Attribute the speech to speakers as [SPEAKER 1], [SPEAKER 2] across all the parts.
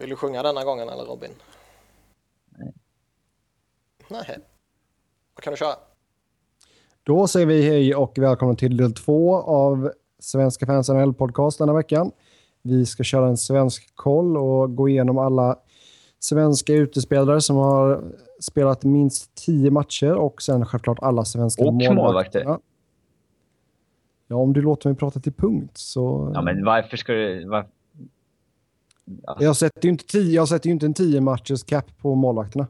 [SPEAKER 1] Vill du sjunga denna gången eller Robin?
[SPEAKER 2] Nej.
[SPEAKER 1] Nej. Vad kan du köra?
[SPEAKER 3] Då säger vi hej och välkomna till del två av Svenska fans NHL podcast denna veckan. Vi ska köra en svensk koll och gå igenom alla svenska utespelare som har spelat minst tio matcher och sen självklart alla svenska
[SPEAKER 2] Och målvakter.
[SPEAKER 3] Ja, om du låter mig prata till punkt så...
[SPEAKER 2] Ja, men varför ska du... Var... Alltså,
[SPEAKER 3] Jag sätter ju inte, tio, jag sätter inte en tio matchers cap på målvakterna.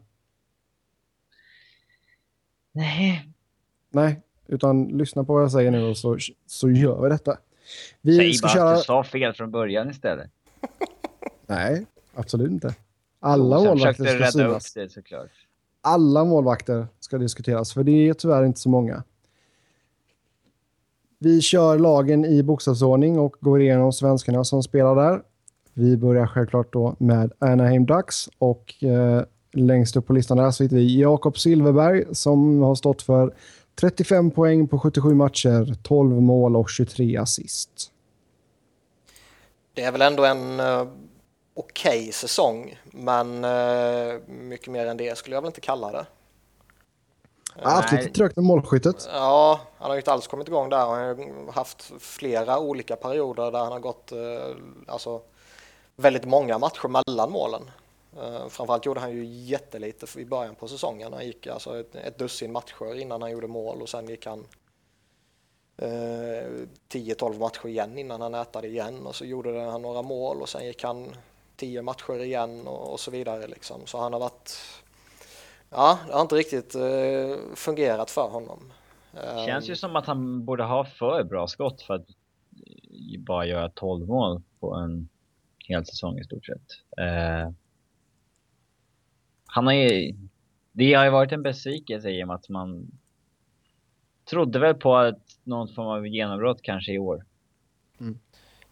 [SPEAKER 2] nej.
[SPEAKER 3] Nej, utan lyssna på vad jag säger nu och så, så gör vi detta. Vi
[SPEAKER 2] Säg
[SPEAKER 3] ska
[SPEAKER 2] bara
[SPEAKER 3] köra...
[SPEAKER 2] att du sa fel från början istället.
[SPEAKER 3] Nej, absolut inte. Alla målvakter ska
[SPEAKER 2] rädda upp
[SPEAKER 3] synas.
[SPEAKER 2] det såklart.
[SPEAKER 3] Alla målvakter ska diskuteras, för det är tyvärr inte så många. Vi kör lagen i bokstavsordning och går igenom svenskarna som spelar där. Vi börjar självklart då med Anaheim Ducks och eh, längst upp på listan där så hittar vi Jakob Silverberg som har stått för 35 poäng på 77 matcher, 12 mål och 23 assist.
[SPEAKER 1] Det är väl ändå en uh, okej säsong, men uh, mycket mer än det skulle jag väl inte kalla det.
[SPEAKER 3] Jag har haft lite trögt med målskyttet.
[SPEAKER 1] Ja, han har ju inte alls kommit igång där. Han har haft flera olika perioder där han har gått eh, alltså, väldigt många matcher mellan målen. Uh, framförallt gjorde han ju jättelite i början på säsongen. Han gick alltså ett, ett dussin matcher innan han gjorde mål och sen gick han eh, uh, 10-12 matcher igen innan han ätade igen och så gjorde han några mål och sen gick han 10 matcher igen och, och så vidare liksom. Så han har varit Ja, det har inte riktigt uh, fungerat för honom.
[SPEAKER 2] Känns ju som att han borde ha för bra skott för att bara göra 12 mål på en hel säsong i stort sett. Eh, han har ju... Det har ju varit en besvikelse i och med att man trodde väl på att någon form av genombrott kanske i år.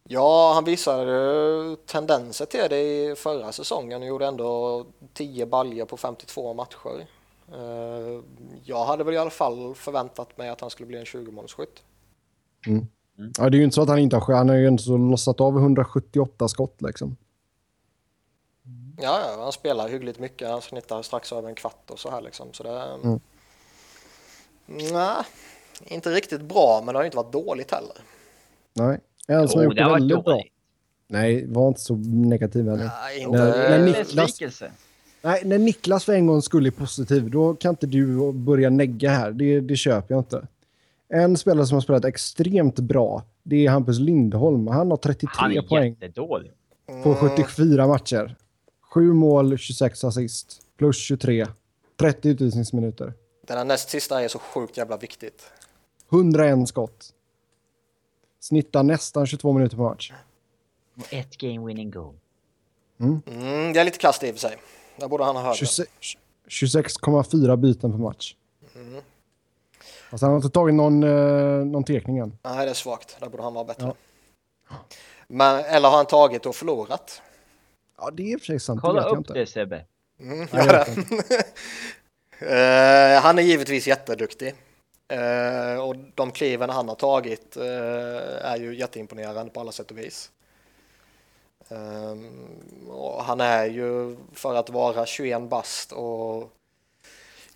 [SPEAKER 1] Ja, han visade tendenser till det i förra säsongen och gjorde ändå 10 baljer på 52 matcher. Eh, Jag hade väl i alla fall förväntat mig att han skulle bli en 20-målsskytt.
[SPEAKER 3] Ja, det är ju inte så att han inte har Han har ju ändå så lossat av 178 skott liksom.
[SPEAKER 1] Ja, ja, han spelar hyggligt mycket. Han snittar strax över en kvart och så här liksom. Så det...
[SPEAKER 3] Mm.
[SPEAKER 1] Nej, inte riktigt bra, men det har ju inte varit dåligt heller.
[SPEAKER 3] Nej. En som har gjort
[SPEAKER 2] det
[SPEAKER 3] väldigt bra. Nej, var inte så negativ heller.
[SPEAKER 1] Nej, inte...
[SPEAKER 3] men
[SPEAKER 2] Eh,
[SPEAKER 3] Niklas-. Nej, när Niklas för en gång skulle är positiv, då kan inte du börja negga här. Det, det köper jag inte. En spelare som har spelat extremt bra, det är Hampus Lindholm. Han har 33
[SPEAKER 2] Han är
[SPEAKER 3] poäng
[SPEAKER 2] jättedålig.
[SPEAKER 3] på 74 matcher. 7 mål, 26 assist, plus 23. 30 utvisningsminuter.
[SPEAKER 1] Den här näst sista är så sjukt jävla viktigt.
[SPEAKER 3] 101 skott. Snittar nästan 22 minuter per match.
[SPEAKER 2] Och ett game winning goal.
[SPEAKER 1] Mm, det är lite kast i och för sig. Där borde han ha högre.
[SPEAKER 3] 26 26,4 byten per match. Alltså han har inte tagit någon, eh, någon tekning än.
[SPEAKER 1] Nej, det är svagt. Där borde han vara bättre. Men, eller har han tagit och förlorat?
[SPEAKER 3] Ja, det är i och för sig sant. det
[SPEAKER 2] Kolla
[SPEAKER 3] jag
[SPEAKER 2] upp
[SPEAKER 3] inte.
[SPEAKER 2] det Sebbe.
[SPEAKER 1] Mm,
[SPEAKER 3] Ja,
[SPEAKER 1] det. Eh, han är givetvis jätteduktig. Eh, och de kliven han har tagit eh, är ju jätteimponerande på alla sätt och vis. Ehm, och han är ju för att vara 21 bast och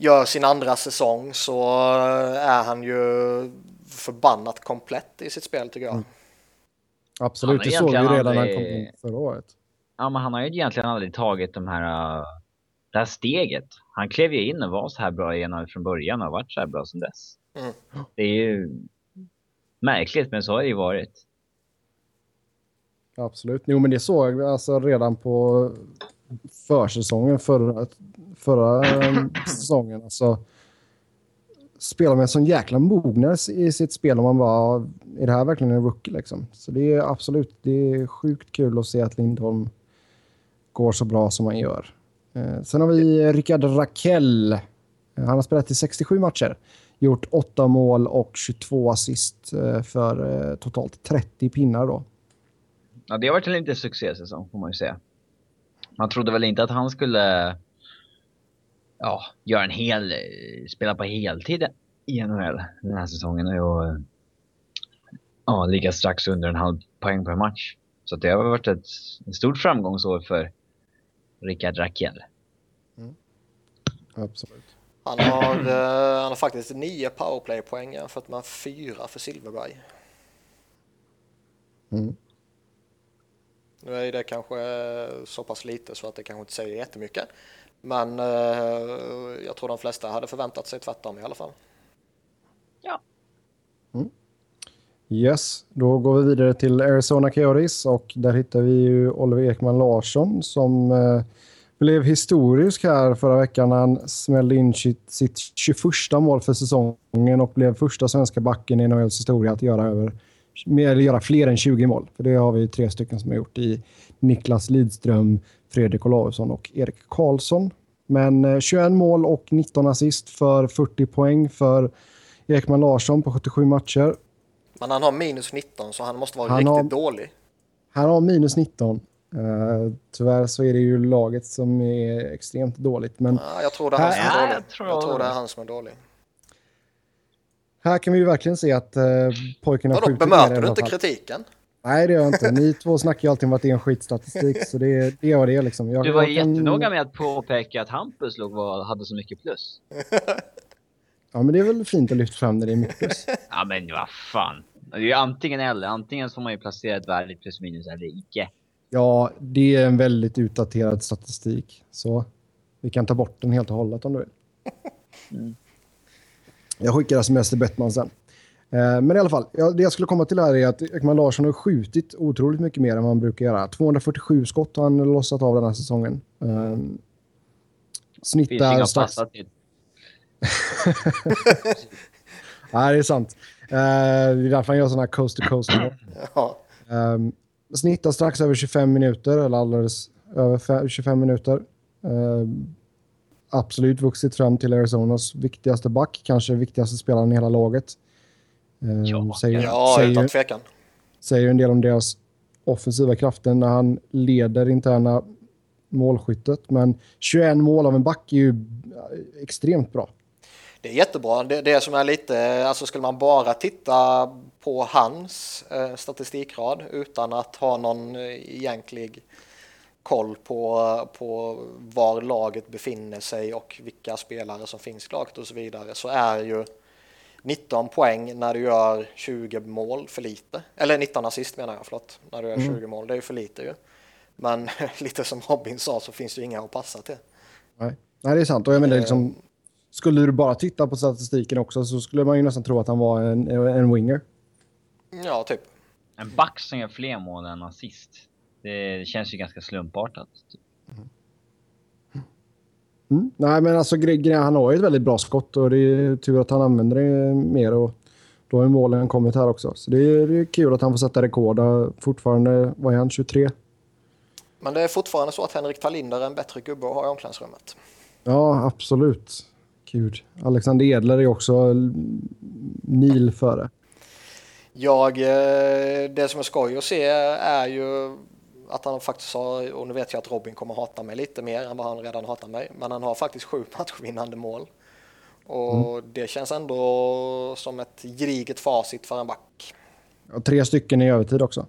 [SPEAKER 1] gör sin andra säsong så är han ju förbannat komplett i sitt spel tycker jag.
[SPEAKER 3] Absolut,
[SPEAKER 2] Han
[SPEAKER 3] det såg vi redan när han kom
[SPEAKER 2] aldrig-
[SPEAKER 3] in förra året.
[SPEAKER 2] Ja, men han har ju egentligen aldrig tagit de här, uh, det här steget. Han klev ju in och var så här bra igen från början och har varit så här bra som dess.
[SPEAKER 1] Mm.
[SPEAKER 2] Det är ju märkligt, men så har det ju varit.
[SPEAKER 3] Absolut. Jo, men det såg vi alltså redan på försäsongen förra, förra eh, säsongen. Alltså, spelar med en sån jäkla mognad i sitt spel om man bara, är det här verkligen en rookie liksom? Så det är absolut, det är sjukt kul att se att Lindholm går så bra som han gör. Eh, sen har vi Rickard Rakell. Eh, han har spelat i 67 matcher. Gjort 8 mål och 22 assist för totalt 30 pinnar då.
[SPEAKER 2] Ja, det har varit en liten succésäsong får man ju säga. Man trodde väl inte att han skulle ja, göra en hel, eh, spela på heltid i NHL den här säsongen och eh, ja, ligga strax under en halv poäng per match. Så det har varit ett, ett stort framgångsår för Rickard Rakell.
[SPEAKER 3] Absolut.
[SPEAKER 1] Han har, eh, han har faktiskt nio powerplay-poäng jämfört med fyra för Silverberg.
[SPEAKER 3] Mm.
[SPEAKER 1] Nu är det kanske så pass lite så att det kanske inte säger jättemycket. Men eh, jag tror de flesta hade förväntat sig tvärtom i alla fall.
[SPEAKER 2] Ja.
[SPEAKER 3] Yes, då går vi vidare till Arizona Coyotes och där hittar vi ju Oliver Ekman Larsson som eh, blev historisk här förra veckan när han smällde in sitt, sitt 21 mål för säsongen och blev första svenska backen i NHLs historia att göra, över, eller göra fler än 20 mål. För det har vi tre stycken som har gjort i Niklas Lidström, Fredrik Olausson och Erik Karlsson. Men eh, 21 mål och 19 assist för 40 poäng för Ekman Larsson på 77 matcher.
[SPEAKER 1] Men han har minus 19 så han måste vara
[SPEAKER 3] Han
[SPEAKER 1] riktigt
[SPEAKER 3] har-
[SPEAKER 1] dålig.
[SPEAKER 3] Han har minus 19. Uh, tyvärr så är det ju laget som är extremt dåligt. Men
[SPEAKER 1] Ja, jag tror det är han som är dålig.
[SPEAKER 2] jag tror-
[SPEAKER 1] Jag tror det är han som är dålig.
[SPEAKER 3] här kan vi ju verkligen se att uh, pojkarna
[SPEAKER 1] Vadå,
[SPEAKER 3] skjuter mer i
[SPEAKER 1] bemöter du inte
[SPEAKER 3] fall.
[SPEAKER 1] kritiken?
[SPEAKER 3] Nej, det gör jag inte. Ni två snackar ju alltid om att det är en skitstatistik, så det, det gör det liksom. Jag,
[SPEAKER 2] Du var
[SPEAKER 3] jag kan-
[SPEAKER 2] jättenoga med att påpeka att Hampus låg var, hade så mycket plus.
[SPEAKER 3] Ja, men det är väl fint att lyfta fram när det är mycket plus.
[SPEAKER 2] Ja men vad fan. Det är ju antingen eller. Antingen får man ju placera ett värde plus minus eller icke.
[SPEAKER 3] Ja, det är en väldigt utdaterad statistik. Så vi kan ta bort den helt och hållet om du vill.
[SPEAKER 2] Mm.
[SPEAKER 3] Jag skickar sms till Bettman sen. Eh, Men i alla fall, det jag skulle komma till här är att Ekman Larsson har skjutit otroligt mycket mer än vad han brukar göra. 247 skott har han lossat av den här säsongen.
[SPEAKER 2] Finns
[SPEAKER 3] Snittar
[SPEAKER 2] inga
[SPEAKER 3] strax... Nej, det är sant. Eh, Det är därför han gör sådana här coast-to-coast mål.
[SPEAKER 1] Ja.
[SPEAKER 3] Um, snittar strax över 25 minuter, eller alldeles över fe- 25 minuter. Ehm, absolut vuxit fram till Arizonas viktigaste back, kanske viktigaste spelaren i hela laget. Ehm,
[SPEAKER 2] Ja,
[SPEAKER 3] säger,
[SPEAKER 1] Ja,
[SPEAKER 3] säger,
[SPEAKER 1] utan tvekan.
[SPEAKER 3] säger en del om deras offensiva krafter när han leder interna målskyttet. Men 21 mål av en back är ju eh, extremt bra.
[SPEAKER 1] Det är jättebra. Det, det som är lite, alltså skulle man bara titta på hans eh, statistikrad utan att ha någon eh, egentlig koll på, på var laget befinner sig och vilka spelare som finns i laget och så vidare så är ju 19 poäng när du gör 20 mål för lite. Eller 19 assist menar jag, förlåt. När du gör 20 mål, det är ju för lite ju. Men lite som Robin sa så finns det ju inga att passa till.
[SPEAKER 3] Nej, Nej det är sant. Och jag menar,
[SPEAKER 1] Eh.
[SPEAKER 3] liksom, skulle du bara titta på statistiken också så skulle man ju nästan tro att han var en, en winger.
[SPEAKER 1] Ja, typ.
[SPEAKER 2] En back som gör fler mål än assist. Det känns ju ganska slumpartat. Typ.
[SPEAKER 3] Mm. Nej, men alltså han har ju ett väldigt bra skott och det är tur att han använder det mer och då har ju målen kommit här också. Så det är, det är kul att han får sätta rekord. Fortfarande, vad är han, 23?
[SPEAKER 1] Men det är fortfarande så att Henrik Tallinder är en bättre gubbe att ha i omklädningsrummet.
[SPEAKER 3] Ja, absolut. Gud. Alexander Edler är också mil före.
[SPEAKER 1] Jag, eh, det som är skoj att se är ju att han faktiskt har, och nu vet jag att Robin kommer hata mig lite mer än vad han redan hatar mig, men han har faktiskt sju matchvinnande mål. Och det känns ändå som ett gediget facit för en back.
[SPEAKER 3] Och tre stycken i övertid också.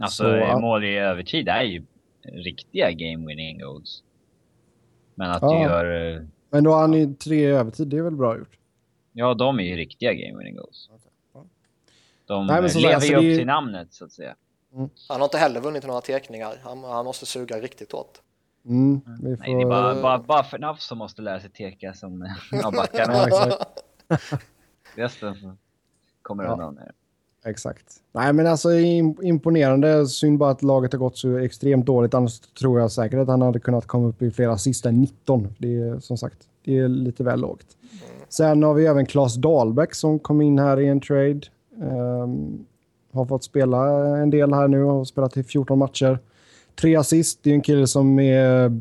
[SPEAKER 2] Alltså
[SPEAKER 3] Så, ja.
[SPEAKER 2] mål i övertid är ju riktiga game winning goals. Men att
[SPEAKER 3] Ja.
[SPEAKER 2] du gör... eh,
[SPEAKER 3] Men då har han ju tre i övertid, det är väl bra gjort?
[SPEAKER 2] Ja, de är ju riktiga game winning goals. De
[SPEAKER 3] Nej, men så-
[SPEAKER 2] lever
[SPEAKER 3] alltså,
[SPEAKER 2] ju upp
[SPEAKER 3] det är-
[SPEAKER 2] till namnet så att säga.
[SPEAKER 1] Han har inte heller vunnit några tekningar. Han, han måste suga riktigt hårt.
[SPEAKER 3] Mm, vi får...
[SPEAKER 2] Nej, det är bara, bara, bara för Nafs som måste lära sig teka som eh, av backarna.
[SPEAKER 3] Ja, exakt.
[SPEAKER 2] Resten kommer
[SPEAKER 3] Ja.
[SPEAKER 2] undan.
[SPEAKER 3] Exakt. Nej, men alltså im- imponerande. Synd bara att laget har gått så extremt dåligt. Annars tror jag säkert att han hade kunnat komma upp i flera sista 19. Det är som sagt, det är lite väl lågt. Sen har vi även Claes Dahlbäck som kom in här i en trade. Ehm, har fått spela en del här nu och spelat i 14 matcher. Tre assist. Det är en kille som är...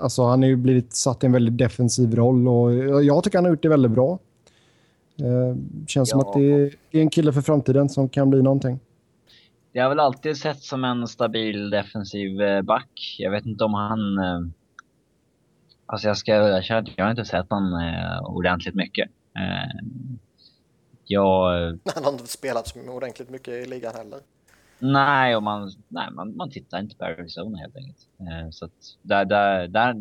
[SPEAKER 3] Alltså han har ju blivit satt i en väldigt defensiv roll och jag tycker han har gjort det väldigt bra. Eh, känns som
[SPEAKER 2] Ja.
[SPEAKER 3] att det är, det är en kille för framtiden som kan bli någonting.
[SPEAKER 2] Det har väl alltid sett som en stabil defensiv eh, back. Jag vet inte om han... eh, Alltså jag ska erkänna att jag har inte sett honom eh, ordentligt mycket. Eh, Jag...
[SPEAKER 1] Han har inte spelat så ordentligt mycket i ligan heller.
[SPEAKER 2] Nej, och man, nej man, man tittar inte på Arizona helt enkelt. Eh, så att där, där, där,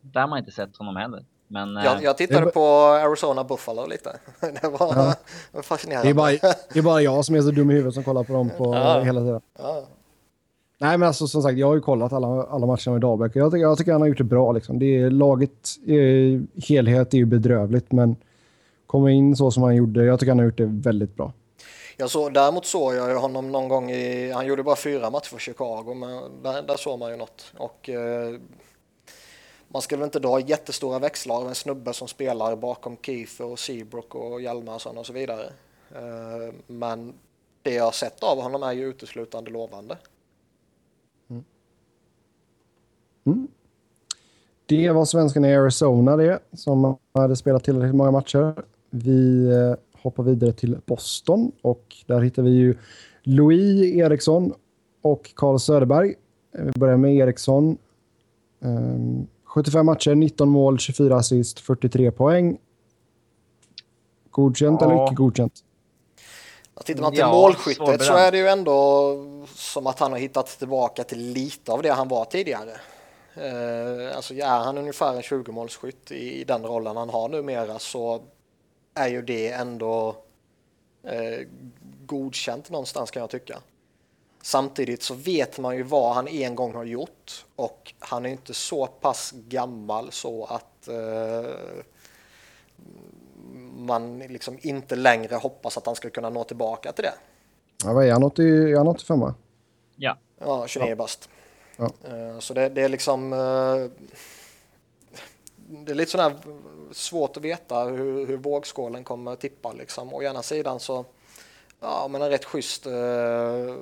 [SPEAKER 2] där har man inte sett honom heller. Men, eh,
[SPEAKER 1] Jag, jag tittade
[SPEAKER 3] det-
[SPEAKER 1] på Arizona Buffalo lite. Det var
[SPEAKER 3] Ja.
[SPEAKER 1] fascinerande.
[SPEAKER 3] Det är, bara, det är bara jag som är så dum i huvudet som kollar på dem på
[SPEAKER 1] Ja.
[SPEAKER 3] hela tiden.
[SPEAKER 1] Ja.
[SPEAKER 3] Nej, men alltså som sagt, jag har ju kollat alla, alla matcherna med Dahlbäck. Jag tycker, jag tycker han har gjort det bra. Liksom. Det är, laget i helhet är ju bedrövligt, men komma in så som han gjorde, jag tycker han har gjort det väldigt bra.
[SPEAKER 1] Jag såg, däremot såg jag honom någon gång i, han gjorde bara fyra matcher för Chicago, men där, där såg man ju något. Och eh, man skulle väl inte dra jättestora växlar av en snubbe som spelar bakom Keefe och Seabrook och Hjalmarsson och så vidare. Eh, men det jag har sett av honom är ju uteslutande lovande.
[SPEAKER 3] Det var svenskarna i Arizona det, som hade spelat tillräckligt många matcher. Vi eh, hoppar vidare till Boston och där hittar vi ju Louis Eriksson och Carl Söderberg. Eh, Vi börjar med Eriksson. Ehm, 75 matcher, 19 mål, 24 assist, 43 poäng. Godkänt
[SPEAKER 2] Ja.
[SPEAKER 3] eller icke godkänt?
[SPEAKER 1] Tittar man till
[SPEAKER 2] Ja,
[SPEAKER 1] målskyttet så är det ju ändå som att han har hittat tillbaka till lite av det han var tidigare. Eh, alltså är han ungefär en 20-målsskytt i, i den rollen han har numera så är ju det ändå eh, godkänt någonstans kan jag tycka. Samtidigt så vet man ju vad han en gång har gjort och han är inte så pass gammal så att eh, man liksom inte längre hoppas att han ska kunna nå tillbaka till det.
[SPEAKER 3] Ja, vad är han? 80, är han 85? va?
[SPEAKER 2] ja.
[SPEAKER 1] Ja, 29 bast.
[SPEAKER 3] Ja.
[SPEAKER 1] Eh, Så det, det är liksom... eh, Det är lite sådär svårt att veta hur, hur vågskålen kommer att tippa liksom. Å ena sidan så, ja men en rätt schysst uh,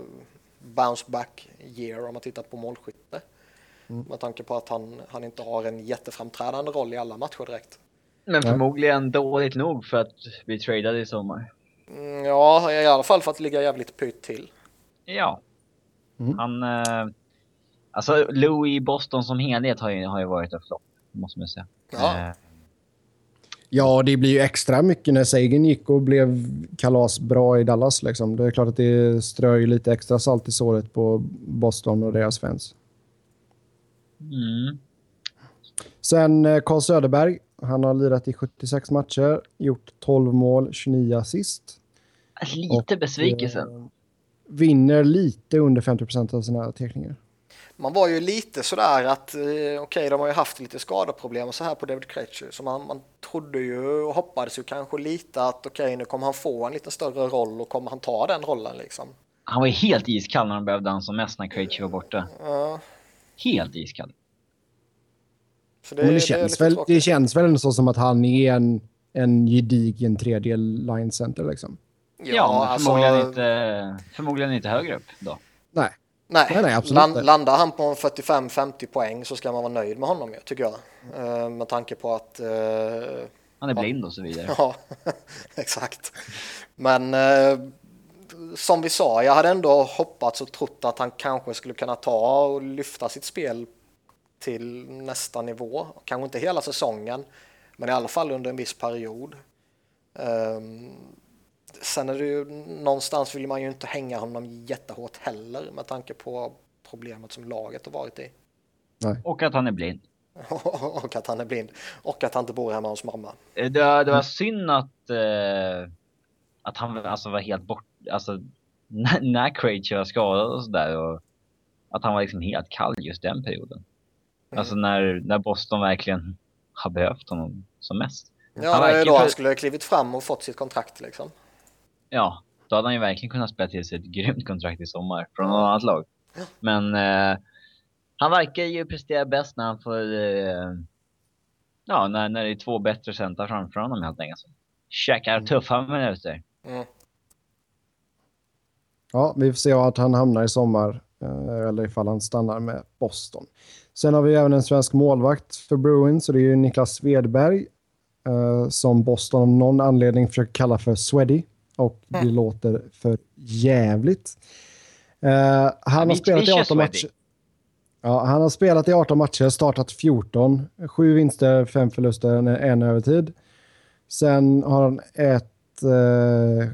[SPEAKER 1] bounce back year om man tittar på målskytte. Med tanke på att han, han inte har en jätteframträdande roll i alla matcher direkt.
[SPEAKER 2] Men förmodligen dåligt nog för att bli tradad i sommar.
[SPEAKER 1] Mm, Ja, i alla fall för att ligga jävligt pytt till.
[SPEAKER 2] Ja.
[SPEAKER 3] Mm.
[SPEAKER 2] Han... Eh, alltså Louis i Boston som helhet har ju, har ju varit en flopp. Måste man säga.
[SPEAKER 1] Ja.
[SPEAKER 2] Eh,
[SPEAKER 3] Ja, det blir ju extra mycket när Sagan gick och blev kalasbra i Dallas. Liksom. Det är klart att det strör ju lite extra salt i såret på Boston och deras fans.
[SPEAKER 2] mm.
[SPEAKER 3] Sen eh, Carl Söderberg. Han har lirat i 76 matcher, gjort 12 mål, 29 assist.
[SPEAKER 2] Lite besvikelsen.
[SPEAKER 3] Eh, vinner lite under 50% av sina teckningar.
[SPEAKER 1] Man var ju lite sådär att eh, okej, de har ju haft lite skadeproblem och så här på David Krejci. Så man, man trodde ju och hoppades ju kanske lite att okej, nu kommer han få en lite större roll och kommer han ta den rollen liksom.
[SPEAKER 2] Han var ju helt iskall när de behövde han som mest när Krejci var borta.
[SPEAKER 1] Ja,
[SPEAKER 2] Helt iskall.
[SPEAKER 1] så
[SPEAKER 3] Men det, känns
[SPEAKER 1] lite
[SPEAKER 3] väl, det känns väl ändå så som att han är en, en gedigen tredje line center. Liksom.
[SPEAKER 2] Ja, men
[SPEAKER 1] alltså,
[SPEAKER 2] förmodligen, inte, förmodligen inte högre upp då.
[SPEAKER 3] Nej,
[SPEAKER 1] Nej,
[SPEAKER 3] Nej, nej, absolut
[SPEAKER 1] Land, landar han på en 45-50 poäng så ska man vara nöjd med honom, tycker jag. Eh, med tanke på att... eh,
[SPEAKER 2] Han är blind och så vidare.
[SPEAKER 1] Ja, exakt. Men eh, som vi sa, jag hade ändå hoppats och trott att han kanske skulle kunna ta och lyfta sitt spel till nästa nivå. Kanske inte hela säsongen, men i alla fall under en viss period. Ehm, sen är det ju någonstans vill man ju inte hänga honom jättehårt heller med tanke på problemet som laget har varit i.
[SPEAKER 2] Och att han är blind.
[SPEAKER 1] och att han är blind. Och att han inte bor hemma hos mamma.
[SPEAKER 2] Eh, Det var, det var synd att, eh, att han alltså var helt bort, alltså när, när Krejci var skadad och sådär att han var liksom helt kall just den perioden. Alltså när, när Boston verkligen har behövt honom som mest.
[SPEAKER 1] Ja,
[SPEAKER 2] Han
[SPEAKER 1] det är då han skulle ha klivit fram och fått sitt kontrakt liksom.
[SPEAKER 2] Ja, då hade han ju verkligen kunnat spela till sig ett grymt kontrakt i sommar från något annat lag. Men eh, han verkar ju prestera bäst när han får, eh, ja, när, när det är två bättre centrar framför honom helt enkelt. Käkar tuffa minuter.
[SPEAKER 1] Mm.
[SPEAKER 3] Ja, vi får se att han hamnar i sommar eh, eller ifall han stannar med Boston. Sen har vi även en svensk målvakt för Bruins och det är ju Niklas Svedberg eh, som Boston av någon anledning försöker kalla för Sweddy och det låter för jävligt. Eh, han har spelat i
[SPEAKER 2] Fisher
[SPEAKER 3] 18
[SPEAKER 2] Sweddy.
[SPEAKER 3] matcher. Ja, han har spelat i 18 matcher, startat 14. Sju vinster, fem förluster, en övertid. Sen har han ett eh,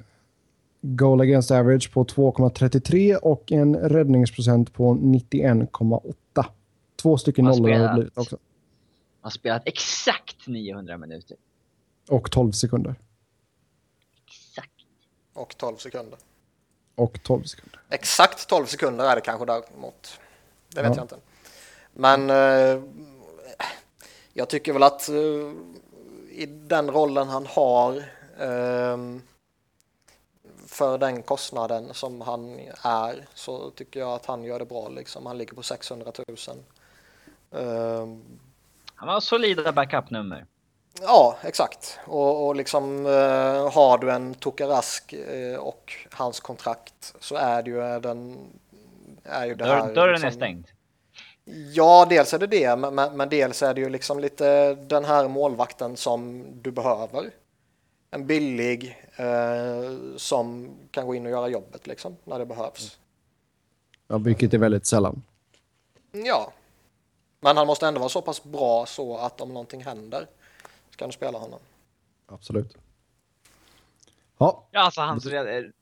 [SPEAKER 3] goal against average på 2,33 och en räddningsprocent på 91,8. Två stycken nollor har det blivit också.
[SPEAKER 2] har spelat exakt 900 minuter.
[SPEAKER 3] Och 12 sekunder.
[SPEAKER 1] Och 12 sekunder.
[SPEAKER 3] Och 12 sekunder.
[SPEAKER 1] Exakt 12 sekunder är det kanske däremot. Det vet
[SPEAKER 3] Ja.
[SPEAKER 1] jag inte. Men eh, jag tycker väl att eh, i den rollen han har ehm, för den kostnaden som han är så tycker jag att han gör det bra liksom. Han ligger på 600 000. Ehm,
[SPEAKER 2] Han har solida backup-nummer.
[SPEAKER 1] Ja, exakt. Och, och liksom eh, har du en Tokarask eh, och hans kontrakt så är det ju den är ju det här.
[SPEAKER 2] Dörr, dörren
[SPEAKER 1] liksom,
[SPEAKER 2] är stängd.
[SPEAKER 1] Ja, dels är det det, men, men, men dels är det ju liksom lite den här målvakten som du behöver. En billig eh, som kan gå in och göra jobbet liksom när det behövs.
[SPEAKER 3] Ja, vilket är väldigt sällan.
[SPEAKER 1] Ja, men han måste ändå vara så pass bra så att om någonting händer kan du spela honom.
[SPEAKER 3] Absolut. Ja,
[SPEAKER 2] Ja, alltså hans,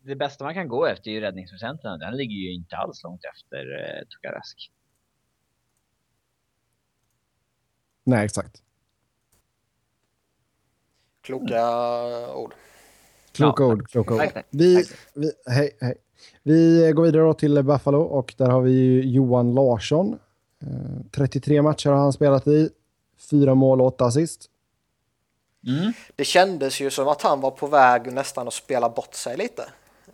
[SPEAKER 2] det bästa man kan gå efter är ju räddningsprocenten. Den ligger ju inte alls långt efter eh, Tokarask.
[SPEAKER 3] nej exakt.
[SPEAKER 1] Kloka ord.
[SPEAKER 3] Kloka
[SPEAKER 2] Ja,
[SPEAKER 3] ord, kloka ord. Vi, vi, hej, hej. vi går vidare då till Buffalo och där har vi Johan Larsson. Eh, 33 matcher har han spelat i. Fyra mål och åtta assist.
[SPEAKER 2] Mm.
[SPEAKER 1] Det kändes ju som att han var på väg nästan att spela bort sig lite.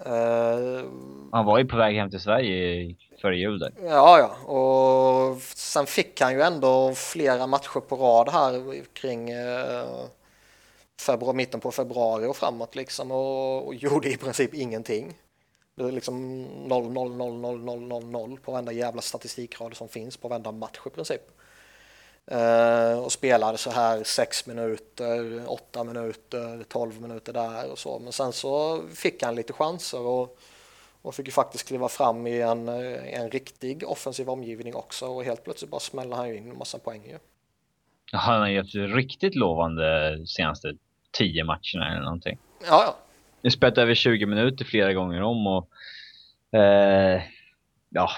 [SPEAKER 1] Eh,
[SPEAKER 2] Han var ju på väg hem till Sverige före jul där.
[SPEAKER 1] ja, ja, och sen fick han ju ändå flera matcher på rad här kring eh, februari, mitten på februari och framåt liksom och, och gjorde i princip ingenting. Det är liksom 0, 0, 0, 0, 0, 0, 0 på varenda jävla statistikrad som finns på varenda match i princip. Eh, och spelade så här 6 minuter, 8 minuter, 12 minuter där och så. Men sen så fick han lite chanser och, och fick ju faktiskt kliva fram i en, eh, en riktig offensiv omgivning också och helt plötsligt bara smäller han ju in en massa poäng ju.
[SPEAKER 2] Han har gjort riktigt lovande senaste 10 matcherna eller någonting.
[SPEAKER 1] Ja, ja.
[SPEAKER 2] Nu spelat över 20 minuter flera gånger om och eh, ja,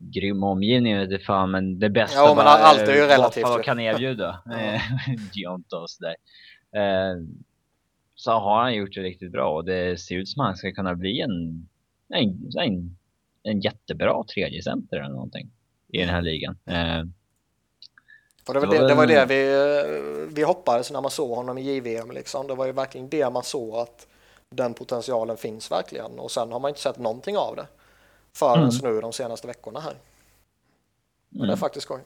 [SPEAKER 2] grym omgivning vet jag fan, men det bästa
[SPEAKER 1] Ja, men allt är ju
[SPEAKER 2] eh,
[SPEAKER 1] relativt ju.
[SPEAKER 2] kan erbjuda. Eh, Giontos där. Eh, så har han gjort det riktigt bra och det ser ut som att han ska kunna bli en, en, en, en jättebra tredje center eller någonting i den här ligan.
[SPEAKER 1] Och det var
[SPEAKER 2] Det
[SPEAKER 1] det,
[SPEAKER 2] var
[SPEAKER 1] det, det vi, vi hoppades när man såg honom i JVM. Liksom. Det var ju verkligen det man såg att den potentialen finns verkligen. Och sen har man inte sett någonting av det förrän nu de senaste veckorna här. Och det är faktiskt skoj.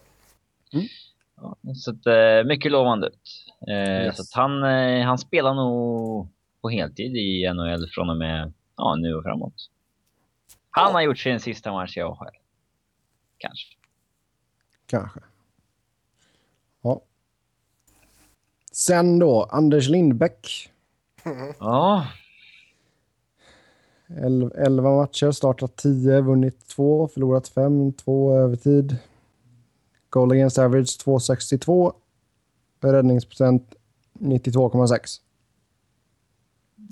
[SPEAKER 2] Ja, så att, eh, mycket lovande ut. Eh,
[SPEAKER 3] Yes.
[SPEAKER 2] Så att han, eh, han spelar nog på heltid i NHL från och med ja, nu och framåt. Han
[SPEAKER 1] Ja.
[SPEAKER 2] har gjort sin sista match i AHL. Kanske.
[SPEAKER 3] Kanske. Ja. Sen då, Anders Lindbäck.
[SPEAKER 2] Ja,
[SPEAKER 3] 11 matcher, startat 10, vunnit 2, förlorat 5, 2 övertid. Goal against average 2,62. Räddningsprocent 92,6.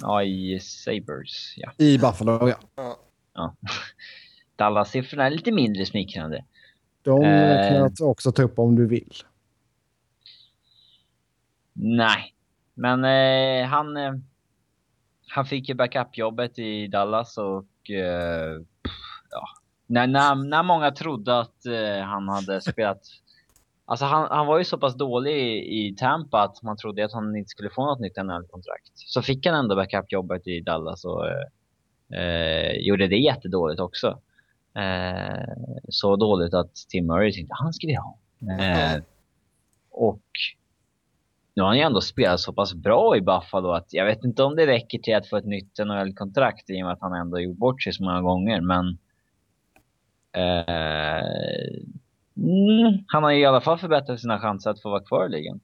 [SPEAKER 2] ja i Sabres, ja.
[SPEAKER 3] I Buffalo, ja.
[SPEAKER 2] ja. Dallas-siffrorna är lite mindre smickrande.
[SPEAKER 3] De
[SPEAKER 2] Eh.
[SPEAKER 3] kan jag också ta upp om du vill.
[SPEAKER 2] Nej, men eh, han, eh, han fick ju backup-jobbet i Dallas och eh, ja, när, när, när många trodde att eh, han hade spelat Alltså han, han var ju så pass dålig i, i Tampa att man trodde att han inte skulle få något nytt NHL-kontrakt. Så fick han ändå backup-jobbet i Dallas och eh, eh, gjorde det jättedåligt också. Eh, så dåligt att Tim Murray tänkte han ska vi ha. Eh, och nu har han ju ändå spelat så pass bra i Buffalo att jag vet inte om det räcker till att få ett nytt NHL-kontrakt i och med att han ändå gjort bort sig så många gånger. Men eh, mm, han har ju i alla fall förbättrat sina chanser att få vara kvar i ligan.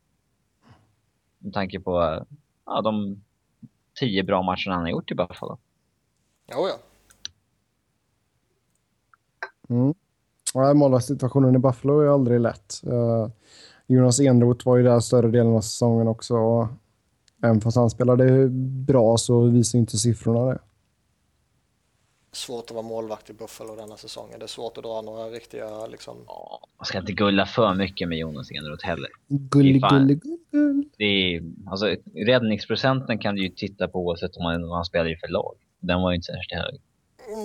[SPEAKER 2] Med tanke på ja, de tio bra matcherna han har gjort i Buffalo.
[SPEAKER 1] Jo, ja.
[SPEAKER 3] Mm. Ja, Målvaktssituationen i Buffalo är aldrig lätt. Uh, Jonas Enroth var ju där större delen av säsongen också. Och även fast han spelade bra så visar inte siffrorna det.
[SPEAKER 1] svårt att vara målvakt i Buffalo denna säsongen. Det är svårt att dra några riktiga liksom...
[SPEAKER 2] Ja, man ska inte gulla för mycket med Jonas Eneroth heller.
[SPEAKER 3] Gull, gull, gull, gull.
[SPEAKER 2] Det är, alltså, räddningsprocenten kan du ju titta på oavsett om man, om man spelar i för lag. Den var ju inte särskilt hög.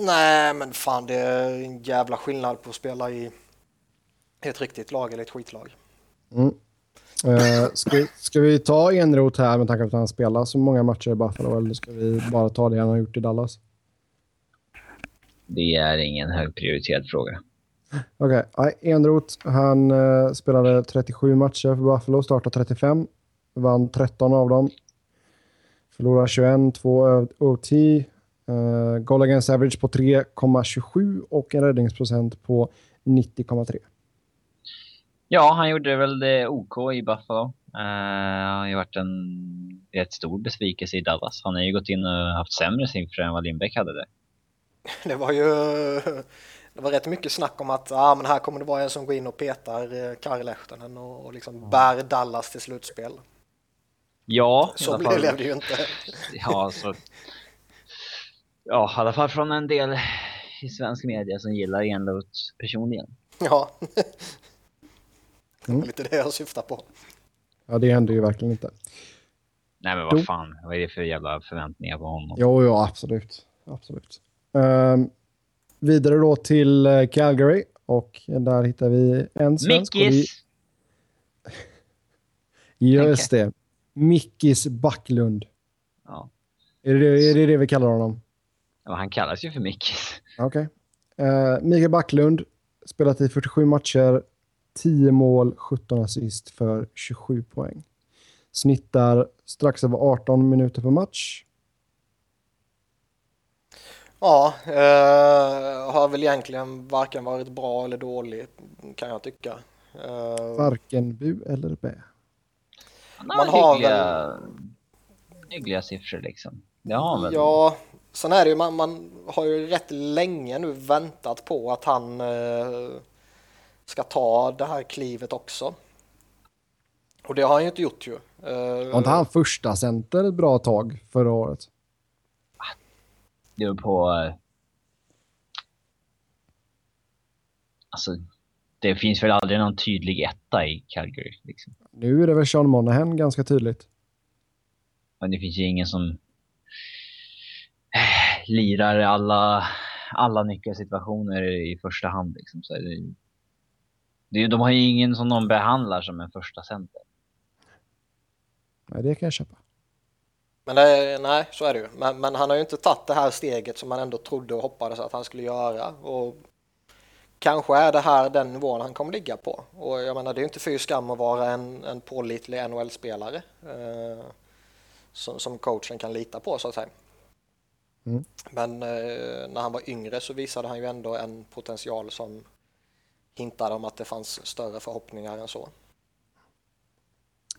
[SPEAKER 1] Nej, men fan det är en jävla skillnad på att spela i ett riktigt lag eller ett skitlag.
[SPEAKER 3] Mm. Eh, ska, ska vi ta Enroth här med tanke på att han spelar så många matcher i Buffalo eller ska vi bara ta det han har gjort i Dallas?
[SPEAKER 2] Det är ingen högprioriterad fråga.
[SPEAKER 3] Okej, okay. Enroth han eh, spelade 37 matcher för Buffalo, startade 35, vann 13 av dem. Förlorade 21, 2 OT, eh, goal against average på 3,27 och en räddningsprocent på 90,3.
[SPEAKER 2] Ja, han gjorde väl det OK i Buffalo. Uh, han har ju varit en rätt stor besvikelse i Dallas. Han har ju gått in och haft sämre siffror än vad Lindbäck hade det.
[SPEAKER 1] Det var ju det var rätt mycket snack om att ah, men här kommer det vara en som går in och petar eh, Kari Lehtonen och, och liksom bär Dallas till slutspel.
[SPEAKER 2] Ja,
[SPEAKER 1] Så blev det ju inte.
[SPEAKER 2] Ja, så... Ja, i alla fall från en del i svensk media som gillar Enroth personligen.
[SPEAKER 1] Ja. Det
[SPEAKER 3] Mm.
[SPEAKER 1] var lite det jag syftar på.
[SPEAKER 3] Ja, det hände ju verkligen inte.
[SPEAKER 2] Nej men
[SPEAKER 3] Jo.
[SPEAKER 2] vad fan, vad är det för jävla förväntningar på honom?
[SPEAKER 3] Jo, jo, absolut. absolut. Ehm, vidare då till eh, Calgary och där hittar vi en svensk. och vi-
[SPEAKER 2] Mickis!
[SPEAKER 3] Just det. Mickis Backlund.
[SPEAKER 2] Ja.
[SPEAKER 3] Är det, är det det vi kallar honom?
[SPEAKER 2] ja, han kallas ju för Mickis.
[SPEAKER 3] Okej. Okay. Mikael Backlund spelat i 47 matcher, 10 mål, 17 assist för 27 poäng. Snittar strax över 18 minuter per match.
[SPEAKER 1] Ja, eh, har väl egentligen varken varit bra eller dålig kan jag tycka. Eh,
[SPEAKER 3] Varken bu eller bä.
[SPEAKER 1] Man
[SPEAKER 2] har, hyggliga, hyggliga siffror liksom. Det har väl?
[SPEAKER 1] Ja, sen är det ju man, man har ju rätt länge nu väntat på att han eh, ska ta det här klivet också. Och det har han ju inte gjort ju. Eh,
[SPEAKER 3] Var inte han första center ett bra tag förra året?
[SPEAKER 2] Det är på... eh, Alltså, det finns väl aldrig någon tydlig etta i Calgary. Liksom.
[SPEAKER 3] Nu är det väl Sean Monahan ganska tydligt.
[SPEAKER 2] Men det finns ju ingen som eh, lirar alla, alla nyckelsituationer i första hand. Liksom. Så det, det, de har ju ingen som de behandlar som en första center.
[SPEAKER 3] Nej, det kan jag köpa.
[SPEAKER 1] Men det, nej, så är det ju. Men, men han har ju inte tagit det här steget som man ändå trodde och hoppades att han skulle göra. Och kanske är det här den nivån han kommer ligga på. Och jag menar, det är ju inte fy skam att vara en, en pålitlig NHL-spelare eh, som, som coachen kan lita på så att säga.
[SPEAKER 3] Mm.
[SPEAKER 1] Men eh, när han var yngre så visade han ju ändå en potential som hintade om att det fanns större förhoppningar än så.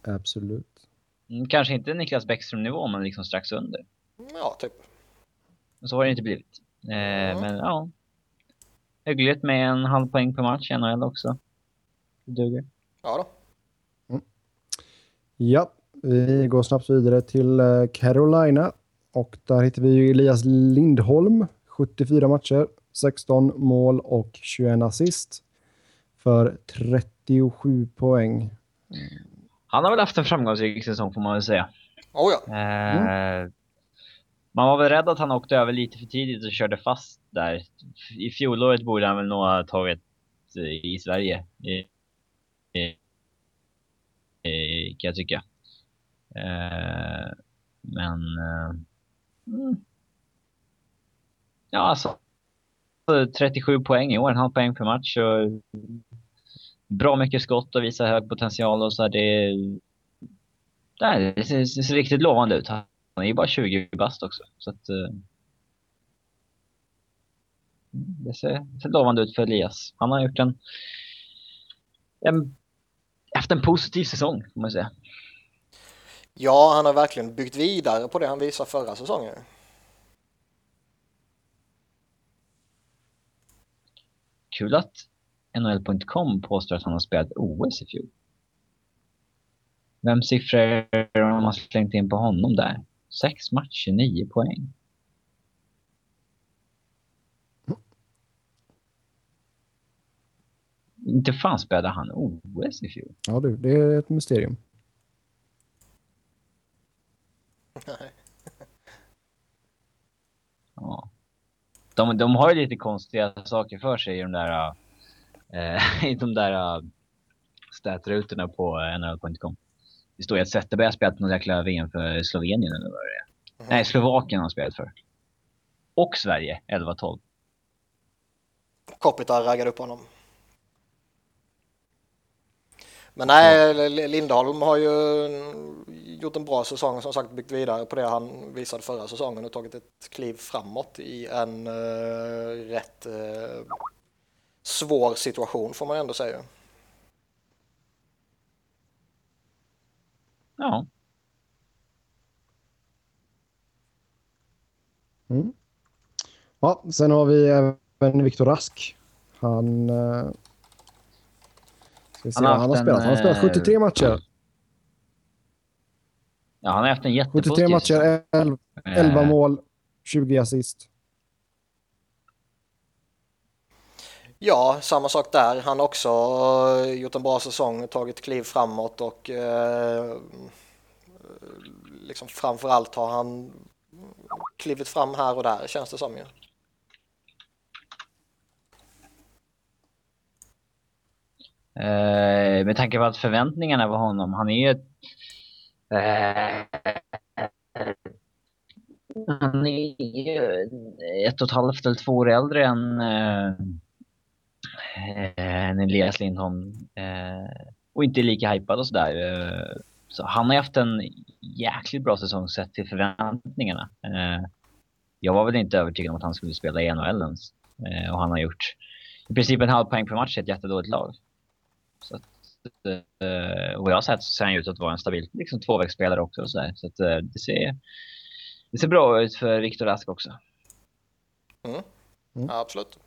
[SPEAKER 3] Absolut.
[SPEAKER 2] Mm, Kanske inte Niklas Bäckström-nivå, men liksom strax under.
[SPEAKER 1] Ja, typ.
[SPEAKER 2] Men så har det inte blivit. Eh, Men ja. Hyggligt med en halv poäng per match i NHL också. Det duger.
[SPEAKER 1] Ja då.
[SPEAKER 3] Ja, vi går snabbt vidare till eh, Carolina. Och där hittar vi ju Elias Lindholm. 74 matcher, 16 mål och 21 assist. För 37 poäng.
[SPEAKER 2] Han har väl haft en framgångsrik säsong får man väl säga.
[SPEAKER 1] Oh ja.
[SPEAKER 2] Eh, Man var väl rädd att han åkte över lite för tidigt och körde fast där. I fjolåret borde han väl nog ha tagit eh, i Sverige. I, i, i, kan jag tycka. Eh, men... Eh, mm. Ja, alltså. 37 poäng i år, en halv poäng per match. Och eh, bra mycket skott och visar hög potential och så här, det, nej, det, ser, det ser riktigt lovande ut. Han är ju bara 20 bast också. Så att, eh, det ser, det ser lovande ut för Elias. Han har gjort en, en haft en positiv säsong får man säga.
[SPEAKER 1] Ja, han har verkligen byggt vidare på det han visade förra säsongen.
[SPEAKER 2] Kul att NHL.com påstår att han har spelat OS i fjol. Vem siffror har man slängt in på honom där? Sex matcher, nio poäng. Inte fan spelade han OS i fjol.
[SPEAKER 3] Ja du, det är ett mysterium.
[SPEAKER 1] Nej.
[SPEAKER 2] ja. De, de har ju lite konstiga saker för sig i de där, äh, i de där äh, statrutorna på nhl.com. Det står ju att Zetterberg har spelat någon jäkla VM för Slovenien eller vad det är.
[SPEAKER 1] Mhm.
[SPEAKER 2] Nej, Slovakien har han spelat för. Och Sverige, 11-12.
[SPEAKER 1] Kopitar raggade upp honom. Men nej, Lindholm har ju gjort en bra säsong som sagt byggt vidare på det han visade förra säsongen och tagit ett kliv framåt i en uh, rätt uh, svår situation får man ändå säga.
[SPEAKER 2] Ja.
[SPEAKER 3] Mm. Ja, sen har vi även Viktor Rask. Han... Uh,
[SPEAKER 2] Han
[SPEAKER 3] han har spelat. Han har spelat
[SPEAKER 2] eh,
[SPEAKER 3] 73 matcher.
[SPEAKER 2] Ja, han har haft en
[SPEAKER 3] 73
[SPEAKER 2] jättepositiv
[SPEAKER 3] matcher, 11, 11
[SPEAKER 2] Eh,
[SPEAKER 3] mål, 20 assist.
[SPEAKER 1] Ja, samma sak där. Han har också eh, gjort en bra säsong, tagit kliv framåt och eh, liksom framför allt har han klivit fram här och där känns det som ju.
[SPEAKER 2] Eh, med tanke på att förväntningarna på honom, han är ju ett... Eh, han är ju ett och ett halvt eller två år äldre än, eh, än Elias Lindholm. Eh, och inte lika hypad och sådär. Eh, så han har haft en jäkligt bra säsong sett till förväntningarna. Eh, jag var väl inte övertygad om att han skulle spela i NHL ens. Eh, och han har gjort i princip en halv poäng per match i ett jättedåligt lag. Så att, eh, och vad jag har sett så ser han ut att vara en stabil liksom, tvåvägsspelare också. Och så där. så att, eh, det, ser, det ser bra ut för Viktor Rask också.
[SPEAKER 1] Mm.
[SPEAKER 3] Mm.
[SPEAKER 1] Ja, absolut.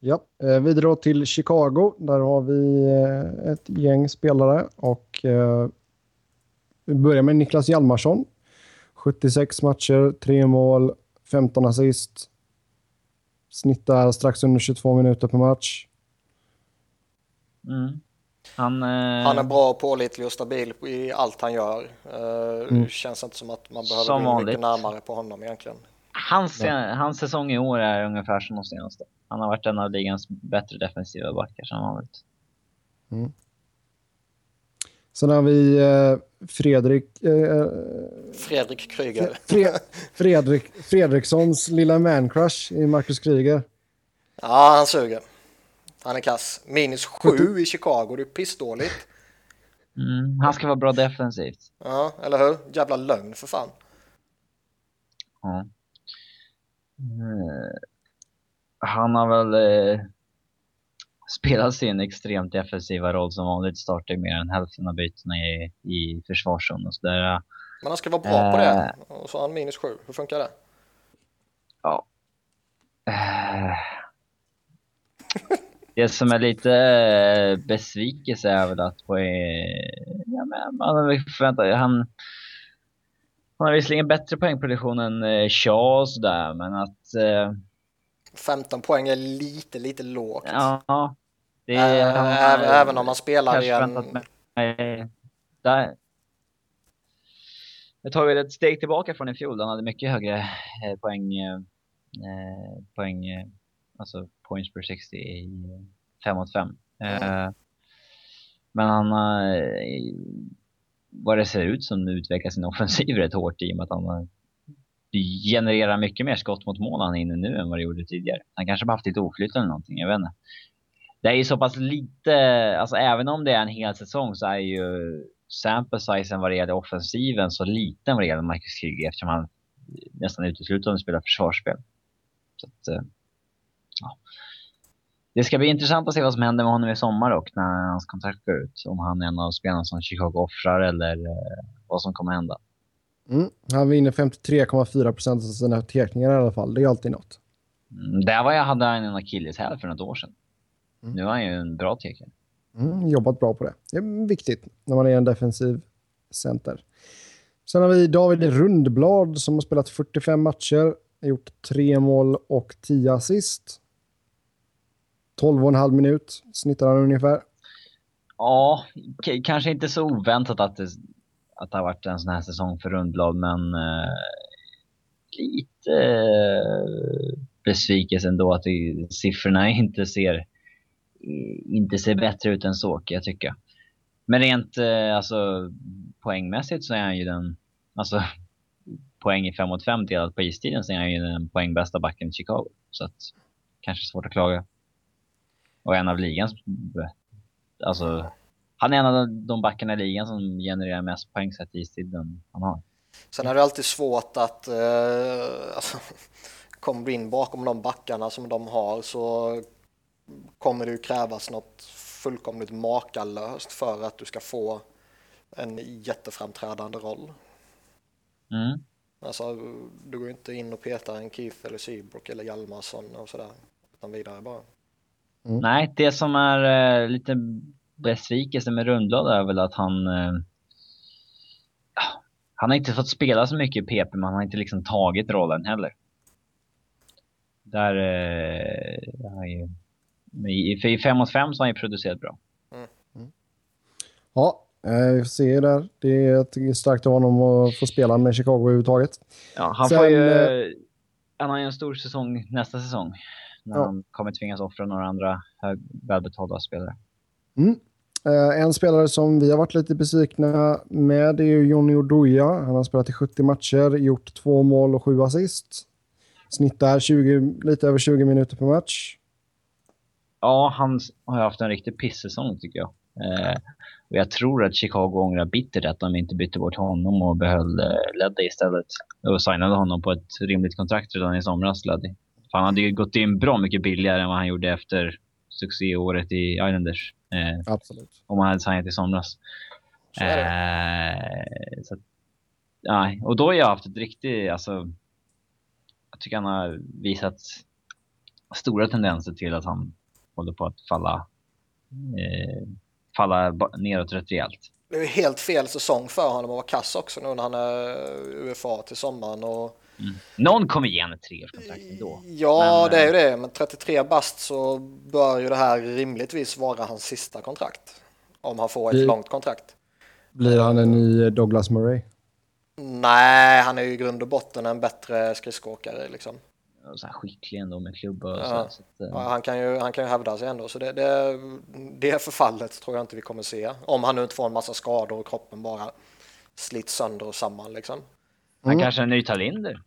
[SPEAKER 3] Ja, eh, vidare då till Chicago. Där har vi eh, ett gäng spelare och eh, vi börjar med Niklas Hjalmarsson. 76 matcher, 3 mål, 15 assist. Snittar strax under 22 minuter per match.
[SPEAKER 2] Mm. Han, eh,
[SPEAKER 1] Han är bra, pålitlig och stabil i allt han gör. Eh,
[SPEAKER 3] Mm.
[SPEAKER 1] Känns inte som att man
[SPEAKER 2] Som
[SPEAKER 1] behöver in mycket
[SPEAKER 2] vanligt.
[SPEAKER 1] närmare på honom egentligen.
[SPEAKER 2] hans, hans säsong i år är ungefär som de senaste. Han har varit en av ligans bättre defensiva backar som vanligt.
[SPEAKER 3] Sen har vi eh, Fredrik, eh,
[SPEAKER 1] Fredrik Kryger.
[SPEAKER 3] Fre, Fredrik, Fredrikssons lilla mancrush i Marcus Kryger.
[SPEAKER 1] Ja, han suger. Han är kass. Minus sju i Chicago, det är pissdåligt.
[SPEAKER 2] Mm. Han ska vara bra defensivt.
[SPEAKER 1] Ja, eller hur? Jävla lögn för fan.
[SPEAKER 2] Ja. Eh, han har väl eh, spelat sin extremt defensiva roll som vanligt. Startar mer än hälften av bytena i, i försvarszon och sådär.
[SPEAKER 1] Men han ska vara bra på det.
[SPEAKER 2] Eh.
[SPEAKER 1] Och så har han minus sju. Hur funkar det?
[SPEAKER 2] Ja. Eh, Det som är lite eh, besvikelse är väl att på, ja, men man förväntat han, han har visserligen bättre poängproduktion än eh, Shaw och sådär, men att eh,
[SPEAKER 1] 15 poäng är lite, lite lågt.
[SPEAKER 2] ja, det
[SPEAKER 1] Ä-
[SPEAKER 2] han har
[SPEAKER 1] även, om man spelar i en...
[SPEAKER 2] Där. Jag tar väl ett steg tillbaka från i fjol. Han hade mycket högre eh, poäng, poäng, alltså points per 60 i 5 mot 5. Eh, men han har, eh, vad det ser ut som utvecklar sin offensiv rätt hårt i och med att han har genererar mycket mer skott mot mål han är inne nu än vad det gjorde tidigare. Han kanske bara haft lite oflyt eller någonting, jag vet inte. Det är ju så pass lite, alltså även om det är en hel säsong så är ju sample sizen vad det gäller offensiven så liten vad det gäller Marcus Kryger eftersom han nästan uteslutande spelar försvarsspel. Så att, eh, ja. Det ska bli intressant att se vad som händer med honom i sommar och när hans kontrakt går ut. Om han är en av spelarna som Chicago offrar eller eh, vad som kommer hända.
[SPEAKER 3] Mm. Han vinner 53,4 procent av sina teckningar i alla fall. Det är alltid något.
[SPEAKER 2] Mm, där var jag hade han en akilleshäl för något år sedan.
[SPEAKER 3] Mm.
[SPEAKER 2] Nu är han ju en bra tekare.
[SPEAKER 3] Mm, jobbat bra på det. Det är viktigt när man är en defensiv center. Sen har vi David Rundblad som har spelat 45 matcher, gjort tre mål och 10 assist. 12,5 minut snittar han ungefär.
[SPEAKER 2] Ja, kanske inte så oväntat att det, att det har varit en sån här säsong för Rundblad, men eh, lite eh, besvikelse ändå att det, siffrorna inte ser, inte ser bättre ut än så, jag tycker. Men rent eh, alltså, poängmässigt så är han ju den, alltså poäng i 5 mot 5 delat på istiden så är han ju den poängbästa backen i Chicago. Så att, kanske svårt att klaga. Och en av ligans, alltså han är en av de backarna i ligan som genererar mest poäng sett i istiden han har.
[SPEAKER 1] Sen är det alltid svårt att, eh, alltså, kommer du in bakom de backarna som de har så kommer det ju krävas något fullkomligt makalöst för att du ska få en jätteframträdande roll.
[SPEAKER 2] Mm.
[SPEAKER 1] Alltså, du går inte in och petar en Keith eller Seabrook eller Hjalmarsson och sådär, utan vidare bara.
[SPEAKER 2] Mm. Nej, det som är eh, lite besvikelse med Rundblad är väl att han... Eh, han har inte fått spela så mycket i PP, men han har inte liksom tagit rollen heller. Där... Eh, han ju, för i 5 mot 5 så har han ju producerat bra.
[SPEAKER 3] Mm. Mm. Ja, Eh, vi får se där. Det är starkt av honom att få spela med Chicago överhuvudtaget.
[SPEAKER 2] Ja, han Sen, får ju... Eh, han har ju en stor säsong nästa säsong. När ja. han kommer tvingas offra några andra välbetalda spelare.
[SPEAKER 3] Mm. Eh, en spelare som vi har varit lite besvikna med är ju Johnny Oduya. Han har spelat i 70 matcher, gjort två mål och sju assist. Snittar 20, lite över 20 minuter per match.
[SPEAKER 2] Ja, han har haft en riktig pissäsong tycker jag. Eh, och jag tror att Chicago ångrar bittert att de inte bytte bort honom och behöll eh, Leddy istället. Och signade honom på ett rimligt kontrakt redan i somras, Leddy. För han hade ju gått in bra mycket billigare än vad han gjorde efter succéåret i Islanders.
[SPEAKER 3] Eh, Absolut.
[SPEAKER 2] Om han hade signat i somras. Så eh, så, ja, och då har jag haft ett riktigt, alltså, jag tycker han har visat stora tendenser till att han håller på att falla eh, falla neråt rätt rejält.
[SPEAKER 1] Det är helt fel säsong för honom att vara kass också nu när han är UFA till sommaren. Och...
[SPEAKER 2] Mm. Någon kommer ge ett treårskontrakt ändå.
[SPEAKER 1] Ja, men, det är ju det. Men 33 bast så bör ju det här rimligtvis vara hans sista kontrakt. Om han får ett blir, långt kontrakt.
[SPEAKER 3] Blir han en ny Douglas Murray?
[SPEAKER 1] Nej, han är ju i grund och botten en bättre skridskoåkare liksom
[SPEAKER 2] så här skicklig ändå med klubba och
[SPEAKER 1] ja.
[SPEAKER 2] så. så att,
[SPEAKER 1] ja, han, kan ju, han kan ju hävda sig ändå, så det, det, det förfallet tror jag inte vi kommer se. Om han nu inte får en massa skador och kroppen bara slits sönder och samman liksom.
[SPEAKER 2] Han mm. kanske är en ny Talinder?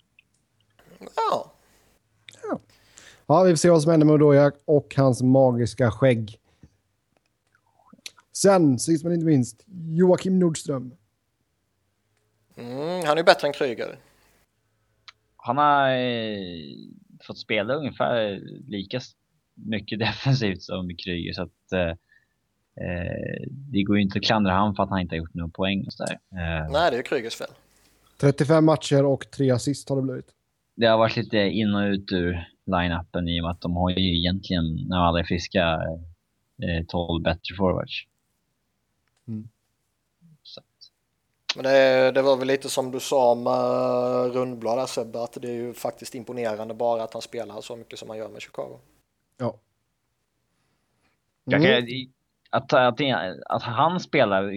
[SPEAKER 1] Ja.
[SPEAKER 3] ja. Ja, vi får se vad som händer med Odoja och hans magiska skägg. Sen, sist men inte minst, Joakim Nordström.
[SPEAKER 1] Mm, han är bättre än Kryger
[SPEAKER 2] han har eh, fått spela ungefär lika mycket defensivt som Kryger så att eh, eh, det går ju inte att klandra han för att han inte har gjort några poäng och sådär.
[SPEAKER 1] Eh, Nej, det är Krygers fel.
[SPEAKER 3] 35 matcher och tre assist har det blivit.
[SPEAKER 2] Det har varit lite in och ut ur line-upen i och med att de har ju egentligen, när alla är friska, eh, 12 bättre forwards. Mm.
[SPEAKER 1] Men det, det, var väl lite som du sa med Rundblad där Sebbe, att det är ju faktiskt imponerande bara att han spelar så mycket som han gör med Chicago.
[SPEAKER 3] Ja.
[SPEAKER 2] Mm. Kan, att, att, att, han spelar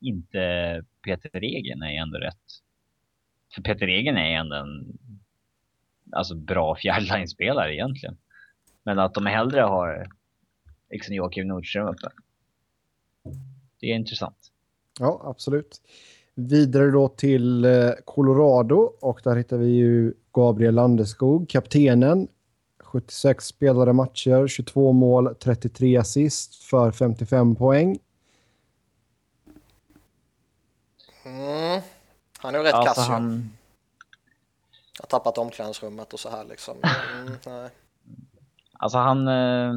[SPEAKER 2] inte Peter Regen är ändå rätt. För Peter Regen är ändå en alltså, bra fjärrline-spelare egentligen. Men att de hellre har liksom Joakim Nordström uppe. Det är intressant.
[SPEAKER 3] Ja, absolut. Vidare då till eh, Colorado och där hittar vi ju Gabriel Landeskog, kaptenen. 76 spelade matcher, 22 mål, 33 assist för 55 poäng.
[SPEAKER 1] Mm. Han är rätt alltså kass han... Har tappat omklädningsrummet och så här liksom. Mm, nej.
[SPEAKER 2] Alltså han... Eh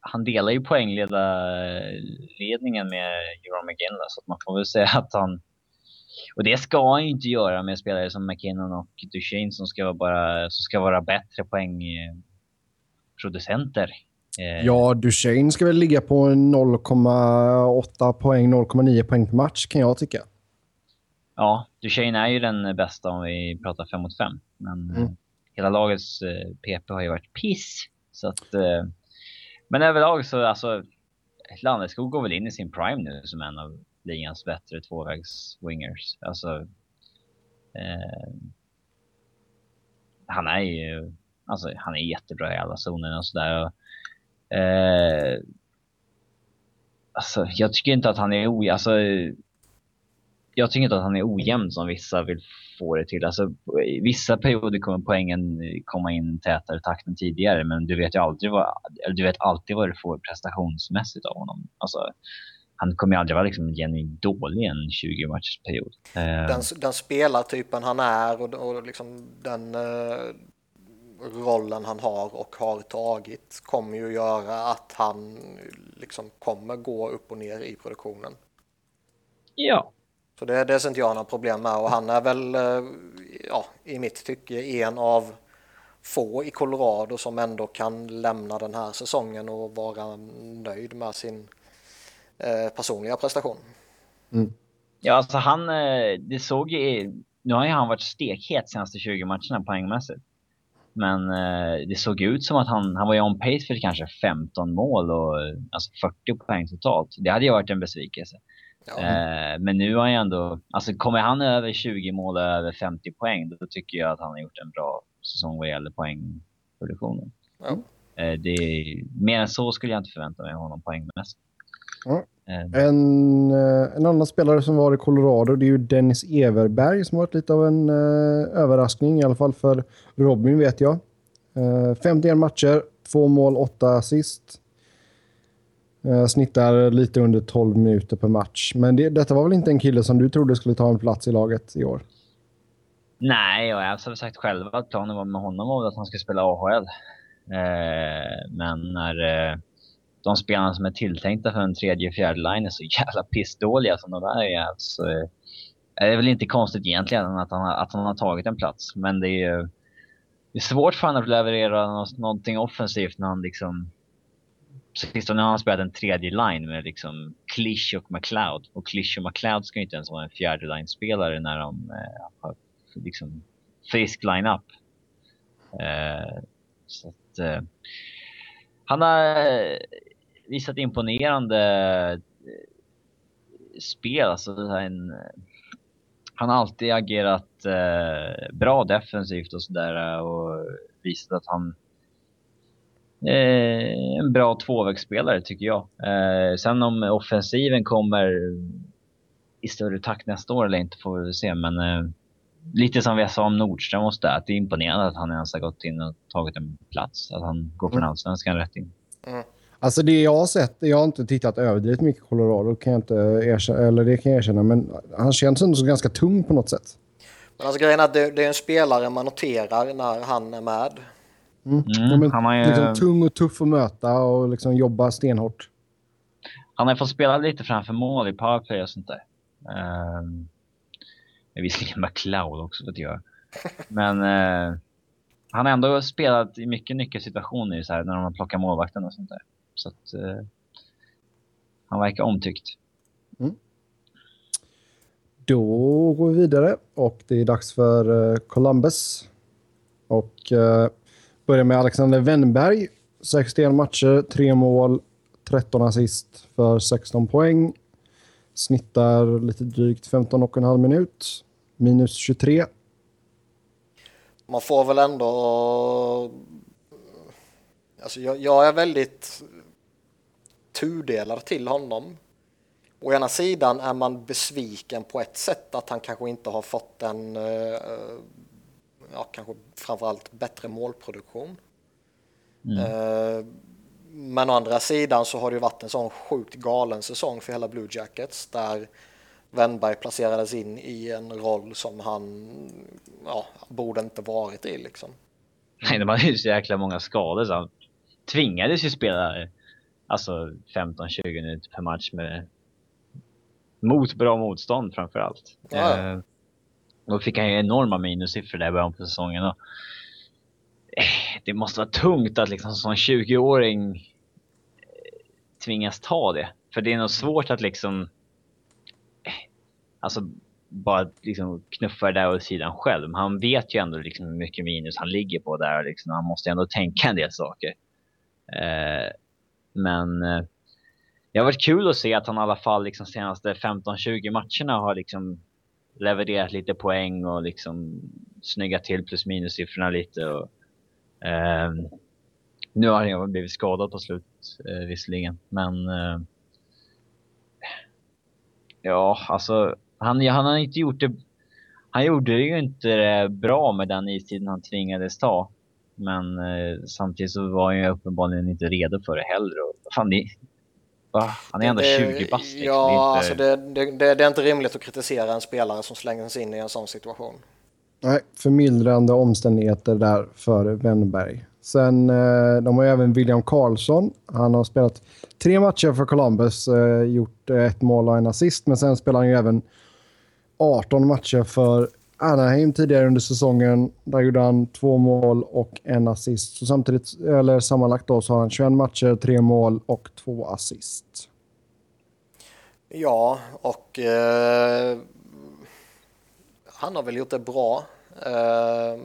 [SPEAKER 2] han delar ju poängledarledningen med Jerome McGinley så att man får väl säga att han och det ska han ju inte göra med spelare som McKinnon och Duchene som ska vara, som ska vara bättre poängproducenter.
[SPEAKER 3] Eh, ja, Duchene ska väl ligga på 0,8 poäng, 0,9 poäng per match kan jag tycka.
[SPEAKER 2] Ja, Duchene är ju den bästa om vi pratar 5 mot 5. Men mm. hela lagets PP har ju varit piss. Så att Men överlag så alltså, Landeskog går väl in i sin prime nu som en av ligans bättre tvåvägs-wingers. Alltså, eh, han är ju, alltså han är jättebra i alla zoner och sådär. Eh, alltså, jag tycker inte att han är ojämn. Alltså, jag tycker inte att han är ojämn som vissa vill få det till. Alltså, I vissa perioder kommer poängen komma in tätare takt än tidigare, men du vet ju aldrig vad, du vet alltid vad du får prestationsmässigt av honom. Alltså, han kommer ju aldrig vara liksom genuint dålig i en 20 matchers period.
[SPEAKER 1] Eh. Den, den spelartypen han är och, och liksom den uh, rollen han har och har tagit kommer ju göra att han liksom kommer gå upp och ner i produktionen.
[SPEAKER 2] Ja,
[SPEAKER 1] så det, det ser inte jag några problem med och han är väl, eh, ja, i mitt tycke en av få i Colorado som ändå kan lämna den här säsongen och vara nöjd med sin eh, personliga prestation.
[SPEAKER 2] Mm. Ja, alltså han, eh, det såg ju, nu har ju han varit stekhet senaste 20 matcherna poängmässigt. Men eh, det såg ut som att han, han var ju on pace för kanske 15 mål och alltså 40 poäng totalt. Det hade ju varit en besvikelse. Ja. Eh, men nu har han ju ändå, alltså kommer han över 20 mål och över 50 poäng, då tycker jag att han har gjort en bra säsong vad gäller poängproduktionen. Ja. Eh, det är, mer än så skulle jag inte förvänta mig av honom poängmässigt.
[SPEAKER 3] Ja. Eh. En, en annan spelare som var i Colorado det är ju Dennis Everberg som varit lite av en uh, överraskning, i alla fall för Robin vet jag. Uh, 51 matcher, två mål, åtta assist. Eh, snittar lite under 12 minuter per match. Men det, detta var väl inte en kille som du trodde skulle ta en plats i laget i år?
[SPEAKER 2] Nej, och jag har sagt själv att planen var med honom var att han skulle spela AHL. Eh, men när eh, de spelarna som är tilltänkta för en tredje fjärde line är så jävla pissdåliga som de där är så eh, är det väl inte konstigt egentligen att han, att han har tagit en plats. Men det är, det är svårt för honom att leverera någonting offensivt när han liksom Sistone har han spelat en tredje line med liksom Klisch och McLeod. Och Klisch och McLeod ska ju inte ens vara en fjärde line-spelare när de eh, har liksom frisk line-up. Eh, så att, eh, han har eh, visat imponerande eh, spel. Alltså en, han har alltid agerat eh, bra defensivt och sådär eh, och visat att han en bra tvåvägsspelare tycker jag. Eh, sen om offensiven kommer i större takt nästa år eller inte får vi se. Men eh, lite som vi sa om Nordström och att det är imponerande att han ens har gått in och tagit en plats. Att han går från mm. allsvenskan rätt in.
[SPEAKER 3] Mm. Alltså det jag har sett, jag har inte tittat överdrivet mycket Colorado, kan jag inte erkänna, eller det kan jag erkänna, men han känns ändå så ganska tung på något sätt.
[SPEAKER 1] Men alltså grejen är att det, det är en spelare man noterar när han är med.
[SPEAKER 3] Mm. Mm, ja, han ju... liksom, tung och tuff att möta och liksom jobba stenhårt.
[SPEAKER 2] Han har fått spela lite framför mål i powerplay och sånt där. Um, visserligen McLeod också för att göra. Men uh, han har ändå spelat i mycket nyckelsituationer så här, när de har plockat målvakten och sånt där. Så att uh, han verkar omtyckt. Mm.
[SPEAKER 3] Då går vi vidare och det är dags för uh, Columbus. Och uh, Börjar med Alexander Wennberg. 61 matcher, 3 mål, 13 assist för 16 poäng. Snittar lite drygt 15,5 minut. Minus 23.
[SPEAKER 1] Man får väl ändå... Alltså jag, jag är väldigt tudelad till honom. Å ena sidan är man besviken på ett sätt att han kanske inte har fått en uh, ja, kanske framförallt bättre målproduktion. Mm. Eh, men å andra sidan så har det ju varit en sån sjukt galen säsong för hela Blue Jackets där Wennberg placerades in i en roll som han ja, borde inte varit i liksom.
[SPEAKER 2] Nej, de hade ju så jäkla många skador så han tvingades ju spela alltså 15-20 minuter per match med mot bra motstånd framför allt. Ja. Eh, då fick han ju enorma minussiffror där i början på säsongen. Och eh, det måste vara tungt att liksom som 20-åring eh, tvingas ta det. För det är nog svårt att liksom eh, alltså bara liksom knuffa det där åt sidan själv. Han vet ju ändå liksom hur mycket minus han ligger på där. Liksom. Han måste ändå tänka en del saker. Eh, Men eh, det har varit kul att se att han i alla fall liksom senaste 15-20 matcherna har liksom levererat lite poäng och liksom snyggat till plus minus siffrorna lite. Och, eh, nu har han blivit skadad på slut eh, visserligen, men eh, ja, alltså han, han har inte gjort det. Han gjorde det ju inte bra med den istiden han tvingades ta. Men eh, samtidigt så var han ju uppenbarligen inte redo för det heller. Och, fan, det, va? Han är ändå
[SPEAKER 1] Det-
[SPEAKER 2] 20 bast. Liksom.
[SPEAKER 1] Ja,
[SPEAKER 2] det är inte...
[SPEAKER 1] alltså det, det, det, är inte rimligt att kritisera en spelare som slängs in i en sån situation.
[SPEAKER 3] Nej, förmildrande omständigheter där för Wennberg. Sen, eh, de har även William Karlsson. Han har spelat tre matcher för Columbus, eh, gjort ett mål och en assist. Men sen spelar han ju även 18 matcher för Anaheim tidigare under säsongen. Där gjorde han två mål och en assist. Så samtidigt, eller sammanlagt då, så har han 21 matcher, tre mål och två assist.
[SPEAKER 1] Ja, och eh, han har väl gjort det bra. Eh,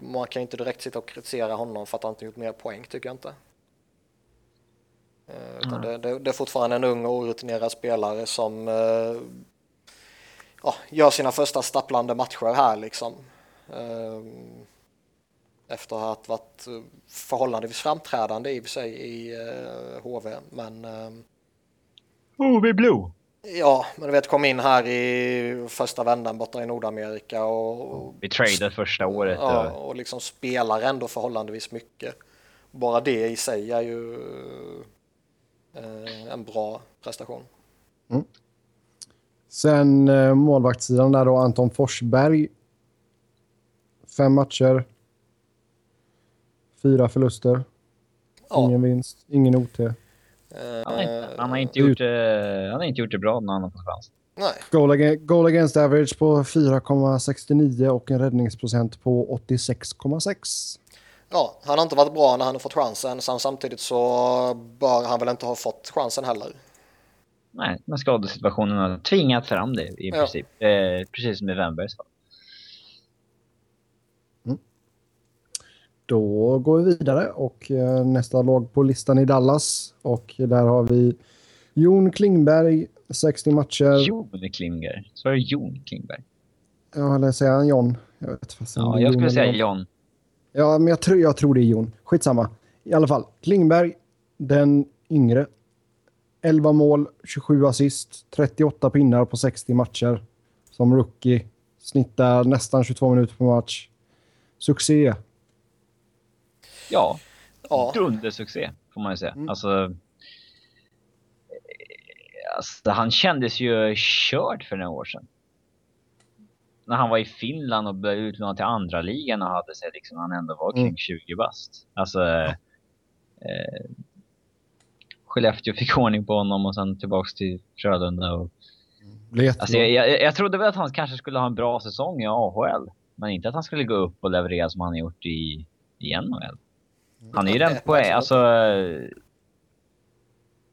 [SPEAKER 1] man kan ju inte direkt sitta och kritisera honom för att han inte gjort mer poäng, tycker jag inte. Eh, utan det, det, det är fortfarande en ung och orutinerad spelare som eh, ja, gör sina första stapplande matcher här liksom. Eh, efter att ha varit eh, förhållandevis framträdande i och för sig i HV, men eh,
[SPEAKER 2] Oh, vi blue!
[SPEAKER 1] Ja, men du vet kom in här i första vändan borta i Nordamerika och,
[SPEAKER 2] Vi tradade första året.
[SPEAKER 1] ja,
[SPEAKER 2] och-
[SPEAKER 1] och liksom spelar ändå förhållandevis mycket. Bara det i sig är ju eh, en bra prestation.
[SPEAKER 3] Sen eh, målvaktssidan där då, Anton Forsberg. Fem matcher. Fyra förluster.
[SPEAKER 1] Ja,
[SPEAKER 3] Ingen vinst, ingen OT.
[SPEAKER 1] eh,
[SPEAKER 2] Han har, inte, han, har inte
[SPEAKER 3] ut-
[SPEAKER 2] gjort, det- han har inte gjort det bra när han har fått chans.
[SPEAKER 1] Nej,
[SPEAKER 3] Goal, ag- goal against average på 4,69 och en räddningsprocent på 86,6.
[SPEAKER 1] ja, han har inte varit bra när han har fått chansen. Sen samtidigt så bör han väl inte ha fått chansen heller.
[SPEAKER 2] Nej, men skadesituationen har tvingat fram det i
[SPEAKER 1] Ja.
[SPEAKER 2] princip. Eh, precis som i Wennbergs fall.
[SPEAKER 3] Då går vi vidare och eh, nästa lag på listan i Dallas. Och där har vi Jon Klingberg, 60 matcher.
[SPEAKER 2] Jon Klingberg. Så är det Jon Klingberg.
[SPEAKER 3] Ja, eller säger han John? Jag vet fast
[SPEAKER 2] Ja, jag skulle säga John.
[SPEAKER 3] Ja, men jag tror, jag tror det är Jon. Skitsamma. I alla fall, Klingberg, den yngre. 11 mål, 27 assist, 38 pinnar på 60 matcher. Som rookie. Snittar nästan 22 minuter per match. Succé.
[SPEAKER 2] Ja,
[SPEAKER 1] Ja,
[SPEAKER 2] dundersuccé får man ju säga.
[SPEAKER 3] Mm.
[SPEAKER 2] Alltså, eh, alltså, han kändes ju körd för några år sedan. När han var i Finland och blev utlånad till andra ligan och hade sig liksom, han ändå var kring
[SPEAKER 3] Mm.
[SPEAKER 2] 20 bast. Alltså, eh, Skellefteå fick ordning på honom och sen tillbaks till Frölunda. Och, alltså, jag, jag, jag trodde väl att han kanske skulle ha en bra säsong i AHL. Men inte att han skulle gå upp och leverera som han gjort i, i NHL. Han är ju den poäng, alltså...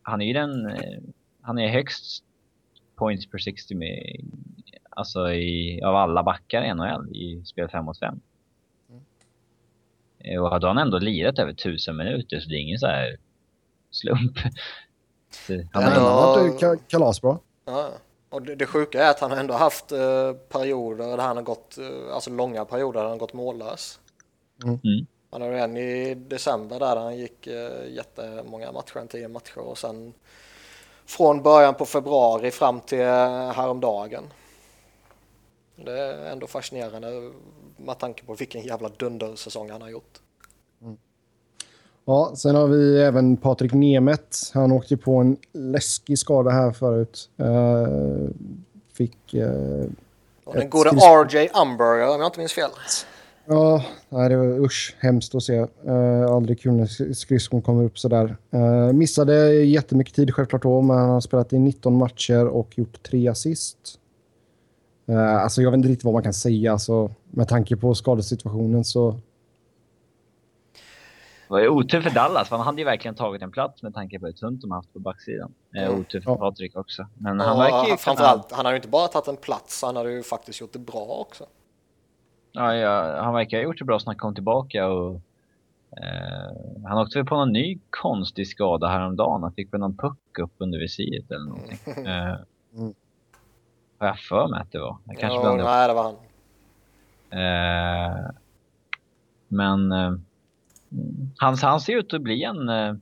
[SPEAKER 2] Han är ju den... Han är högst points per 60 med, alltså i, av alla backar i NHL i spel 5 mot 5. Eh, Och hade han ändå lirat över 1000 minuter så det är ingen så här slump. Så han
[SPEAKER 3] Ja, har varit ka- kalasbra.
[SPEAKER 1] Ja, och det, det sjuka är att han har ändå haft eh, perioder där han har gått, eh, alltså långa perioder där han har gått mållös.
[SPEAKER 3] Mm.
[SPEAKER 2] Mm.
[SPEAKER 1] Han hade en i december där han gick eh, jättemånga matcher, en tio matcher och sen från början på februari fram till eh, häromdagen. Det är ändå fascinerande med tanke på vilken jävla dundersäsong han har gjort.
[SPEAKER 3] Ja, sen har vi även Patrik Nemeth. Han åkte på en läskig skada här förut. Eh, fick...
[SPEAKER 1] Och den gode RJ Umberger om jag inte minns fel.
[SPEAKER 3] Ja, nej, det var usch, hemskt att se. Uh, aldrig kul när sk- skridskon kommer upp sådär. Uh, missade jättemycket tid självklart då, men han har spelat i 19 matcher och gjort tre assist. Uh, alltså jag vet inte riktigt vad man kan säga, alltså, med tanke på skadesituationen så...
[SPEAKER 2] det var ju otur för Dallas, för han hade ju verkligen tagit en plats med tanke på hur tunt de haft på backsidan.
[SPEAKER 1] Mm.
[SPEAKER 2] otur för
[SPEAKER 3] Ja.
[SPEAKER 2] Patrik också. Men han
[SPEAKER 1] Han
[SPEAKER 2] verkar ju
[SPEAKER 1] framförallt, han har ju inte bara tagit en plats, han har ju faktiskt gjort det bra också.
[SPEAKER 2] Ja, ja, han verkar ha gjort det bra så han kom tillbaka och Eh, han åkte väl på någon ny konstig skada häromdagen. Han fick väl någon puck upp under visiret eller någonting. Eh,
[SPEAKER 3] Mm.
[SPEAKER 2] Har jag för mig att det var. Jag kanske
[SPEAKER 1] ja,
[SPEAKER 2] blandade
[SPEAKER 1] nej, det var han.
[SPEAKER 2] Eh, men eh, han, han ser ut att bli en, eh,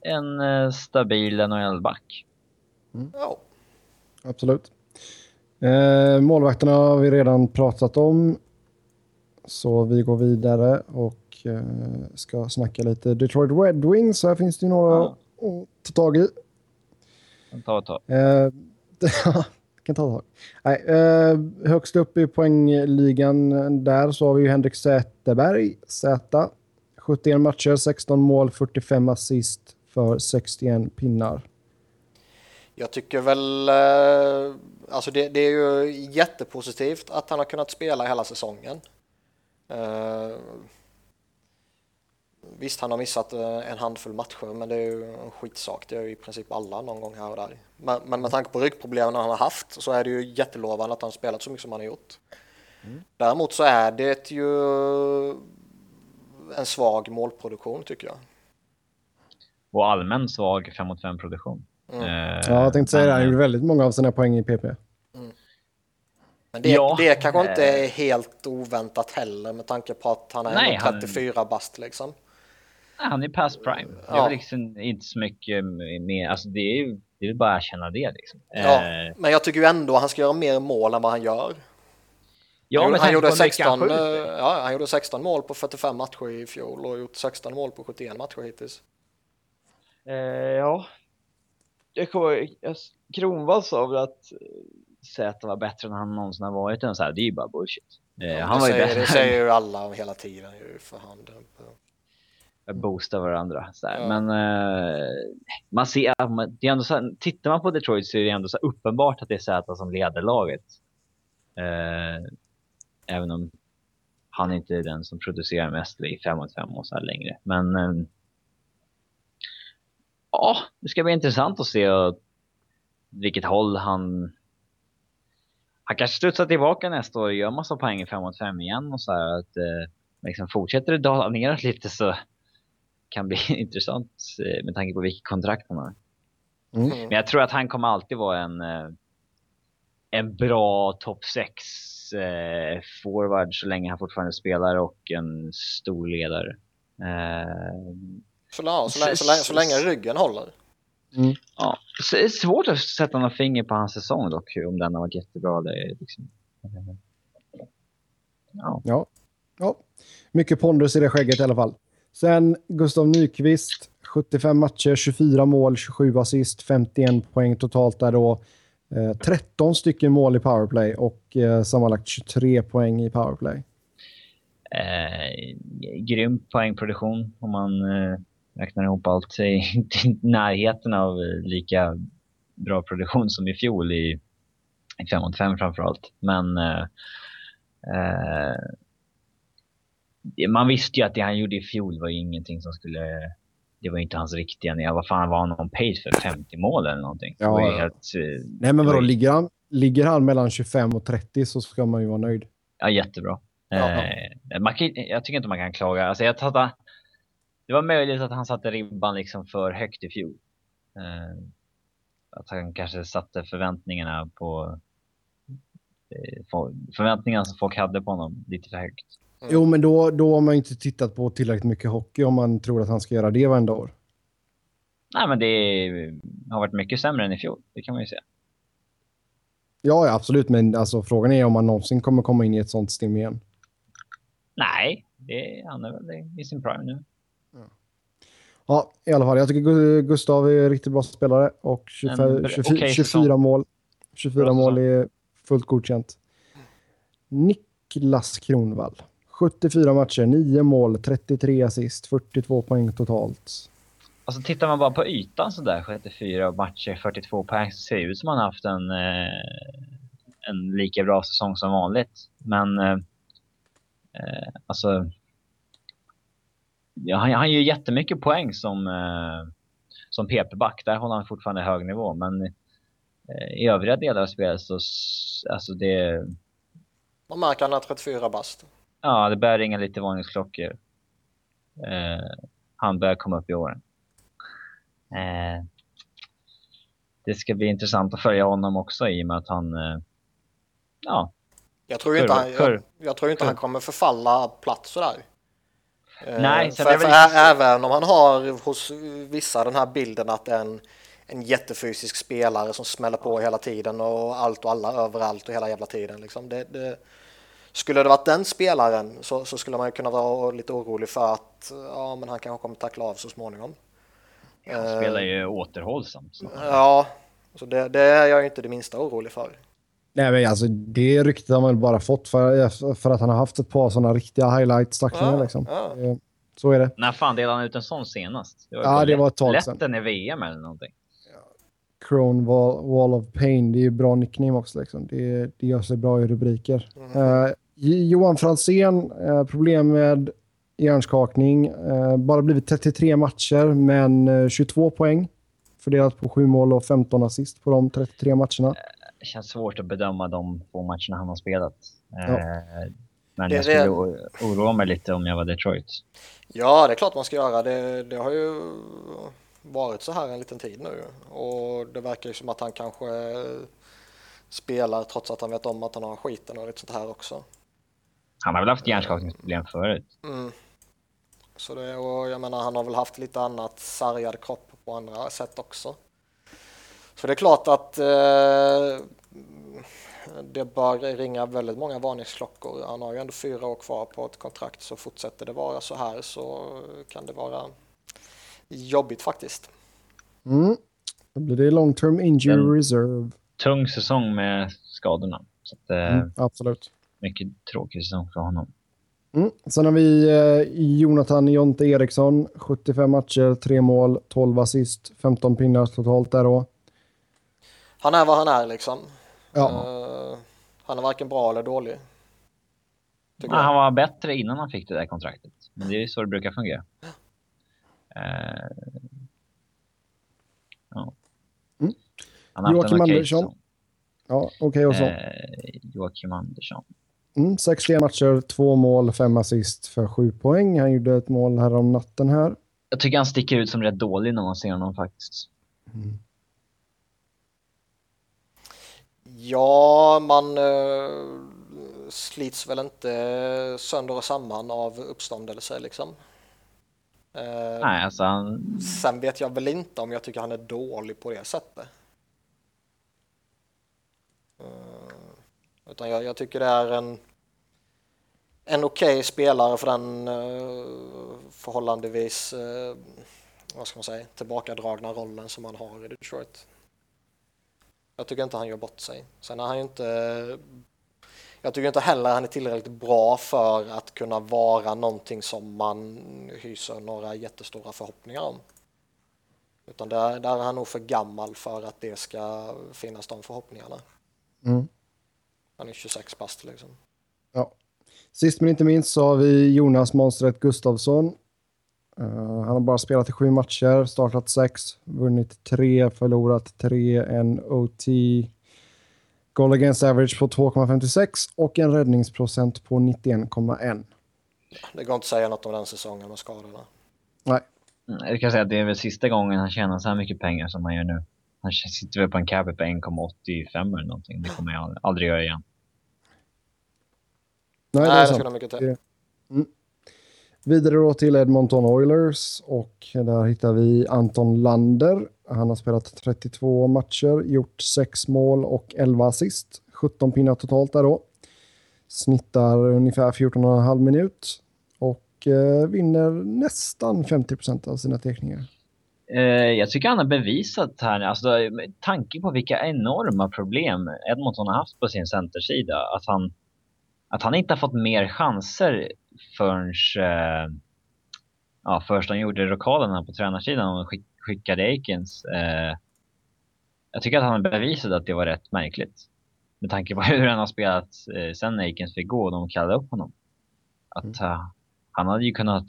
[SPEAKER 2] en eh, stabil NHL-back.
[SPEAKER 1] Ja.
[SPEAKER 3] Absolut. Eh, målvakterna har vi redan pratat om. Så vi går vidare och eh, ska snacka lite Detroit Red Wings. Här finns det ju några
[SPEAKER 2] Ja.
[SPEAKER 3] att ta tag i.
[SPEAKER 2] Ta ett tag.
[SPEAKER 3] Eh, kan ta ett tag. Nej, eh, högst upp i poängligan där så har vi ju Henrik Zetterberg, Z. 71 matcher, 16 mål, 45 assist för 61 pinnar.
[SPEAKER 1] Jag tycker väl, eh, alltså det, det är ju jättepositivt att han har kunnat spela hela säsongen. Eh, visst, han har missat eh, en handfull matcher, men det är ju en skitsak. Det är ju i princip alla någon gång här och där. Men, men med tanke på ryggproblemen han har haft så är det ju jättelovande att han spelat så mycket som han har gjort. Däremot så är det ju en svag målproduktion tycker jag.
[SPEAKER 2] Och allmän svag 5 mot 5 produktion.
[SPEAKER 1] Mm.
[SPEAKER 2] Eh,
[SPEAKER 3] Ja, jag tänkte säga det. Han gjorde väldigt många av sina poäng i PP.
[SPEAKER 1] Men det,
[SPEAKER 2] Ja,
[SPEAKER 1] det kanske
[SPEAKER 2] eh.
[SPEAKER 1] inte är helt oväntat heller med tanke på att han är
[SPEAKER 2] Nej,
[SPEAKER 1] ändå
[SPEAKER 2] han-
[SPEAKER 1] 34 bast liksom.
[SPEAKER 2] Nej, han är past prime. Det är
[SPEAKER 1] Ja.
[SPEAKER 2] liksom inte så mycket mer, alltså det är ju det är bara att erkänna det liksom.
[SPEAKER 1] Ja,
[SPEAKER 2] Eh,
[SPEAKER 1] men jag tycker ju ändå att han ska göra mer mål än vad han gör.
[SPEAKER 2] Ja
[SPEAKER 1] han, han, gjorde
[SPEAKER 2] på hur mycket han
[SPEAKER 1] 16,
[SPEAKER 2] skjuter.
[SPEAKER 1] eh, ja, han gjorde 16 mål på 45 matcher i fjol och gjort 16 mål på 71 matcher hittills.
[SPEAKER 2] Eh, ja. Jag kommer, jag, Kronwall sa väl att eh, Zäta var bättre än han någonsin har varit. Och så här, det är ju bara bullshit. Eh,
[SPEAKER 1] Ja,
[SPEAKER 2] han
[SPEAKER 1] det,
[SPEAKER 2] var ju
[SPEAKER 1] säger,
[SPEAKER 2] bättre.
[SPEAKER 1] det säger ju alla hela tiden ju för hand.
[SPEAKER 2] att boosta varandra. Så här.
[SPEAKER 1] Ja.
[SPEAKER 2] Men eh, man ser, det är ändå så här, tittar man på Detroit så är det ändå så uppenbart att det är Zäta som leder laget. Eh, även om han inte är den som producerar mest i 5 mot 5 och så här längre. Men eh, ja, det ska bli intressant att se vilket håll han han kanske studsar tillbaka nästa år och gör massa poäng i 5 mot 5 igen och så här att eh, liksom fortsätter det dala neråt lite så kan bli intressant eh, med tanke på vilket kontrakt han har.
[SPEAKER 3] Mm.
[SPEAKER 1] Mm.
[SPEAKER 2] Men jag tror att han kommer alltid vara en, eh, en bra topp 6 eh, forward så länge han fortfarande spelar och en stor ledare. Eh,
[SPEAKER 1] Så, ja, så, länge, så, länge, så länge ryggen håller.
[SPEAKER 2] ja. Så det är svårt att sätta några finger på hans säsong dock, om den har varit jättebra. Det är liksom, ja.
[SPEAKER 3] Ja. ja, mycket pondus i det skägget i alla fall. Sen Gustav Nyqvist, 75 matcher, 24 mål, 27 assist, 51 poäng totalt där då. Eh, 13 stycken mål i powerplay och eh, sammanlagt 23 poäng i powerplay.
[SPEAKER 2] Eh, grym poängproduktion om man eh, räknar ihop allt. Inte i närheten av eh, lika bra produktion som i fjol i, i 5 mot 5 framförallt. Men eh, eh, man visste ju att det han gjorde i fjol var ju ingenting som skulle... Det var inte hans riktiga nivå. Vad fan var han on pace för? 50 mål eller någonting?
[SPEAKER 3] Ja, ja.
[SPEAKER 2] helt, eh,
[SPEAKER 3] Nej, men vadå, ligger han, ligger han mellan 25 och 30 så ska man ju vara nöjd.
[SPEAKER 2] Ja, jättebra.
[SPEAKER 1] Ja.
[SPEAKER 2] Eh, man kan, jag tycker inte man kan klaga. Alltså, jag tattade, det var möjligt att han satte ribban liksom för högt i fjol. Eh, att han kanske satte förväntningarna på förväntningarna som folk hade på honom lite för högt.
[SPEAKER 1] Mm.
[SPEAKER 3] Jo, men då, då har man inte tittat på tillräckligt mycket hockey om man tror att han ska göra det varenda år.
[SPEAKER 2] Nej, men det har varit mycket sämre än i fjol. Det kan man ju säga.
[SPEAKER 3] Ja, ja absolut, men alltså, frågan är om han någonsin kommer komma in i ett sånt stim igen.
[SPEAKER 2] Nej, det, han är väl i sin prime nu.
[SPEAKER 3] Ja, i alla fall. Jag tycker Gu- Gustav är en riktigt bra spelare och 25,
[SPEAKER 2] En bra-
[SPEAKER 3] 24,
[SPEAKER 2] okej
[SPEAKER 3] 24
[SPEAKER 2] säsong.
[SPEAKER 3] mål. 24
[SPEAKER 2] Bra
[SPEAKER 3] mål är fullt godkänt. Niklas Kronvall. 74 matcher, 9 mål, 33 assist, 42 poäng totalt.
[SPEAKER 2] Alltså tittar man bara på ytan så där 74 matcher, 42 poäng så ser det ut som han har haft en, eh, en lika bra säsong som vanligt. Men eh, eh, alltså ja, han, han gör jättemycket poäng som, eh, som PP-back. Där håller han fortfarande hög nivå. Men eh, i övriga delar av spelet så alltså det,
[SPEAKER 1] Man märker att han är 34 bast.
[SPEAKER 2] Ja, det börjar ringa lite varningsklockor. Eh, han börjar komma upp i åren. Eh, det ska bli intressant att följa honom också i och med att han, eh, ja.
[SPEAKER 1] Jag tror inte, han, jag, jag tror inte han kommer förfalla platt sådär.
[SPEAKER 2] Eh, Nej,
[SPEAKER 1] för, för ä, även om han har hos vissa den här bilden att en, en jättefysisk spelare som smäller på hela tiden och allt och alla överallt och hela jävla tiden. Liksom. Det, det, skulle det varit den spelaren så, så, skulle man ju kunna vara lite orolig för att ja, men han kanske kommer tackla av så småningom.
[SPEAKER 2] Han spelar ju återhållsamt.
[SPEAKER 1] Ja, så det, det, är jag inte det minsta orolig för.
[SPEAKER 3] Nej, men alltså det ryktet har man väl bara fått för, för att han har haft ett par sådana riktiga highlights-tacklingar. Ja, liksom. ja. Så är det.
[SPEAKER 2] När fan delade han ut en sån senast?
[SPEAKER 3] Det var ja, det var ett tag sedan.
[SPEAKER 2] Lätten i VM eller någonting.
[SPEAKER 3] Crone Wall, Wall, of Pain, det är ju bra nickname också. Liksom. Det, det gör sig bra i rubriker. Mm. Uh, Johan Fransén, uh, problem med hjärnskakning. Uh, bara blivit 33 matcher, men 22 poäng. Fördelat på 7 mål och 15 assist på de 33 matcherna.
[SPEAKER 2] Det känns svårt att bedöma de två matcherna han har spelat. Ja. Men det, jag skulle det... oroa mig lite om jag var Detroit.
[SPEAKER 1] Ja, det är klart man ska göra. Det, det har ju varit så här en liten tid nu och det verkar ju som att han kanske spelar trots att han vet om att han har skiten och lite sånt här också.
[SPEAKER 2] Han har väl haft hjärnskakningsproblem förut.
[SPEAKER 1] Mm. Så det, och jag menar, han har väl haft lite annat sargad kropp på andra sätt också. Så det är klart att eh, det bör ringa väldigt många varningsklockor. Han har ju ändå fyra år kvar på ett kontrakt så fortsätter det vara så här så kan det vara jobbigt faktiskt.
[SPEAKER 3] Mm. Då blir det long term injury en reserve.
[SPEAKER 2] Tung säsong med skadorna. Så att, eh,
[SPEAKER 3] mm, absolut.
[SPEAKER 2] Mycket tråkig säsong för honom.
[SPEAKER 3] Mm. Sen har vi eh, Jonathan Jonte Eriksson. 75 matcher, 3 mål, 12 assist, 15 pinnar totalt där då.
[SPEAKER 1] Han är vad han är liksom. Ja. Uh, han är varken bra eller dålig.
[SPEAKER 2] Ja, han var bättre innan han fick det där kontraktet. Men det är så det brukar fungera. Uh,
[SPEAKER 3] ja. Mm. Joakim Andersson. Ja, okej okay, och så. Uh,
[SPEAKER 2] Joakim Andersson.
[SPEAKER 3] Mm, 61 matcher, två mål, fem assist för sju poäng. Han gjorde ett mål här om natten här.
[SPEAKER 2] Jag tycker han sticker ut som rätt dålig när man ser honom faktiskt. Mm.
[SPEAKER 1] Ja, man uh, slits väl inte sönder och samman av uppståndelse liksom.
[SPEAKER 2] Uh, Nej, alltså han...
[SPEAKER 1] Sen vet jag väl inte om jag tycker han är dålig på det sättet. Utan jag, jag, tycker det är en, en okej okay spelare för den eh, förhållandevis, eh, vad ska man säga, tillbakadragna rollen som han har i Detroit. Jag tycker inte han gör bort sig. Sen är han ju inte... Jag tycker inte heller han är tillräckligt bra för att kunna vara någonting som man hyser några jättestora förhoppningar om. Utan där, där är han nog för gammal för att det ska finnas de förhoppningarna.
[SPEAKER 3] Mm.
[SPEAKER 1] Han är 26 bast liksom.
[SPEAKER 3] Ja. Sist men inte minst så har vi Jonas Monstret Gustafsson Uh, han har bara spelat i sju matcher, startat sex, vunnit tre, förlorat tre, en OT, goal against average på 2,56 och en räddningsprocent på 91,1.
[SPEAKER 1] Det går inte att säga något om den säsongen och skadorna.
[SPEAKER 3] Nej.
[SPEAKER 2] Mm, jag kan säga att det är väl sista gången han tjänar så här mycket pengar som han gör nu. Han sitter väl på en capita på 1,85 eller någonting. Det kommer jag aldrig göra igen.
[SPEAKER 3] Nej, det, är det ska mycket till. Mm. Vidare då till Edmonton Oilers och där hittar vi Anton Lander. Han har spelat 32 matcher, gjort 6 mål och 11 assist. 17 pinnar totalt där då. Snittar ungefär 14,5 minut och eh, vinner nästan 50 procent av sina teckningar.
[SPEAKER 2] Eh, jag tycker han har bevisat här, alltså, med tanke på vilka enorma problem Edmonton har haft på sin centersida, att han, att han inte har fått mer chanser förrän eh, ja, först de gjorde rockaderna på tränarsidan och skick, skickade Aikens. Eh, jag tycker att han bevisade att det var rätt märkligt. Med tanke på hur han har spelat eh, sen Aikens fick gå och de kallade upp honom. Att mm. uh, han hade ju kunnat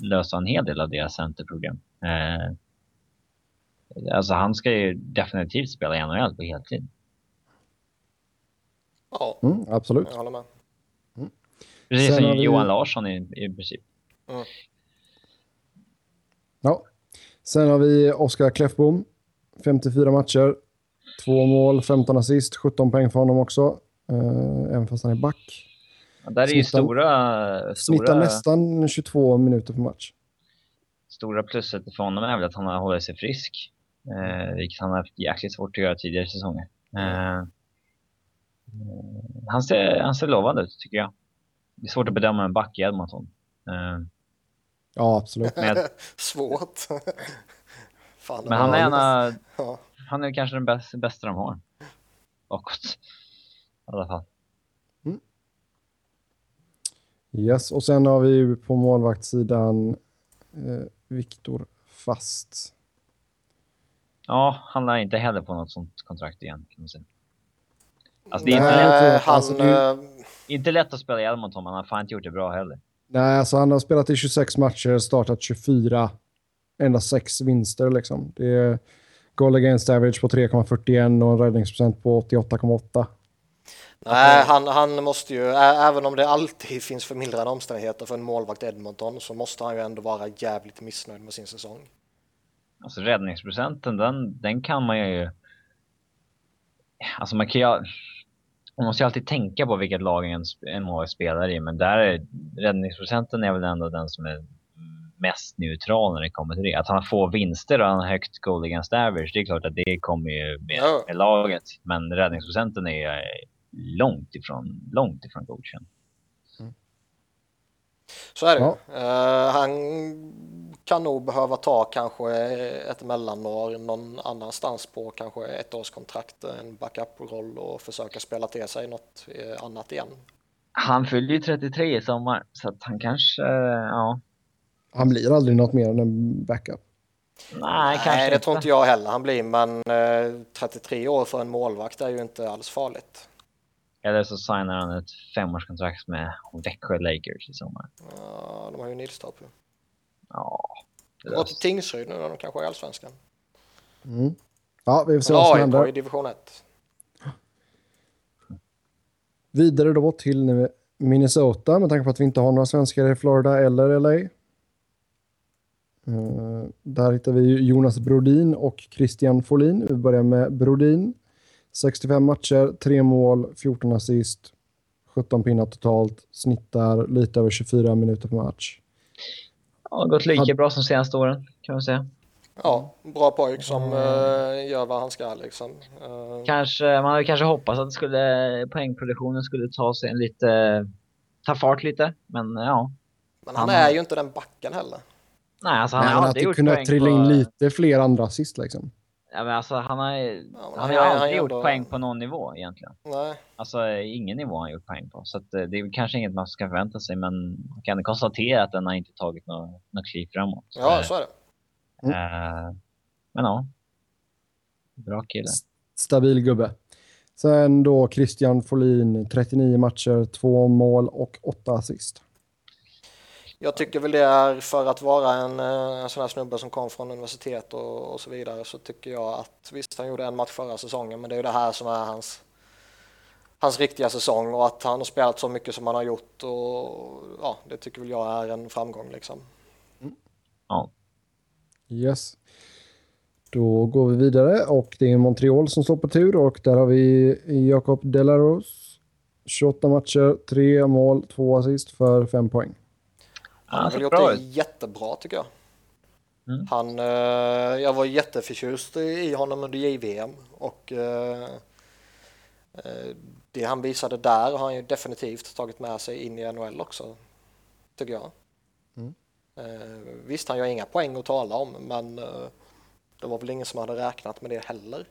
[SPEAKER 2] lösa en hel del av deras centerproblem. Eh, alltså han ska ju definitivt spela i NHL på heltid.
[SPEAKER 1] Ja,
[SPEAKER 3] mm, absolut.
[SPEAKER 1] Jag håller med.
[SPEAKER 2] Precis Sen som vi... Johan Larsson i, i princip.
[SPEAKER 1] Mm.
[SPEAKER 3] Ja. Sen har vi Oskar Kläffbom. 54 matcher. Två mål, 15 assist, 17 poäng för honom också. Uh, även fast han är back.
[SPEAKER 2] Ja, där är ju
[SPEAKER 3] Snittar-
[SPEAKER 2] stora...
[SPEAKER 3] Snittar
[SPEAKER 2] stora
[SPEAKER 3] nästan 22 minuter per match.
[SPEAKER 2] stora plusset för honom är väl att han har hållit sig frisk. Eh, vilket han har haft jäkligt svårt att göra tidigare säsonger. Eh, eh, han, ser, han ser lovande ut tycker jag. Det är svårt att bedöma en back i Edmonton. Eh,
[SPEAKER 3] Ja, absolut.
[SPEAKER 2] jag-
[SPEAKER 1] Svårt. Fan,
[SPEAKER 2] men han är
[SPEAKER 1] ja,
[SPEAKER 2] en av,
[SPEAKER 1] Ja.
[SPEAKER 2] han är kanske den bästa, bästa de har. Bakåt. I alla fall.
[SPEAKER 3] Yes, och sen har vi ju på målvaktssidan eh, Viktor Fast.
[SPEAKER 2] Ja, han lär inte heller på något sånt kontrakt igen kan man säga. Alltså, det är inte, lätt,
[SPEAKER 1] Nej, han,
[SPEAKER 3] alltså, är-
[SPEAKER 1] eh,
[SPEAKER 2] inte lätt att spela i Edmonton, men han har fan inte gjort det bra heller.
[SPEAKER 3] Nej, alltså han har spelat i 26 matcher, startat 24. Endast sex vinster liksom. Det är goal against average på 3,41 och en räddningsprocent på 88,8.
[SPEAKER 1] Nej, han, han måste ju, även om det alltid finns förmildrande omständigheter för en målvakt Edmonton så måste han ju ändå vara jävligt missnöjd med sin säsong.
[SPEAKER 2] Alltså räddningsprocenten, den, den kan man ju... Alltså man kan ju... Man måste ju alltid tänka på vilket lag en, en mål spelar i, men där är räddningsprocenten är väl ändå den som är mest neutral när det kommer till det. Att han har få vinster och han har högt goal against average, det är klart att det kommer ju med, med laget. Men räddningsprocenten är långt ifrån, långt ifrån godkänd.
[SPEAKER 1] Så är det
[SPEAKER 3] Ja.
[SPEAKER 1] ju. Eh, Han kan nog behöva ta kanske ett mellanår någon annanstans på kanske ett års kontrakt, en backup-roll och försöka spela till sig något eh, annat igen.
[SPEAKER 2] Han fyller ju 33 i sommar, så att han kanske, ja.
[SPEAKER 3] Han blir aldrig något mer än en backup.
[SPEAKER 2] Nej, kanske
[SPEAKER 1] Nej, det tror inte jag heller han blir, men eh, 33 år för en målvakt är ju inte alls farligt.
[SPEAKER 2] Eller så signar han ett femårskontrakt med Växjö Lakers i sommar.
[SPEAKER 1] Ja, de har ju Nilstorp. ju.
[SPEAKER 2] Ja. det
[SPEAKER 1] De går till Tingsryd nu när de kanske är Allsvenskan.
[SPEAKER 3] Mm. Ja, vi får se vad som händer.
[SPEAKER 1] i division 1.
[SPEAKER 3] Vidare då till Minnesota med tanke på att vi inte har några svenskar i Florida eller LA. Eh, där hittar vi Jonas Brodin och Christian Folin. Vi börjar med Brodin. 65 matcher, 3 mål, 14 assist, 17 pinnar totalt, snittar lite över 24 minuter per match.
[SPEAKER 2] Ja, det har gått lika bra som senaste åren, kan man säga.
[SPEAKER 1] Ja, bra pojk som eh, gör vad han ska liksom. Eh,
[SPEAKER 2] Kanske, man hade kanske hoppats att det skulle, poängproduktionen skulle ta sig en lite, ta fart lite, men ja.
[SPEAKER 1] men han
[SPEAKER 2] han-
[SPEAKER 1] är ju inte den backen heller.
[SPEAKER 2] Nej, alltså han
[SPEAKER 3] Nej,
[SPEAKER 2] aldrig
[SPEAKER 3] det
[SPEAKER 2] gjort
[SPEAKER 3] kunde
[SPEAKER 2] poäng
[SPEAKER 3] trilla
[SPEAKER 2] på...
[SPEAKER 3] in lite fler andra assist liksom.
[SPEAKER 2] Ja, men alltså han har,
[SPEAKER 1] men
[SPEAKER 2] han
[SPEAKER 1] han
[SPEAKER 2] har
[SPEAKER 1] han
[SPEAKER 2] aldrig
[SPEAKER 1] är
[SPEAKER 2] gjort
[SPEAKER 1] ändå-
[SPEAKER 2] poäng på någon nivå egentligen.
[SPEAKER 1] Nej,
[SPEAKER 2] Alltså ingen nivå har han gjort poäng på. Så att, eh, det är kanske inget man ska förvänta sig, men man kan konstatera att den har inte tagit något, något kliv framåt.
[SPEAKER 1] ja
[SPEAKER 2] Eh,
[SPEAKER 1] så är det.
[SPEAKER 2] Eh, men ja. Bra kille.
[SPEAKER 3] Stabil gubbe. Sen då Christian Folin, 39 matcher, 2 mål och 8 assist.
[SPEAKER 1] Jag tycker väl det är för att vara en, eh, en sån här snubbe som kom från universitet och, och så vidare så tycker jag att visst han gjorde en match förra säsongen men det är ju det här som är hans hans riktiga säsong och att han har spelat så mycket som han har gjort och ja, det tycker väl jag är en framgång liksom.
[SPEAKER 2] Ja.
[SPEAKER 3] Yes. Då går vi vidare och det är Montreal som står på tur och där har vi Jakob Delaros. 28 matcher, 3 mål, 2 assist för 5 poäng.
[SPEAKER 1] Han har gjort det jättebra tycker jag.
[SPEAKER 2] Mm.
[SPEAKER 1] Han, eh, jag var jätteförtjust i honom under JVM och eh, eh, det han visade där har han ju definitivt tagit med sig in i NHL också, tycker jag.
[SPEAKER 3] Mm.
[SPEAKER 1] Eh, visst, han gör inga poäng att tala om, men eh, det var väl ingen som hade räknat med det heller.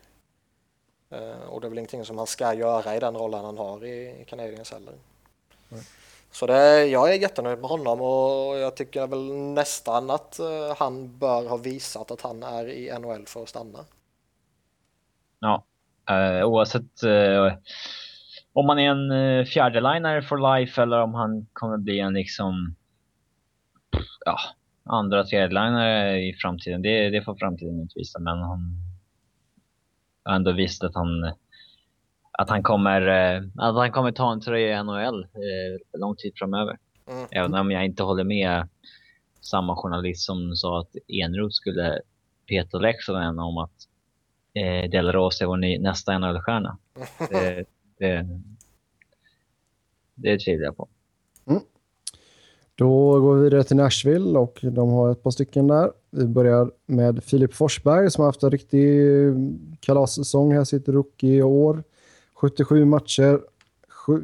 [SPEAKER 1] Eh, och det är väl ingenting som han ska göra i den rollen han har i, i Canadiens heller. Så det, jag är jättenöjd med honom och jag tycker väl nästan att eh, han bör ha visat att han är i NHL för att stanna.
[SPEAKER 2] Ja. Eh, oavsett eh, om man är en eh, fjärdelinare for life eller om han kommer bli en liksom ja, andra tredjelinare i framtiden. Det, det får framtiden utvisa. Men han har ändå visat att han eh, att han kommer eh, att han kommer ta en tröja i NHL eh, lång tid framöver.
[SPEAKER 1] Mm.
[SPEAKER 2] Även om jag inte håller med samma journalist som sa att Enroth skulle peta Leksand om att eh, Del Rose var ny, nästa NHL-stjärna. Det, det, det tvivlar jag på.
[SPEAKER 3] Då går vi vidare till Nashville och de har ett par stycken där. Vi börjar med Filip Forsberg som har haft en riktig kalassäsong. Här sitter rookie i år. 77 matcher,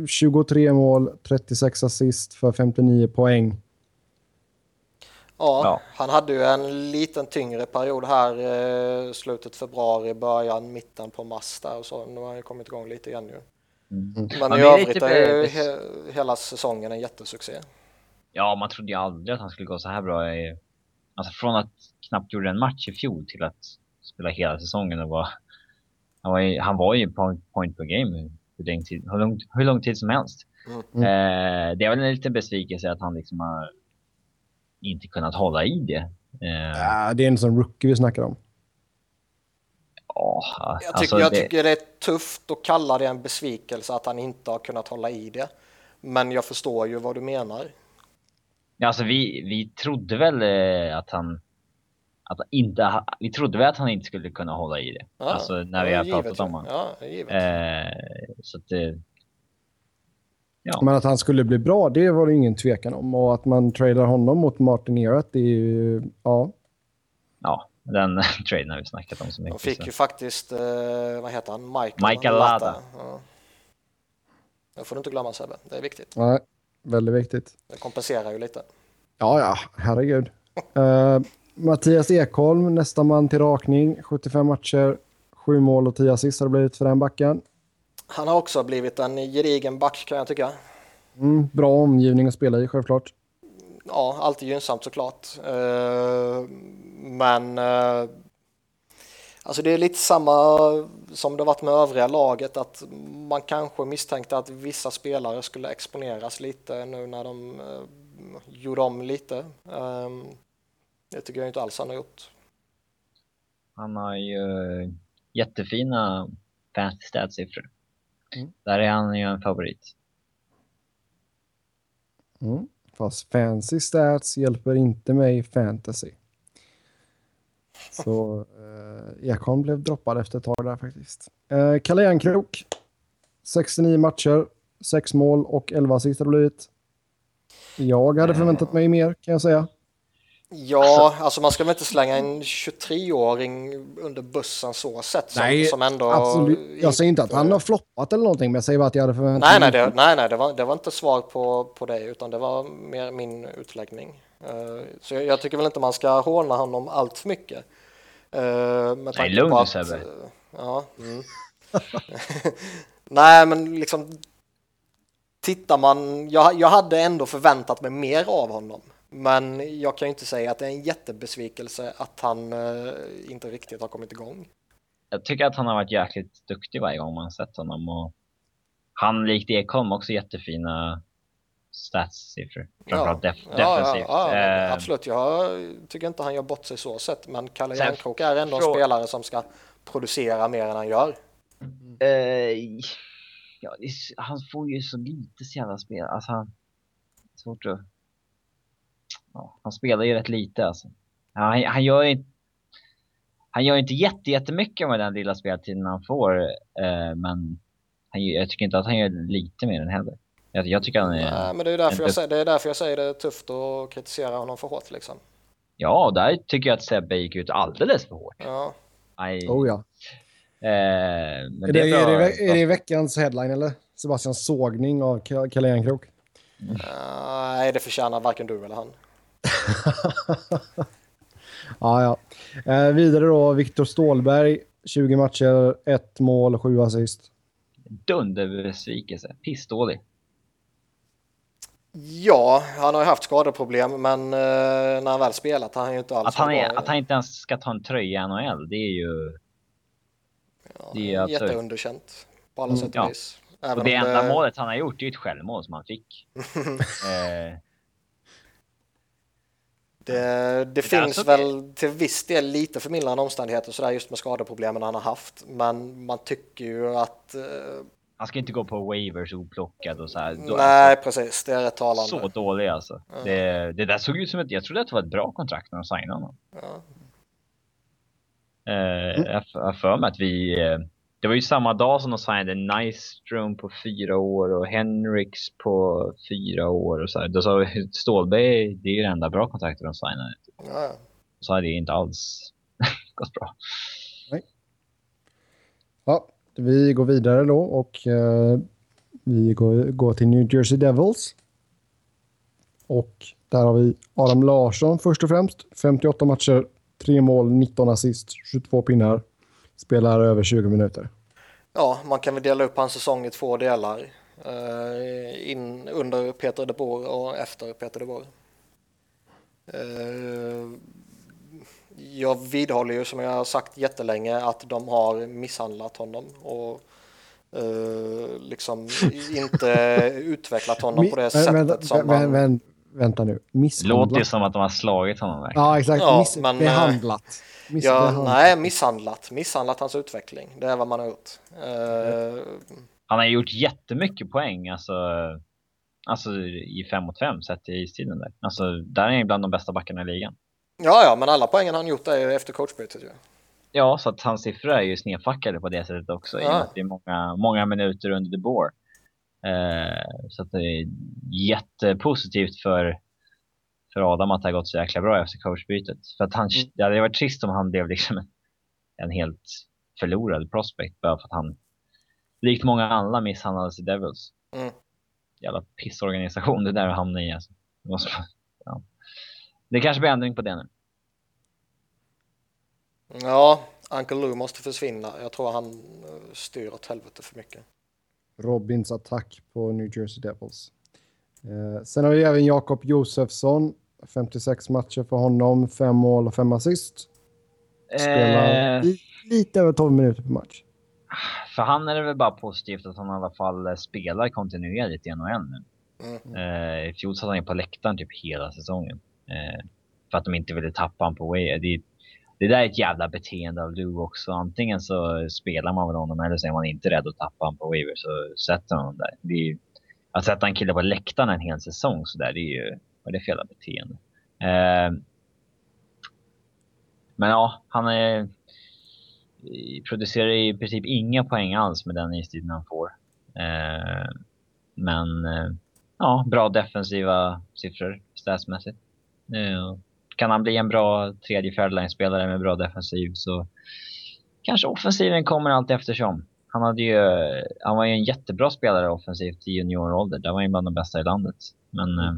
[SPEAKER 3] 23 mål, 36 assist för 59 poäng.
[SPEAKER 1] Ja,
[SPEAKER 2] Ja.
[SPEAKER 1] han hade ju en liten tyngre period här eh, slutet februari, början, mitten på mars där och så. Nu har han ju kommit igång lite igen ju.
[SPEAKER 2] Mm.
[SPEAKER 1] Men
[SPEAKER 2] Man
[SPEAKER 1] i övrigt
[SPEAKER 2] lite
[SPEAKER 1] är ju he hela säsongen en jättesuccé.
[SPEAKER 2] Ja, man trodde ju aldrig att han skulle gå så här bra. I, alltså från att knappt gjorde en match i fjol till att spela hela säsongen och vara... Han var ju, han var ju point, point per game hur lång, tid, hur, lång, hur lång tid som helst.
[SPEAKER 1] Mm.
[SPEAKER 2] Eh, det är väl en liten besvikelse att han liksom har inte kunnat hålla i det. Eh,
[SPEAKER 3] Ja, det är en sån rookie vi snackar om.
[SPEAKER 2] ja,
[SPEAKER 1] Jag, tycker,
[SPEAKER 2] alltså
[SPEAKER 1] jag
[SPEAKER 2] det-
[SPEAKER 1] tycker det är tufft att kalla det en besvikelse att han inte har kunnat hålla i det. Men jag förstår ju vad du menar.
[SPEAKER 2] Ja, alltså vi, vi trodde väl eh, att han... Att inte, vi trodde väl att han inte skulle kunna hålla i det.
[SPEAKER 1] Ja,
[SPEAKER 2] alltså när vi har
[SPEAKER 1] givet
[SPEAKER 2] pratat om honom.
[SPEAKER 1] Ja.
[SPEAKER 2] Eh, så att det... Ja.
[SPEAKER 3] Men att han skulle bli bra, det var det ingen tvekan om. Och att man tradar honom mot Martin Erat, det är ju... Ja.
[SPEAKER 2] ja, den traden har vi snackat om så
[SPEAKER 1] De
[SPEAKER 2] mycket.
[SPEAKER 1] fick
[SPEAKER 2] så.
[SPEAKER 1] ju faktiskt, eh, vad heter han, Michael,
[SPEAKER 2] Michael Lada.
[SPEAKER 1] Ja. Det får du inte glömma Sebbe, det är viktigt.
[SPEAKER 3] Nej, väldigt viktigt.
[SPEAKER 1] Det kompenserar ju lite.
[SPEAKER 3] Ja, ja, herregud. Eh, Mattias Ekholm, nästa man till rakning. 75 matcher, 7 mål och 10 assist har det blivit för den backen.
[SPEAKER 1] Han har också blivit en gedigen back kan jag tycka.
[SPEAKER 3] Mm, bra omgivning att spela i, självklart.
[SPEAKER 1] Ja, alltid gynnsamt såklart. Eh, Men eh, alltså det är lite samma som det varit med övriga laget att man kanske misstänkte att vissa spelare skulle exponeras lite nu när de eh, gjorde om lite. Eh, Det tycker jag inte alls han har gjort.
[SPEAKER 2] Han har ju jättefina fantasy stats-siffror.
[SPEAKER 3] Mm.
[SPEAKER 2] Där är han ju en favorit.
[SPEAKER 3] Mm. Fast fancy stats hjälper inte mig i fantasy. Så eh, Ekholm blev droppad efter ett tag där faktiskt. Eh, Kalle Järnkrok. 69 matcher, 6 mål och 11 assist har det blivit. Jag hade förväntat mig mer kan jag säga.
[SPEAKER 1] Ja, alltså, man ska väl inte slänga en 23-åring under bussen så sett som,
[SPEAKER 3] Nej,
[SPEAKER 1] som ändå...
[SPEAKER 3] Absolut. Jag säger inte att han har floppat eller någonting, men jag säger bara att jag hade förväntat
[SPEAKER 1] Nej, nej,
[SPEAKER 3] mig
[SPEAKER 1] det, nej, nej det, var, det var inte svar på, på det, utan det var mer min utläggning. Eh, så jag, jag tycker väl inte man ska håna honom allt för mycket. Uh, med tanke
[SPEAKER 2] lugn
[SPEAKER 1] att,
[SPEAKER 2] Sebbe.
[SPEAKER 1] eh, Ja. Mm. nej, men liksom tittar man, jag, jag hade ändå förväntat mig mer av honom. Men jag kan ju inte säga att det är en jättebesvikelse att han eh, inte riktigt har kommit igång.
[SPEAKER 2] Jag tycker att han har varit jäkligt duktig varje gång man sett honom. Och han likt Ekholm också jättefina stats-siffror. Framförallt def-
[SPEAKER 1] ja, ja,
[SPEAKER 2] defensivt.
[SPEAKER 1] ja,
[SPEAKER 2] Eh,
[SPEAKER 1] absolut. Jag tycker inte han gör bort sig så sett, men Kalle Järnkrok är ändå en spelare som ska producera mer än han gör.
[SPEAKER 2] Eh, ja, han får ju så lite så jävla spel. Alltså han... Svårt att... Ja, han spelar ju rätt lite alltså. Ja, han, han gör ju inte... Han gör inte jätte, jättemycket med den lilla speltiden han får. Eh, men han, jag tycker inte att han gör lite mer än heller. Jag, jag tycker han är...
[SPEAKER 1] Nej, men det är, därför jag, säger- det är därför jag säger det är tufft att kritisera honom för hårt liksom.
[SPEAKER 2] Ja, där tycker jag att Sebbe gick ut alldeles för hårt.
[SPEAKER 1] Ja.
[SPEAKER 2] Nej,
[SPEAKER 3] Oh, ja.
[SPEAKER 2] eh, men
[SPEAKER 3] Är det, är,
[SPEAKER 2] bra.
[SPEAKER 3] det, är det veckans headline eller? Sebastians sågning av Ka- Kalle Järnkrok.
[SPEAKER 1] Nej, det förtjänar varken du eller han.
[SPEAKER 3] Ja, ja. Eh, vidare då, Viktor Stålberg. 20 matcher, ett mål, sju assist.
[SPEAKER 2] Dunderbesvikelse. Pissdålig.
[SPEAKER 1] Ja, han har ju haft skadeproblem, men eh, när han väl spelat har han ju inte alls
[SPEAKER 2] Att han, är,
[SPEAKER 1] bra.
[SPEAKER 2] att han inte ens ska ta en tröja i NHL, det är ju...
[SPEAKER 1] Ja,
[SPEAKER 2] det är absurt.
[SPEAKER 1] jätteunderkänt på alla
[SPEAKER 3] Mm,
[SPEAKER 1] sätt och
[SPEAKER 2] ja.
[SPEAKER 1] vis. Även
[SPEAKER 2] Och det enda målet han har gjort är ju ett självmål som han fick. eh,
[SPEAKER 1] Det, det finns
[SPEAKER 2] alltså det-
[SPEAKER 1] väl till viss del lite förmildrande omständigheter sådär just med skadeproblemen han har haft. Men man tycker ju att eh,
[SPEAKER 2] Han ska inte gå på waivers oplockad och så här.
[SPEAKER 1] Nej,
[SPEAKER 2] alltså,
[SPEAKER 1] precis. Det är rätt talande.
[SPEAKER 2] så dålig alltså.
[SPEAKER 1] Ja.
[SPEAKER 2] Det, det där såg ut som ett, jag trodde att det var ett bra kontrakt när de signade honom.
[SPEAKER 1] Ja.
[SPEAKER 2] Eh,
[SPEAKER 3] Mm.
[SPEAKER 2] Jag har för mig att vi, eh, det var ju samma dag som de signade Nystrom på fyra år och Henriks på fyra år och så här. Då sa vi Stålberg, det är ju det enda bra kontraktet de signade.
[SPEAKER 1] Ja.
[SPEAKER 2] Så hade det inte alls gått bra.
[SPEAKER 3] Ja, vi går vidare då och eh, vi går, går till New Jersey Devils. Och där har vi Adam Larsson först och främst. 58 matcher, 3 mål, 19 assist, 22 pinnar. Spelar över 20 minuter.
[SPEAKER 1] Ja, man kan väl dela upp hans säsong i två delar. Eh, in under Peter de Boer och efter Peter de Boer. Eh, jag vidhåller ju som jag har sagt jättelänge att de har misshandlat honom och eh, liksom inte utvecklat honom på det sättet
[SPEAKER 3] vänta,
[SPEAKER 1] som
[SPEAKER 3] vä-
[SPEAKER 1] man...
[SPEAKER 3] vä- vänta nu.
[SPEAKER 2] Det låter ju
[SPEAKER 3] Misshandlat?
[SPEAKER 2] som att de har slagit honom verkligen.
[SPEAKER 3] Ja, exakt.
[SPEAKER 1] Ja,
[SPEAKER 3] Miss-
[SPEAKER 1] men, eh, Ja, nej, misshandlat. Misshandlat hans utveckling. Det är vad man har gjort. Eh,
[SPEAKER 2] Han har gjort jättemycket poäng alltså, alltså i 5 mot 5 sett i istiden där. Alltså där är han bland de bästa backarna i ligan.
[SPEAKER 1] ja, ja, men alla poängen han gjort är ju efter coachbytet ju.
[SPEAKER 2] Ja, så att hans siffror är ju snedfackade på det sättet också i
[SPEAKER 1] Ja.
[SPEAKER 2] att det är många, många minuter under the board. Eh, så att det är jättepositivt för, för Adam att det har gått så jäkla bra efter coachbytet. För att han,
[SPEAKER 1] Mm.
[SPEAKER 2] det hade varit trist om han blev liksom en, en helt förlorad prospect bara för att han, likt många andra, misshandlades i Devils.
[SPEAKER 1] Mm.
[SPEAKER 2] Jävla pissorganisation det där att hamna i alltså. Det, måste, ja. det kanske blir ändring på det nu.
[SPEAKER 1] Ja, Uncle Lou måste försvinna. Jag tror han eh, styr åt helvete för mycket.
[SPEAKER 3] Robins attack på New Jersey Devils. Eh, sen har vi även Jakob Josefsson. 56 matcher för honom, 5 mål och 5 assist. Spelar
[SPEAKER 2] Eh,
[SPEAKER 3] li- lite över 12 minuter per match.
[SPEAKER 2] För han är det väl bara positivt att han i alla fall eh, spelar kontinuerligt i NHL nu.
[SPEAKER 1] Mm.
[SPEAKER 2] Eh, I fjol satt han ju på läktaren typ hela säsongen. Eh, för att de inte ville tappa honom på way. Det, det där är ett jävla beteende av Lou också. Antingen så spelar man med honom eller så är man inte rädd att tappa honom på waiver så sätter man honom där. Det Alltså att sätta en kille på läktaren en hel säsong så där, det är ju vad är det för jävla beteende. Eh, men ja, han är, eh, producerar i princip inga poäng alls med den istiden han får. Eh, men eh, ja, bra defensiva siffror statsmässigt. Eh, kan han bli en bra tredje fjärdeline-spelare med bra defensiv så kanske offensiven kommer allt eftersom. Han, hade ju, han var ju en jättebra spelare offensivt i juniorålder. Där var han bland de bästa i landet. Men eh,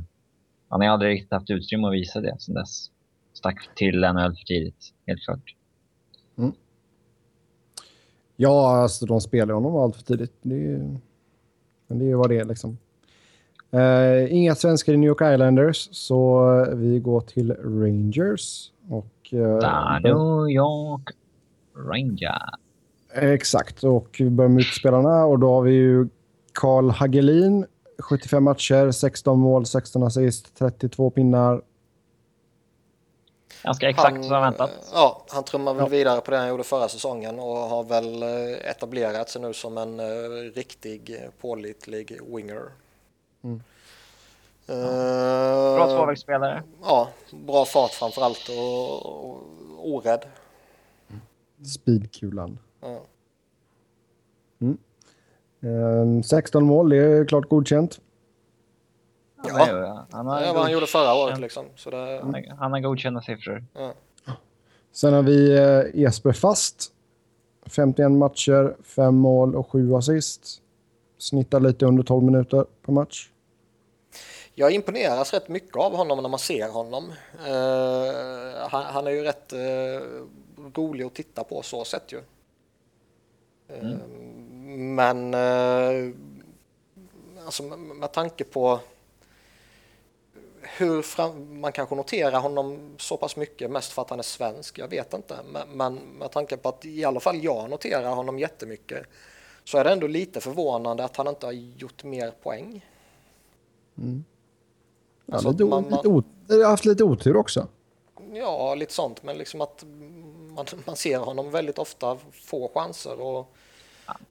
[SPEAKER 2] han har aldrig riktigt haft utrymme att visa det sen dess. Stack till NHL för tidigt, helt klart.
[SPEAKER 3] Ja, alltså de spelar honom allt för tidigt. Det är, ju- men det är ju vad det är liksom. Eh, inga svenskar i New York Islanders, så vi går till Rangers. Och,
[SPEAKER 2] Där, New York Ranger.
[SPEAKER 3] Exakt, och vi börjar med utspelarna och då har vi ju Karl Hagelin, 75 matcher, 16 mål, 16 assist, 32 pinnar.
[SPEAKER 2] Ganska exakt som väntat.
[SPEAKER 1] Ja, han trummar väl
[SPEAKER 3] Ja.
[SPEAKER 1] vidare på det han gjorde förra säsongen och har väl eh, etablerat sig nu som en uh, riktig pålitlig winger.
[SPEAKER 3] Mm.
[SPEAKER 1] Eh,
[SPEAKER 2] Bra tvåvägsspelare.
[SPEAKER 1] Ja, bra fart framför allt och, och orädd.
[SPEAKER 3] Speedkulan.
[SPEAKER 1] Ja.
[SPEAKER 3] Eh, 16 mål, det är klart godkänt.
[SPEAKER 2] Han,
[SPEAKER 1] Ja.
[SPEAKER 2] är, han, har
[SPEAKER 1] Det är vad han gjorde förra året liksom. Så det,
[SPEAKER 2] han, har- han har godkända siffror.
[SPEAKER 1] ja.
[SPEAKER 3] Sen har vi eh, Jesper Fast. 51 matcher, 5 mål och 7 assist. Snittar lite under 12 minuter per match.
[SPEAKER 1] Jag imponeras rätt mycket av honom när man ser honom. Eh, han, han är ju rätt eh, rolig att titta på så sätt ju. Eh, Men eh, alltså med, tanke på hur fram, man kanske noterar honom så pass mycket, mest för att han är svensk, jag vet inte. Men, men med tanke på att i alla fall jag noterar honom jättemycket så är det ändå lite förvånande att han inte har gjort mer poäng.
[SPEAKER 3] Ja,
[SPEAKER 1] Alltså
[SPEAKER 3] lite,
[SPEAKER 1] att
[SPEAKER 3] o-
[SPEAKER 1] man-
[SPEAKER 3] lite haft lite otur också.
[SPEAKER 1] Ja, lite sånt, men liksom att man, man ser honom väldigt ofta få chanser och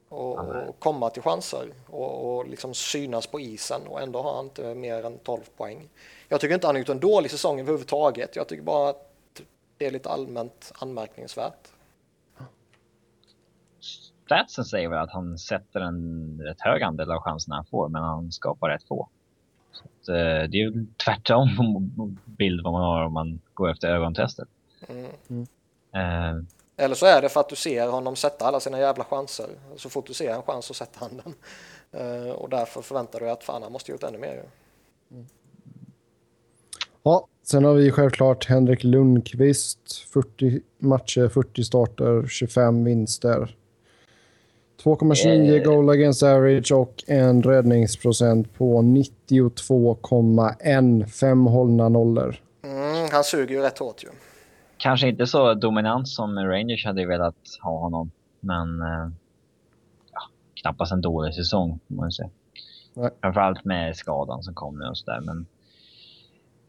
[SPEAKER 1] och, och komma till chanser och, och liksom synas på isen och ändå har han inte mer än 12 poäng. Jag tycker inte han har gjort en dålig säsong överhuvudtaget. Jag tycker bara att det är lite allmänt anmärkningsvärt.
[SPEAKER 2] Statsen säger väl att han sätter en rätt hög andel av chanserna han får, men han skapar rätt få. Så att, eh, det är ju tvärtom bild vad man har om man går efter ögontestet.
[SPEAKER 1] Mm.
[SPEAKER 3] Mm.
[SPEAKER 2] Eh,
[SPEAKER 1] Eller så är det för att du ser honom sätta alla sina jävla chanser. Så fort du ser en chans så sätter han den. Eh, och därför förväntar du dig att fan han måste gjort ännu mer. ju.
[SPEAKER 3] Ja, sen har vi självklart Henrik Lundqvist. 40 matcher, 40 starter, 25 vinster. 2,29
[SPEAKER 2] Eh.
[SPEAKER 3] goal against average och en räddningsprocent på 92,1. Fem hållna nollor.
[SPEAKER 1] Mm, han suger ju rätt hårt ju.
[SPEAKER 2] Kanske inte så dominant som Rangers hade velat ha honom, men eh, ja, knappast en dålig säsong, får man säga.
[SPEAKER 3] Nej.
[SPEAKER 2] Framförallt med skadan som kom nu och sådär. Men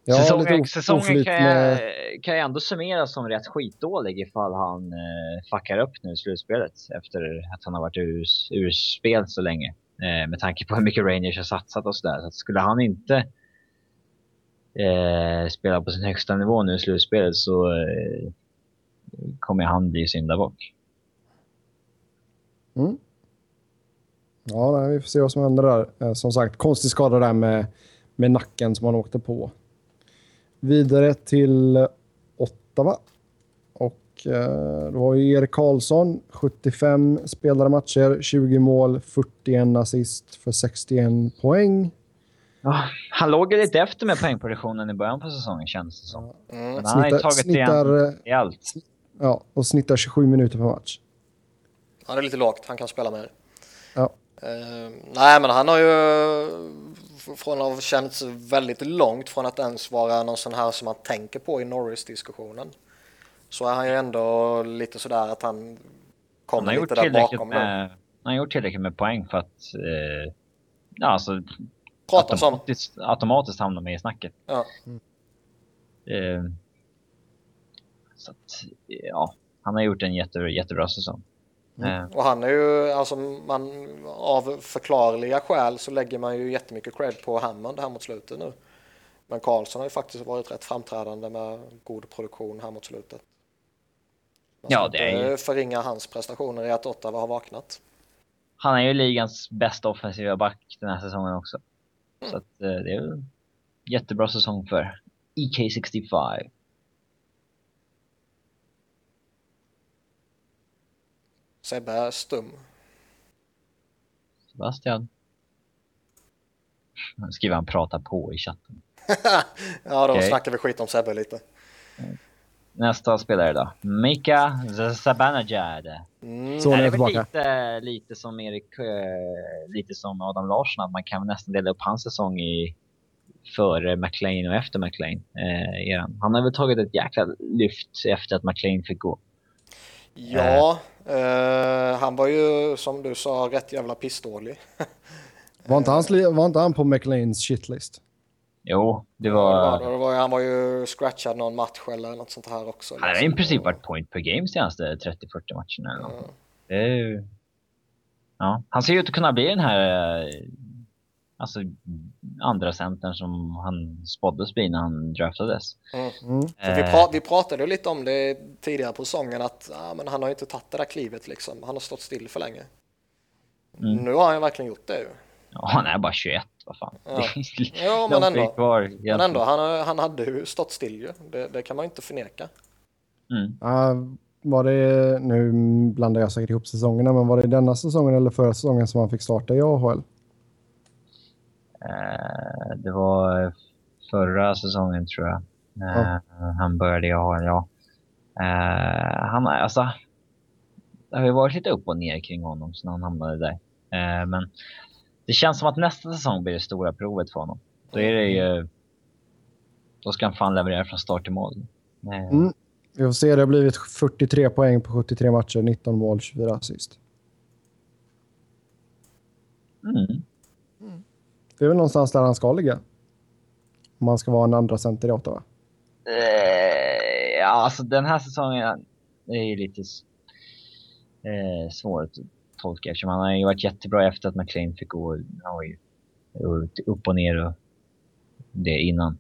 [SPEAKER 3] Ja,
[SPEAKER 2] säsongen, säsongen kan, jag,
[SPEAKER 3] med-
[SPEAKER 2] kan jag ändå summera som rätt skitdålig ifall han eh, fuckar upp nu i slutspelet efter att han har varit ur, ur spel så länge. Eh, med tanke på hur mycket Rangers har satsat och sådär. Så skulle han inte eh, spelar på sin högsta nivå nu i slutspelet så eh, kommer han bli syndabock.
[SPEAKER 3] Mm. Ja, nej, vi får se vad som händer där. Eh, Som sagt, konstig skada där med, med nacken som han åkte på. Vidare till Ottawa. Och eh, då har ju Erik Karlsson 75 spelade matcher, 20 mål, 41 assist för 61 poäng.
[SPEAKER 2] Ja, han låg ju lite efter med poängproduktionen i början på säsongen känns det som.
[SPEAKER 1] Mm.
[SPEAKER 2] Men han har ju
[SPEAKER 3] Snittar,
[SPEAKER 2] tagit igen
[SPEAKER 3] snittar, eh,
[SPEAKER 2] i allt.
[SPEAKER 3] ja, och snittar 27 minuter per match.
[SPEAKER 1] Han är lite lågt, han kan spela mer.
[SPEAKER 3] Ja.
[SPEAKER 1] Eh, nej, men han har ju från att ha känts väldigt långt från att ens vara någon sån här som man tänker på i Norris-diskussionen. Så är han ju ändå lite sådär att han
[SPEAKER 2] Han
[SPEAKER 1] kommer
[SPEAKER 2] gjort
[SPEAKER 1] lite där
[SPEAKER 2] tillräckligt
[SPEAKER 1] bakom
[SPEAKER 2] med, han har gjort tillräckligt med poäng för att eh, ja, alltså,
[SPEAKER 1] Pratas om.
[SPEAKER 2] automatiskt, automatiskt hamna med i snacket.
[SPEAKER 1] Ja.
[SPEAKER 2] Eh, så att, ja, han har gjort en jätte, jättebra säsong. Eh,
[SPEAKER 1] Och han är ju, alltså man, av förklarliga skäl så lägger man ju jättemycket cred på Hammond här mot slutet nu. Men Karlsson har ju faktiskt varit rätt framträdande med god produktion här mot slutet. Man
[SPEAKER 2] Ja, det är ju-
[SPEAKER 1] förringa hans prestationer i att Ottawa har vaknat.
[SPEAKER 2] han är ju ligans bästa offensiva back den här säsongen också. Så att, eh, det är en jättebra säsong för E EK65.
[SPEAKER 1] Sebbe är stum.
[SPEAKER 2] Sebastian. Nu skriver han prata på i chatten.
[SPEAKER 1] ja, då
[SPEAKER 2] Okej.
[SPEAKER 1] snackar vi skit om Sebbe lite.
[SPEAKER 2] Nästa spelare då. Mika Zabanajad.
[SPEAKER 1] Mm.
[SPEAKER 3] Så
[SPEAKER 2] det
[SPEAKER 3] är
[SPEAKER 2] väl
[SPEAKER 3] tillbaka.
[SPEAKER 2] lite, lite som Erik, eh, lite som Adam Larsson, att man kan nästan dela upp hans säsong i före McLean och efter McLean. Eh, eran. Han har väl tagit ett jäkla lyft efter att McLean fick gå.
[SPEAKER 1] Ja, eh, han var ju som du sa rätt jävla pissdålig.
[SPEAKER 3] Var inte, hans, li- var inte han på McLeans shitlist?
[SPEAKER 2] Jo, det
[SPEAKER 1] Det var,
[SPEAKER 2] var...
[SPEAKER 1] det var, han var ju scratchad någon match eller något sånt här också.
[SPEAKER 2] Han har i princip varit point per game senaste 30-40 matcherna. Eller något.
[SPEAKER 1] Ja.
[SPEAKER 2] Ju... Ja, han ser ju ut att kunna bli den här eh, alltså, andra centern som han spåddes bli när han draftades.
[SPEAKER 1] Mm.
[SPEAKER 3] Mm.
[SPEAKER 1] För vi, pra vi pratade ju lite om det tidigare på säsongen att ja, men han har ju inte tagit det där klivet liksom. Han har stått still för länge.
[SPEAKER 2] Mm.
[SPEAKER 1] Nu har han verkligen gjort det ju.
[SPEAKER 2] Ja, han är bara 21, vad fan.
[SPEAKER 1] Ja. Ja, men ändå.
[SPEAKER 2] kvar.
[SPEAKER 1] Men ändå, han, han hade ju stått still ju. Det, det kan man ju inte förneka.
[SPEAKER 2] Mm.
[SPEAKER 3] Ja, var det, nu blandar jag säkert ihop säsongerna, men var det denna säsongen eller förra säsongen som han fick starta i AHL?
[SPEAKER 2] Eh, det var förra säsongen tror jag. Eh, Han började i AHL, ja. Eh, han alltså... Det har ju varit lite upp och ner kring honom sen han hamnade där. Men det känns som att nästa säsong blir det stora provet för honom. Då är det ju... Då ska han fan leverera från start till mål.
[SPEAKER 3] Mm. Vi får se, det har blivit 43 poäng på 73 matcher, 19 mål, 24 assist.
[SPEAKER 2] Mm.
[SPEAKER 3] Det är väl någonstans där han ska ligga. Om han ska vara en andra center i Ottawa.
[SPEAKER 2] Eh, ja, alltså den här säsongen är ju lite eh, svår att tolka eftersom han har ju varit jättebra efter att McLean fick gå han var ju upp och ner och det innan.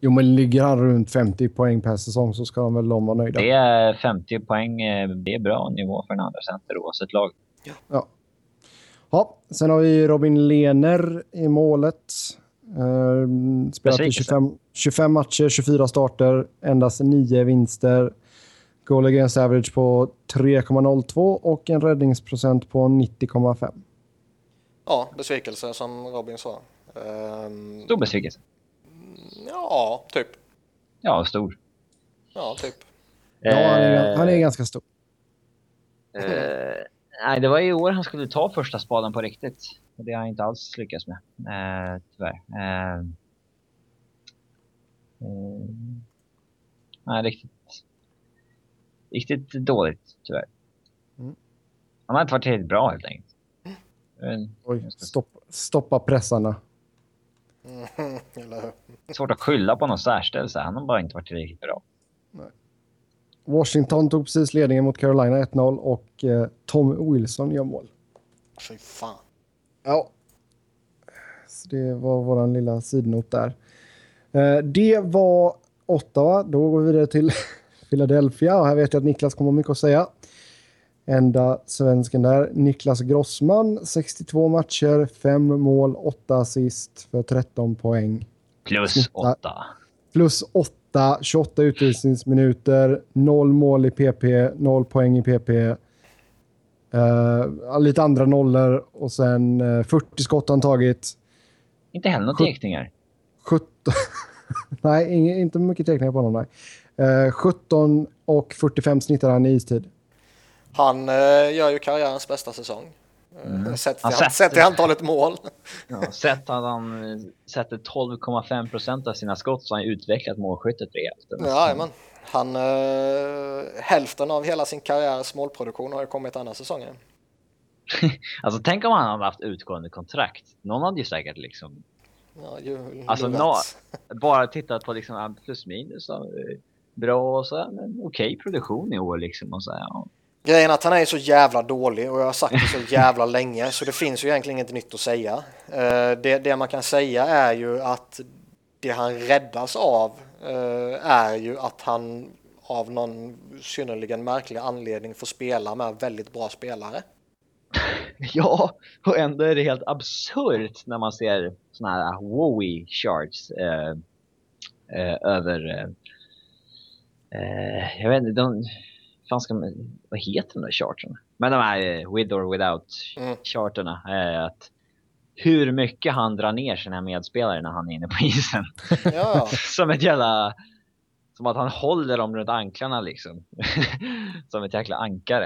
[SPEAKER 3] Jo, men ligger han runt 50 poäng per säsong så ska de väl de vara nöjda.
[SPEAKER 2] Det är 50 poäng. Eh, det är bra nivå för en andra center oavsett lag.
[SPEAKER 3] Ja. ja. ja. Sen har vi Robin Lehner i målet. Uh, spelat i 25, 25 matcher, 24 starter, endast 9 vinster. Goal against average på 3,02 och en räddningsprocent på 90,5.
[SPEAKER 1] Ja, besvikelse som Robin sa.
[SPEAKER 2] Um, stor besvikelse.
[SPEAKER 1] Ja, typ.
[SPEAKER 2] Ja, stor.
[SPEAKER 1] Ja, typ.
[SPEAKER 3] Ja, han är, han är ganska stor.
[SPEAKER 2] Uh, nej, det var i år han skulle ta första spaden på riktigt. Och det har han inte alls lyckats med, uh, tyvärr. Uh, uh, nej, riktigt, riktigt dåligt, tyvärr. Mm. Han har inte varit tillräckligt bra helt enkelt.
[SPEAKER 3] Oj, stopp, stoppa pressarna.
[SPEAKER 2] Mm, Svårt att skylla på någon särställelse. Han har bara inte varit tillräckligt bra. Nej.
[SPEAKER 3] Washington tog precis ledningen mot Carolina 1-0 och eh, Tom Wilson gör mål.
[SPEAKER 1] Fy fan.
[SPEAKER 3] Ja. Så det var vår lilla sidnot där. Eh, det var Ottawa. Då går vi vidare till Philadelphia och här vet jag att Niklas kommer mycket att säga. Enda svensken där, Niklas Grossman, 62 matcher, 5 mål, 8 assist för 13 poäng.
[SPEAKER 2] Plus 8.
[SPEAKER 3] Plus 8, 28 utvisningsminuter, 0 mål i PP, 0 poäng i PP. Uh, eh, lite andra nollor och sen uh, eh, 40 skott han tagit.
[SPEAKER 2] Inte heller några teckningar?
[SPEAKER 3] 17. nej, inte mycket teckningar på honom. Nej. Eh, 17 och 45 snittar han i istid.
[SPEAKER 1] Han eh, gör ju karriärens bästa säsong. Eh, mm. Sett, till, sett, sett till antalet mål.
[SPEAKER 2] Ja, sett att han eh, sätter 12,5 procent av sina skott så har han utvecklat målskyttet rejält.
[SPEAKER 1] Ja, men han, eh, hälften av hela sin karriärs målproduktion har ju kommit andra säsongen.
[SPEAKER 2] alltså tänk om han hade haft utgående kontrakt. Någon hade ju säkert liksom...
[SPEAKER 1] Ja, ju,
[SPEAKER 2] alltså no, bara tittat på liksom plus minus. Bra och så, men okej okay, produktion i år liksom. Och så, ja.
[SPEAKER 1] Grejen är att han är så jävla dålig och jag har sagt det så jävla länge så det finns ju egentligen inget nytt att säga. Eh, det, det man kan säga är ju att det han räddas av eh, är ju att han av någon synnerligen märklig anledning får spela med väldigt bra spelare.
[SPEAKER 2] Ja, och ändå är det helt absurt när man ser såna här wowie charts eh, eh, över eh, jag vet inte, de fan ska man, vad heter de där charterna? Men de här eh, with or without mm. charterna. Eh, att hur mycket han drar ner sina medspelare när han är inne på isen. Ja. som ett jävla... Som att han håller dem runt anklarna liksom. som ett jäkla ankare.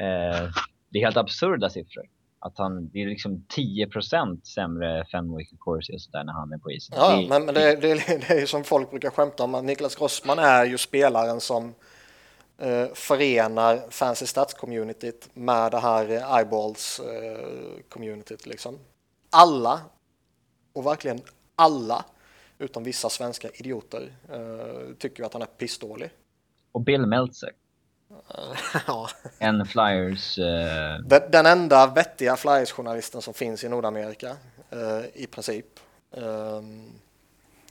[SPEAKER 2] Eh, det är helt absurda siffror. Att han, det är liksom 10% sämre Fenwick Corsi och sådär när han är på isen.
[SPEAKER 1] Ja, det, men, men det, det, det är ju som folk brukar skämta om att Niklas Grossman är ju spelaren som eh, förenar fancy stats-communityt med det här eyeballs-communityt. Eh, liksom. Alla, och verkligen alla, utom vissa svenska idioter, eh, tycker att han är pissdålig.
[SPEAKER 2] Och Bill Meltzer. Ja. En Flyers... Uh...
[SPEAKER 1] Den, den, enda vettiga Flyers-journalisten som finns i Nordamerika, uh, i princip. Um,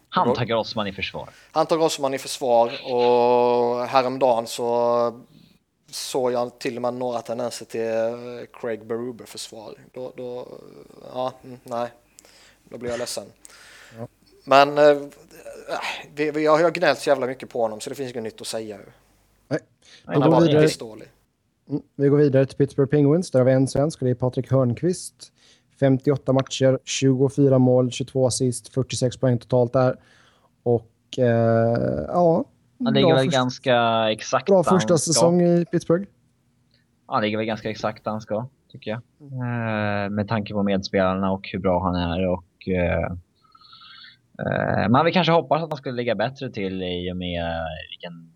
[SPEAKER 2] han tar Grossman i försvar.
[SPEAKER 1] Han tar Grossman i försvar och häromdagen så såg jag till och med några tendenser till Craig Berube försvar. Då, då, ja, mm, nej, då blir jag ledsen. Ja. Men äh, vi, vi har gnällt så jävla mycket på honom så det finns inget nytt att säga.
[SPEAKER 3] Nej. Bara vidare. Mm, vi går vidare till Pittsburgh Penguins. Där har vi en svensk och det är Patrik Hörnqvist. 58 matcher, 24 mål, 22 assist, 46 poäng totalt där. Och eh, ja...
[SPEAKER 2] Han ligger väl ganska exakt
[SPEAKER 3] Bra första säsong i Pittsburgh.
[SPEAKER 2] Ja, han ligger väl ganska exakt där han ska, tycker jag. Eh, med tanke på medspelarna och hur bra han är och... Eh, eh man vill kanske hoppas att han skulle ligga bättre till i och med vilken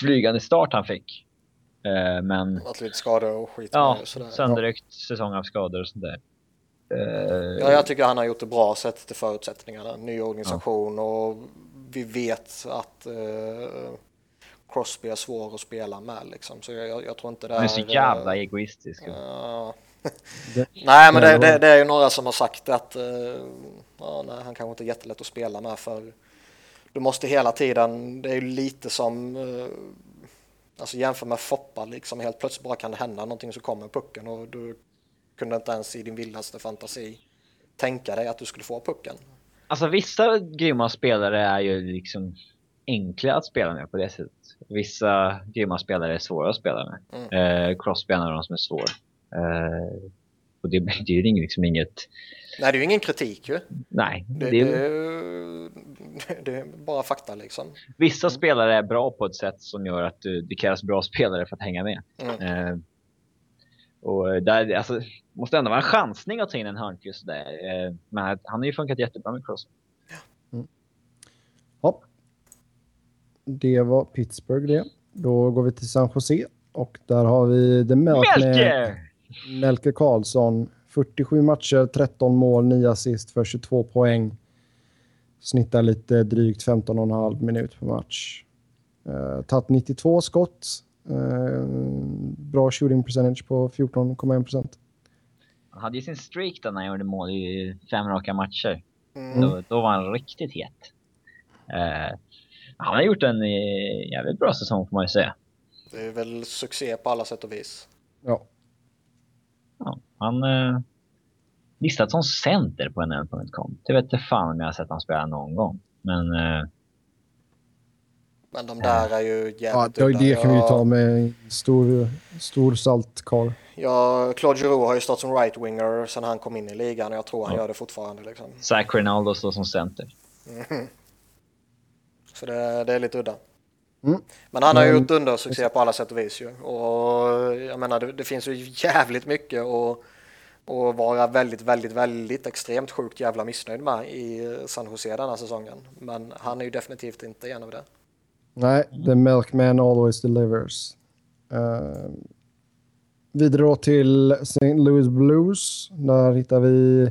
[SPEAKER 2] flygande start han fick. Eh, men...
[SPEAKER 1] Att lite skador och skit.
[SPEAKER 2] Ja, sönderryckt säsong av skador och sånt där.
[SPEAKER 1] Uh, ja, jag tycker han har gjort det bra sett till förutsättningarna. Ny organisation ja. och vi vet att uh, Crosby är svår att spela med liksom. Så jag, jag tror inte det är...
[SPEAKER 2] Han är så jävla egoistisk.
[SPEAKER 1] Ja.
[SPEAKER 3] Det-
[SPEAKER 1] nej, men det,
[SPEAKER 3] det
[SPEAKER 1] det, är ju några som har sagt att eh, ja, nej, han kanske inte är jättelätt att spela med för du måste hela tiden, det är ju lite som eh, alltså jämför med Foppa liksom helt plötsligt bara kan det hända någonting så kommer pucken och du kunde inte ens i din vildaste fantasi tänka dig att du skulle få pucken.
[SPEAKER 2] Alltså vissa grymma spelare är ju liksom enkla att spela med på det sättet. Vissa grymma spelare är svåra att spela med. Eh, Crosby är en av de som är svår. Eh, och det betyder ju liksom inget...
[SPEAKER 1] Nej, det är ju ingen kritik ju.
[SPEAKER 2] Nej,
[SPEAKER 1] Det,
[SPEAKER 2] det,
[SPEAKER 1] det, det är bara fakta liksom.
[SPEAKER 2] vissa spelare är bra på ett sätt som gör att du, det krävs bra spelare för att hänga med.
[SPEAKER 1] Mm.
[SPEAKER 2] Eh, och där, alltså, måste ändå vara en chansning att ta in en Hörnqvist där. Eh, men han har ju funkat jättebra med Crosby.
[SPEAKER 3] Ja. Det var Pittsburgh det. Då går vi till San Jose och där har vi med
[SPEAKER 2] Melker!
[SPEAKER 3] Melker Karlsson. 47 matcher, 13 mål, 9 assist för 22 poäng. Snittar lite drygt 15,5 minut per match. Uh, tagit 92 skott. Eh, bra shooting percentage på 14,1 procent.
[SPEAKER 2] Han hade ju sin streak då när han gjorde mål i fem raka matcher.
[SPEAKER 1] Mm.
[SPEAKER 2] Då, då var han riktigt het. Eh, han har gjort en jävligt bra säsong får man ju säga.
[SPEAKER 1] Det är väl succé på alla sätt och vis.
[SPEAKER 3] Ja.
[SPEAKER 2] Ja, han eh, listat som center på nl.com. Det vet inte fan om jag har sett han spela någon gång. Men eh,
[SPEAKER 1] Men de där är ju jävligt
[SPEAKER 3] ja det, kan vi ju ta med stor, stor saltkar.
[SPEAKER 1] Ja, Claude Giroux har ju stått som right-winger sedan han kom in i ligan och jag tror han
[SPEAKER 2] Ja.
[SPEAKER 1] gör det fortfarande. Liksom.
[SPEAKER 2] Zach Rinaldo står som center.
[SPEAKER 1] Så det, det är lite udda.
[SPEAKER 3] Mm.
[SPEAKER 1] Men han har ju gjort undersuccé på alla sätt och vis ju. Och jag menar, det, det finns ju jävligt mycket att, att vara väldigt, väldigt, väldigt extremt sjukt jävla missnöjd med i San Jose den här säsongen. Men han är ju definitivt inte en av det.
[SPEAKER 3] Nej, The Milkman Always Delivers. Uh, vidare då till St. Louis Blues. Där hittar vi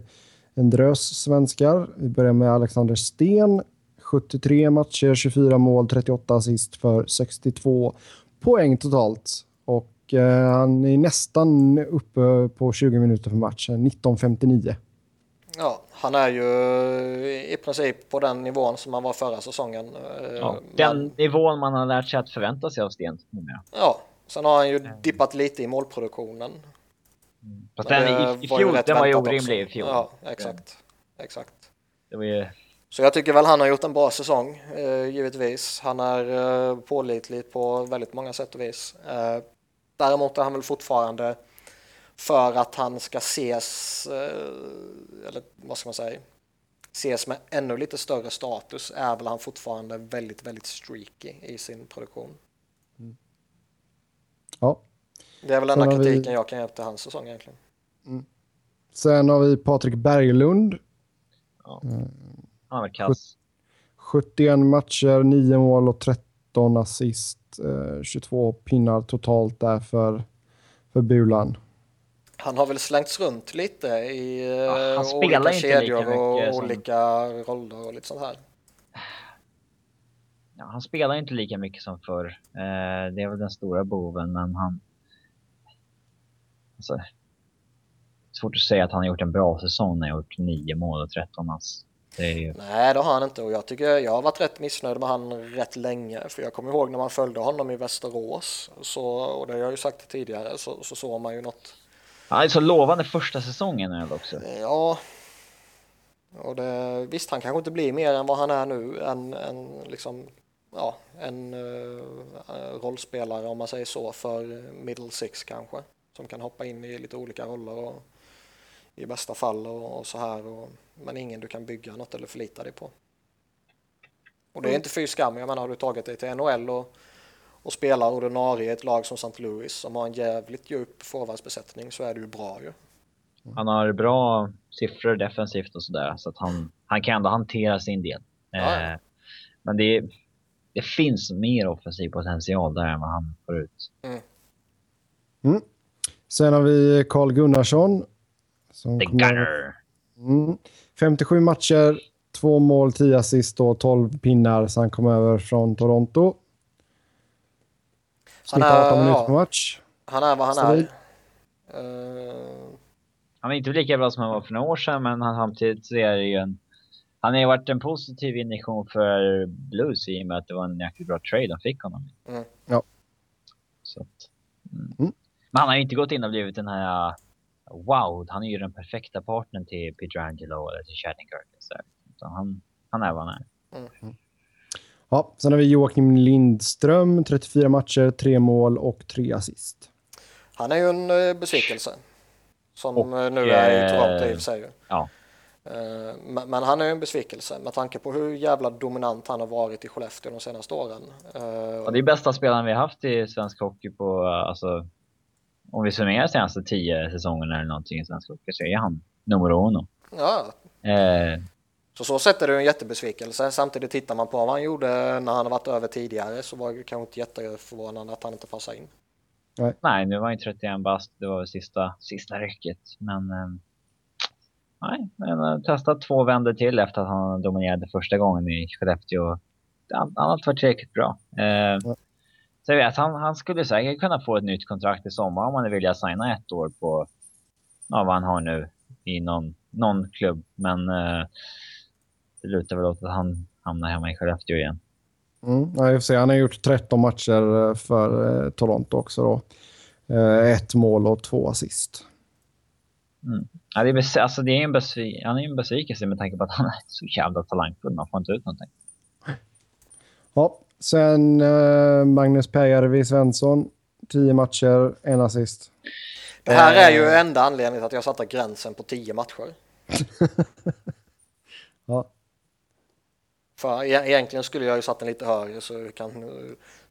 [SPEAKER 3] en drös svenskar. Vi börjar med Alexander Sten. 73 matcher, 24 mål, 38 assist för 62 poäng totalt. Och eh, han är nästan uppe på 20 minuter per match, 19.59.
[SPEAKER 1] Ja, han är ju i princip på den nivån som han var förra säsongen. Eh,
[SPEAKER 2] Ja,
[SPEAKER 1] men-
[SPEAKER 2] den nivån man har lärt sig att förvänta sig av Sten.
[SPEAKER 1] Ja, sen har han ju dippat lite i målproduktionen.
[SPEAKER 2] Fast den
[SPEAKER 1] det
[SPEAKER 2] i, i
[SPEAKER 1] var ju
[SPEAKER 2] fjol,
[SPEAKER 1] rätt
[SPEAKER 2] den var ju orimlig i
[SPEAKER 1] också.
[SPEAKER 2] fjol.
[SPEAKER 1] Ja, exakt. exakt.
[SPEAKER 2] Det var ju,
[SPEAKER 1] Så jag tycker väl han har gjort en bra säsong, eh, givetvis. Han är eh, pålitlig på väldigt många sätt och vis. Eh, däremot är han väl fortfarande, för att han ska ses, eh, eller vad ska man säga, ses med ännu lite större status, är väl han fortfarande väldigt, väldigt streaky i sin produktion.
[SPEAKER 3] Ja.
[SPEAKER 1] Det är väl enda
[SPEAKER 3] har vi-
[SPEAKER 1] kritiken jag kan ge till hans säsong egentligen.
[SPEAKER 3] Sen har vi Patrik Berglund.
[SPEAKER 2] Han var kass.
[SPEAKER 3] 71 matcher, 9 mål och 13 assist. Eh, 22 pinnar totalt där för, för Bulan.
[SPEAKER 1] Han har väl slängts runt lite i eh,
[SPEAKER 2] Ja, han spelar
[SPEAKER 1] olika
[SPEAKER 2] inte lika
[SPEAKER 1] kedjor och
[SPEAKER 2] som-
[SPEAKER 1] olika roller och lite sånt här.
[SPEAKER 2] Ja, han spelar inte lika mycket som förr. Eh, det är väl den stora boven, men han... Alltså, svårt att säga att han har gjort en bra säsong när han har gjort 9 mål och 13 ass. Ju...
[SPEAKER 1] Nej, det har han inte och jag tycker jag har varit rätt missnöjd med han rätt länge. För jag kommer ihåg när man följde honom i Västerås så, och det har jag ju sagt tidigare så, så såg man ju något.
[SPEAKER 2] Han är så lovande första säsongen är det också.
[SPEAKER 1] Ja, och det, visst han kanske inte blir mer än vad han är nu. En, en, liksom, ja, en uh, rollspelare om man säger så för middle six kanske. Som kan hoppa in i lite olika roller och i bästa fall och, och så här. Och, men ingen du kan bygga något eller förlita dig på. Och det är inte fy skam. Jag menar har du tagit dig till NHL och, och spelar ordinarie i ett lag som St. Louis som har en jävligt djup forwardsbesättning så är ju bra ju.
[SPEAKER 2] Han har bra siffror defensivt och sådär, så att han, han kan ändå hantera sin del.
[SPEAKER 1] Ja.
[SPEAKER 2] Eh, men det, det finns mer offensiv potential där än vad han får ut.
[SPEAKER 3] Mm. Sen har vi Carl Gunnarsson. Som
[SPEAKER 2] The
[SPEAKER 3] kommer-
[SPEAKER 2] Gunner!
[SPEAKER 3] Mm. 57 matcher, 2 mål, 10 assist och 12 pinnar sen han kom över från Toronto. Snittar 18
[SPEAKER 1] är-
[SPEAKER 3] minuter
[SPEAKER 1] ja.
[SPEAKER 3] per match.
[SPEAKER 1] Han är vad han
[SPEAKER 3] Stabil.
[SPEAKER 1] är. Eh,
[SPEAKER 2] Han är inte lika bra som han var för några år sedan, men han, samtidigt så är det ju en... Han har ju varit en positiv injektion för Blues i och med att det var en jäkligt bra trade de fick honom.
[SPEAKER 1] Mm.
[SPEAKER 3] Ja.
[SPEAKER 2] Så att, mm.
[SPEAKER 3] Mm.
[SPEAKER 2] Men han har ju inte gått in och blivit den här... Wow, han är ju den perfekta partnern till Peter Angelo eller till här. Utan han, han är vad han är.
[SPEAKER 3] Ja, sen har vi Joakim Lindström, 34 matcher, 3 mål och 3 assist.
[SPEAKER 1] han är ju en eh, besvikelse. Som
[SPEAKER 2] Och,
[SPEAKER 1] eh, nu är i
[SPEAKER 2] eh,
[SPEAKER 1] Toronto i och för sig.
[SPEAKER 2] Ja.
[SPEAKER 1] Men, men han är ju en besvikelse med tanke på hur jävla dominant han har varit i Skellefteå de senaste åren.
[SPEAKER 2] Och det är bästa spelaren vi har haft i svensk hockey på, alltså... Om vi summerar senaste tio säsongerna eller någonting i svensk hockey så är han nummer uno.
[SPEAKER 1] Ja,
[SPEAKER 2] Eh,
[SPEAKER 1] så så sett är det en jättebesvikelse. Samtidigt tittar man på vad han gjorde när han har varit över tidigare så var det kanske inte jätteförvånande att han inte passade in.
[SPEAKER 2] Nej, nu var han ju 31 bast. Det var väl sista, sista rycket. Men... Eh, nej, han har testat två vändor till efter att han dominerade första gången i Skellefteå. Han har varit tillräckligt bra. Eh, så jag vet, han, han skulle säkert kunna få ett nytt kontrakt i sommar om han vill signa ett år på ja, vad han har nu i någon, någon klubb. Men eh, det lutar väl åt att han hamnar hemma i Skellefteå igen.
[SPEAKER 3] Mm. Ja, får se, han har gjort 13 matcher eh, för eh, Toronto också. Då. Eh, ett mål och två assist.
[SPEAKER 2] Ja, det är, alltså, det är en han är en besvikelse med tanke på att han är så jävla talangfull. Man får inte ut någonting.
[SPEAKER 3] Ja, sen eh, Magnus Pääjärvi Svensson, 10 matcher, en assist.
[SPEAKER 1] Det här är ju
[SPEAKER 2] Eh.
[SPEAKER 1] enda anledningen till att jag satte gränsen på 10 matcher.
[SPEAKER 3] Ja,
[SPEAKER 1] För e- egentligen skulle jag ju satt den lite högre så jag kan eh,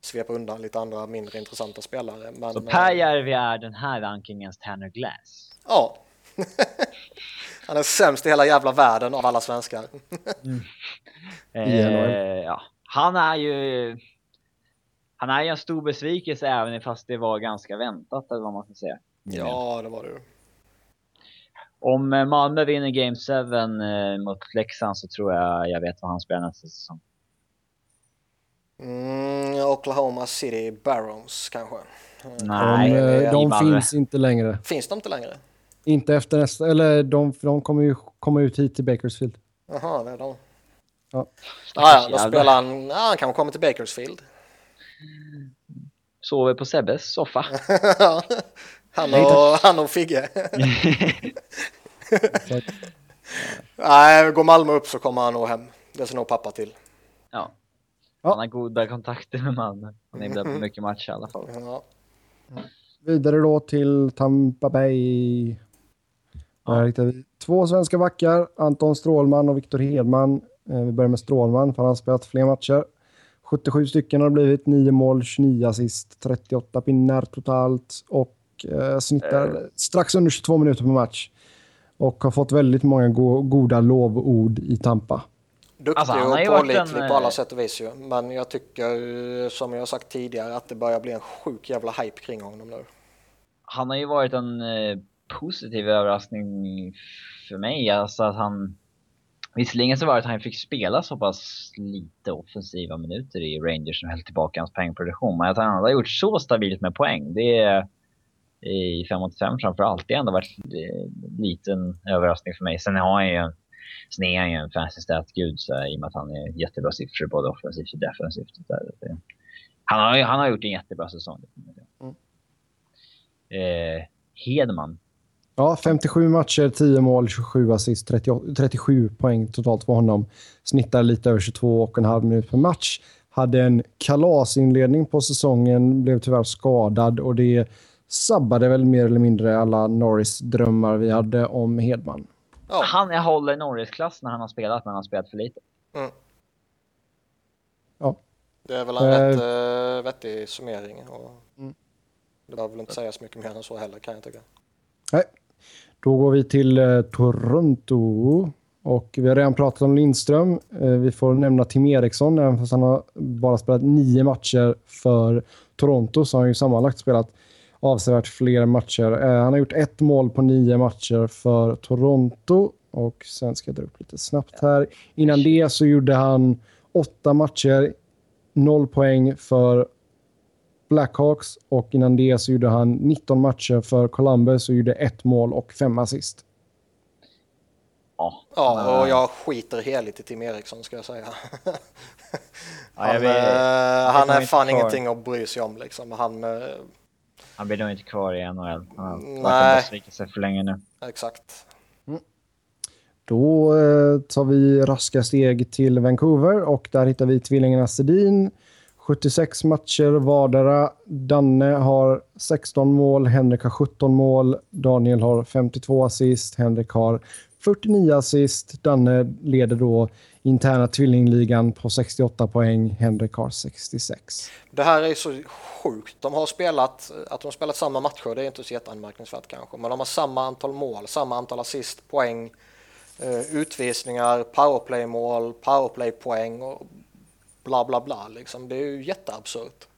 [SPEAKER 1] svepa undan lite andra mindre intressanta spelare. Men,
[SPEAKER 2] Så
[SPEAKER 1] eh,
[SPEAKER 2] Pääjärvi är den här rankingens Tanner Glass.
[SPEAKER 1] Ja. Han är sämst i hela jävla världen av alla svenskar.
[SPEAKER 2] Eh,
[SPEAKER 3] I NHL.
[SPEAKER 2] ja. Han är ju... Han är ju en stor besvikelse även fast det var ganska väntat eller vad man ska säga.
[SPEAKER 1] Ja, det var det.
[SPEAKER 2] Om eh, Malmö vinner Game 7 eh, mot Leksand så tror jag jag vet vad han spelar nästa säsong.
[SPEAKER 1] Mm, Oklahoma City Barons kanske.
[SPEAKER 2] Nej,
[SPEAKER 3] de, eh,
[SPEAKER 2] i
[SPEAKER 3] de
[SPEAKER 2] Malmö.
[SPEAKER 3] finns inte längre.
[SPEAKER 1] Finns de inte längre?
[SPEAKER 3] Inte efter nästa, eller de, de kommer ju komma ut hit till Bakersfield.
[SPEAKER 1] Jaha, det är de.
[SPEAKER 3] Ja.
[SPEAKER 1] Ah, ja, då spelar han, ja, han kanske kommer till Bakersfield.
[SPEAKER 2] Sover på Sebbes soffa.
[SPEAKER 1] han, och, han och Figge. Nej, går Malmö upp så kommer han nog hem. Det ser nog pappa till.
[SPEAKER 2] ja.
[SPEAKER 3] Ja.
[SPEAKER 2] Han har goda kontakter med Malmö. Han är där på mycket matcher i alla fall.
[SPEAKER 1] Ja.
[SPEAKER 3] Vidare då till Tampa Bay. Där hittar vi två svenska backar, Anton Strålman och Viktor Hedman. Eh, Vi börjar med Strålman, för han har spelat fler matcher. 77 stycken har det blivit, 9 mål, 29 assist, 38 pinnar totalt och eh, snittar strax under 22 minuter per match. Och har fått väldigt många go goda lovord i Tampa.
[SPEAKER 1] Duktig
[SPEAKER 2] Alltså,
[SPEAKER 1] och pålitlig
[SPEAKER 2] en,
[SPEAKER 1] på alla
[SPEAKER 2] eh,
[SPEAKER 1] sätt och vis ju. Men jag tycker, eh, som jag har sagt tidigare, att det börjar bli en sjuk jävla hype kring honom nu.
[SPEAKER 2] han har ju varit en eh, positiv överraskning för mig. Alltså att han... Visserligen så var det att han fick spela så pass lite offensiva minuter i Rangers som höll tillbaka hans poängproduktion. Men att han har gjort så stabilt med poäng, det är i 5 mot 5 framförallt. Det har ändå varit en liten överraskning för mig. Sen har han ju en, sen är han ju en fancy stat-gud i och med att han är jättebra siffror både offensivt och defensivt. Han har, han har gjort en jättebra säsong. Eh, Hedman.
[SPEAKER 3] Ja, 57 matcher, 10 mål, 27 assist, 38, 37 poäng totalt för honom. Snittar lite över 22,5 minuter per match. Hade en kalasinledning på säsongen, blev tyvärr skadad och det sabbade väl mer eller mindre alla Norris-drömmar vi hade om Hedman.
[SPEAKER 1] Ja,
[SPEAKER 2] Han är håller Norris-klass när han har spelat, men han har spelat för lite.
[SPEAKER 3] Ja,
[SPEAKER 1] det är väl en
[SPEAKER 3] Eh.
[SPEAKER 1] rätt uh, vettig summering. Och
[SPEAKER 3] Mm.
[SPEAKER 1] Det behöver väl inte sägas mycket mer än så heller kan jag tycka.
[SPEAKER 3] Nej. Då går vi till eh, Toronto. Och vi har redan pratat om Lindström. Eh, vi får nämna Tim Eriksson, även fast han har bara spelat nio matcher för Toronto så har han ju sammanlagt spelat avsevärt fler matcher. Eh, han har gjort ett mål på nio matcher för Toronto. Och sen ska jag dra upp lite snabbt här. Innan det så gjorde han åtta matcher, noll poäng för Blackhawks och innan det så gjorde han 19 matcher för Columbus och gjorde ett mål och fem assist.
[SPEAKER 2] Ja,
[SPEAKER 1] Ja, och jag skiter heligt i Tim Eriksson ska jag säga.
[SPEAKER 2] Ja,
[SPEAKER 1] han,
[SPEAKER 2] jag vet-
[SPEAKER 1] eh, han
[SPEAKER 2] nog
[SPEAKER 1] är
[SPEAKER 2] inte
[SPEAKER 1] fan
[SPEAKER 2] kvar.
[SPEAKER 1] ingenting att bry sig om liksom. Han, eh,
[SPEAKER 2] han blir nog inte kvar i NHL. Han har en besvikelse för länge nu.
[SPEAKER 1] exakt.
[SPEAKER 3] Då eh, tar vi raska steg till Vancouver och där hittar vi tvillingarna Sedin. 76 matcher vardera. Danne har 16 mål, Henrik har 17 mål, Daniel har 52 assist, Henrik har 49 assist. Danne leder då interna tvillingligan på 68 poäng, Henrik har 66.
[SPEAKER 1] Det här är så sjukt. De har spelat, att de har spelat samma matcher, det är inte så jätteanmärkningsvärt kanske, men de har samma antal mål, samma antal assist, poäng, eh, utvisningar, powerplay-mål, powerplay-poäng och bla bla bla liksom. Det är ju jätteabsurt.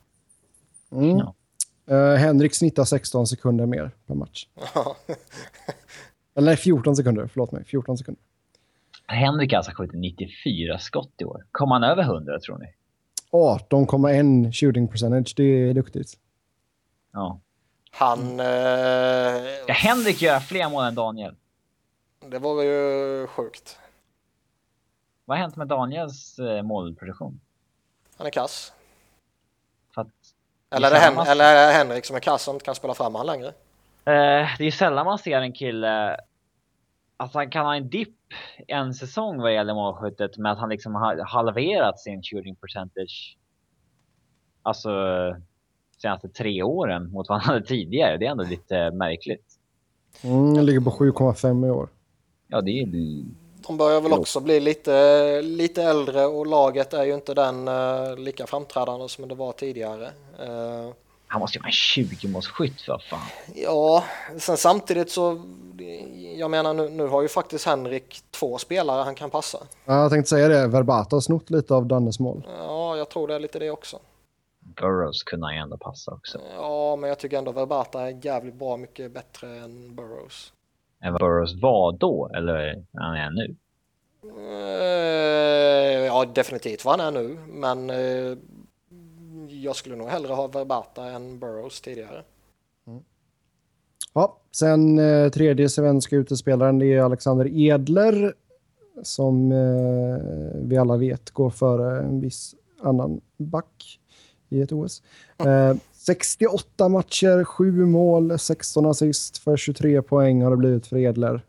[SPEAKER 3] Mm.
[SPEAKER 2] Ja.
[SPEAKER 3] Eh, Henrik snittar 16 sekunder mer per match. Eller nej, 14 sekunder. Förlåt mig. 14 sekunder.
[SPEAKER 2] Henrik har alltså skjutit 94 skott i år. Kom han över 100 tror ni?
[SPEAKER 3] 18,1 shooting percentage. Det är duktigt.
[SPEAKER 2] Ja.
[SPEAKER 1] Han, eh,
[SPEAKER 2] Ska Henrik göra fler mål än Daniel?
[SPEAKER 1] det var ju sjukt.
[SPEAKER 2] Vad har hänt med Daniels eh, målproduktion?
[SPEAKER 1] Han är kass. Eller är
[SPEAKER 2] Det
[SPEAKER 1] Hen- eller är det Henrik som är kass och inte kan spela fram han längre?
[SPEAKER 2] Eh, det är sällan man ser en kille att han kan ha en dipp en säsong vad gäller målskyttet men att han liksom har halverat sin shooting percentage. Alltså senaste tre åren mot vad han hade tidigare. Det är ändå lite märkligt.
[SPEAKER 3] Mm, jag ligger på 7,5 i år.
[SPEAKER 2] Ja, det är
[SPEAKER 1] De börjar väl också bli lite, lite äldre och laget är ju inte den eh, lika framträdande som det var tidigare. Eh,
[SPEAKER 2] han måste ju vara en 20 målsskytt för fan.
[SPEAKER 1] ja, sen samtidigt så, jag menar nu, nu har ju faktiskt Henrik två spelare han kan passa.
[SPEAKER 3] Ja, jag tänkte säga det. Verbata har snott lite av Dannes mål.
[SPEAKER 1] Ja, jag tror det är lite det också.
[SPEAKER 2] Burrows kunde han ju ändå passa också.
[SPEAKER 1] Ja, men jag tycker ändå Verbata är jävligt bra mycket bättre än Burrows.
[SPEAKER 2] Än vad Burrows var då, eller han är nu.
[SPEAKER 1] Eh, ja, definitivt vad han är nu, men eh, jag skulle nog hellre ha Verbata än Burrows tidigare.
[SPEAKER 3] Ja, sen eh, tredje svenska utespelaren det är Alexander Edler. Som eh, vi alla vet går före en viss annan back i ett OS. Eh, 68 matcher, 7 mål, 16 assist för 23 poäng har det blivit för Edler.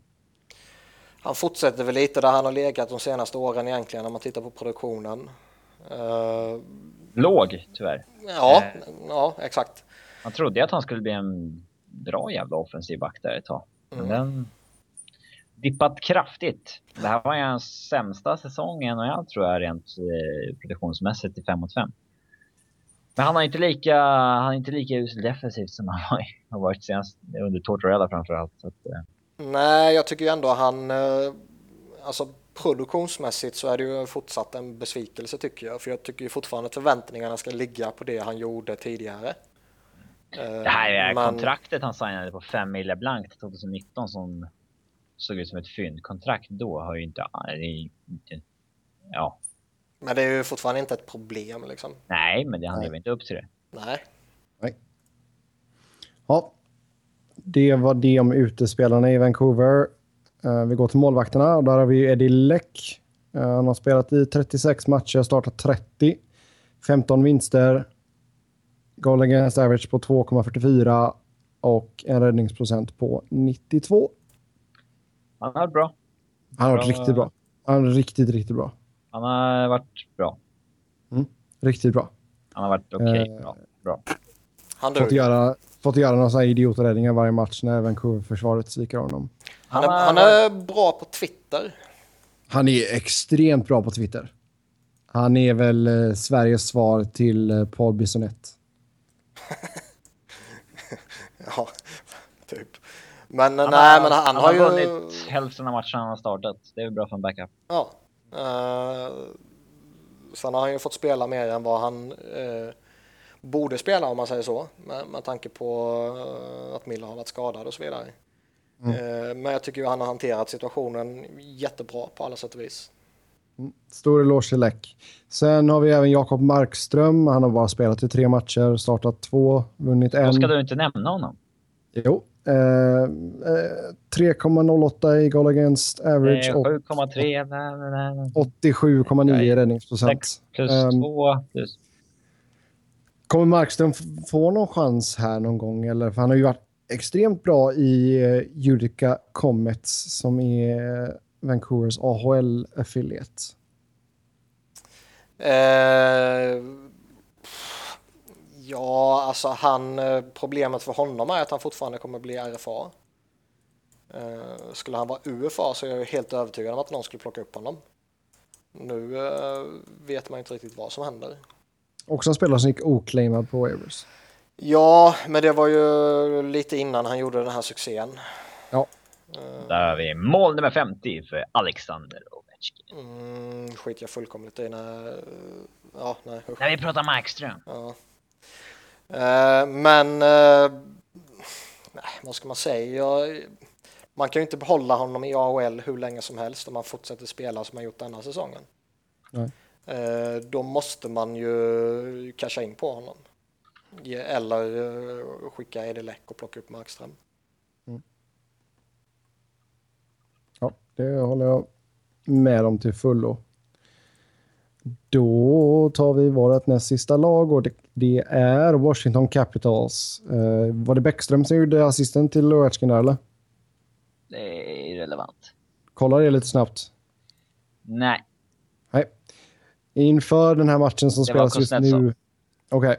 [SPEAKER 1] Han fortsätter väl lite där han har legat de senaste åren egentligen när man tittar på produktionen. Eh,
[SPEAKER 2] Låg, tyvärr.
[SPEAKER 1] ja,
[SPEAKER 2] Eh.
[SPEAKER 1] ja, exakt.
[SPEAKER 2] Man trodde att han skulle bli en bra jävla offensiv back där ett tag. Men
[SPEAKER 1] Mm.
[SPEAKER 2] den dippat kraftigt. Det här var ju hans sämsta säsong i NHL tror jag rent eh, produktionsmässigt i 5 mot 5. Men han har inte lika, han är inte lika usel defensivt som han har- varit senast under Tortorella framförallt. Så att, eh,
[SPEAKER 1] Nej, jag tycker ju ändå han, eh, alltså produktionsmässigt så är det ju fortsatt en besvikelse tycker jag. För jag tycker ju fortfarande att förväntningarna ska ligga på det han gjorde tidigare. Eh,
[SPEAKER 2] det här är
[SPEAKER 1] men-
[SPEAKER 2] kontraktet han signade på 5 miljoner blankt 2019 som såg ut som ett fyndkontrakt då har ju är inte ja,
[SPEAKER 1] Men det är ju fortfarande inte ett problem liksom.
[SPEAKER 2] nej men det, han
[SPEAKER 3] Nej.
[SPEAKER 2] lever inte upp till det.
[SPEAKER 1] Nej.
[SPEAKER 3] Ja, det var det om utespelarna i Vancouver. Eh, vi går till målvakterna och där har vi Eddie Leck. Eh, han har spelat i 36 matcher, startat 30. 15 vinster. Goal against average på 2,44 och en räddningsprocent på 92.
[SPEAKER 2] Han har varit bra.
[SPEAKER 3] Han har varit riktigt bra. Han har varit riktigt, riktigt bra.
[SPEAKER 2] Han har varit bra.
[SPEAKER 3] Riktigt bra.
[SPEAKER 2] Han har varit okej.
[SPEAKER 3] Eh,
[SPEAKER 2] bra. bra.
[SPEAKER 1] Han
[SPEAKER 3] Fått göra, fått göra några sådana idioträddningar varje match när Vancouver-försvaret sviker honom.
[SPEAKER 1] Han är, han är bra på Twitter.
[SPEAKER 3] Han är extremt bra på Twitter. Han är väl eh, Sveriges svar till eh, Paul Bissonette.
[SPEAKER 1] Ja, typ. Men
[SPEAKER 2] Han
[SPEAKER 1] nej,
[SPEAKER 2] har,
[SPEAKER 1] men han,
[SPEAKER 2] han
[SPEAKER 1] har
[SPEAKER 2] har
[SPEAKER 1] ju...
[SPEAKER 2] vunnit hälften av matcherna han har startat. Det är väl bra för en backup.
[SPEAKER 1] Ja. Uh, sen har han ju fått spela mer än vad han eh, borde spela om man säger så. Med, med tanke på eh, att Miller har varit skadad och så vidare. Eh, men jag tycker ju han har hanterat situationen jättebra på alla sätt och vis.
[SPEAKER 3] Stor eloge till Läck. Sen har vi även Jakob Markström. Han har bara spelat i tre matcher, startat två, vunnit en.
[SPEAKER 2] Då ska du inte nämna honom.
[SPEAKER 3] Jo. Eh, eh, 3,08 i goal against average
[SPEAKER 2] Eh,
[SPEAKER 3] och
[SPEAKER 2] 7,3. nej, nej, nej.
[SPEAKER 3] 87,9 i räddningsprocent.
[SPEAKER 2] Sex plus
[SPEAKER 3] Ehm,
[SPEAKER 2] två. Plus.
[SPEAKER 3] Kommer Markström få någon chans här någon gång? Eller? För han har ju varit extremt bra i uh, Utica Comets som är eh, Vancouvers AHL-affiliate.
[SPEAKER 1] Eh, ja, alltså han, eh, problemet för honom är att han fortfarande kommer bli RFA. Eh, skulle han vara UFA så är jag ju helt övertygad om att någon skulle plocka upp honom. Nu eh, vet man inte riktigt vad som händer.
[SPEAKER 3] Också en spelare som gick oclaimad på waivers.
[SPEAKER 1] Ja, men det var ju lite innan han gjorde den här succén.
[SPEAKER 3] Ja.
[SPEAKER 2] Där har vi mål nummer 50 för Alexander Ovechkin.
[SPEAKER 1] Mm, skit jag fullkomligt i när... Ja, nej, usch.
[SPEAKER 2] När vi pratar Markström.
[SPEAKER 1] Ja. Eh, men... Eh, vad ska man säga? Man kan ju inte behålla honom i AHL hur länge som helst om man fortsätter spela som man gjort denna säsongen.
[SPEAKER 3] Nej.
[SPEAKER 1] Eh, då måste man ju casha in på honom. Eller skicka Eddie Läck och plocka upp Markström.
[SPEAKER 3] Ja, det håller jag med om till fullo. Då tar vi vårt näst sista lag och det, det är Washington Capitals. Eh, var det Bäckström som gjorde assisten till Ovechkin där eller?
[SPEAKER 2] Det är irrelevant.
[SPEAKER 3] Kolla det lite snabbt.
[SPEAKER 2] Nej.
[SPEAKER 3] Nej. Inför den här matchen som
[SPEAKER 2] Det
[SPEAKER 3] spelas just nu. Okej.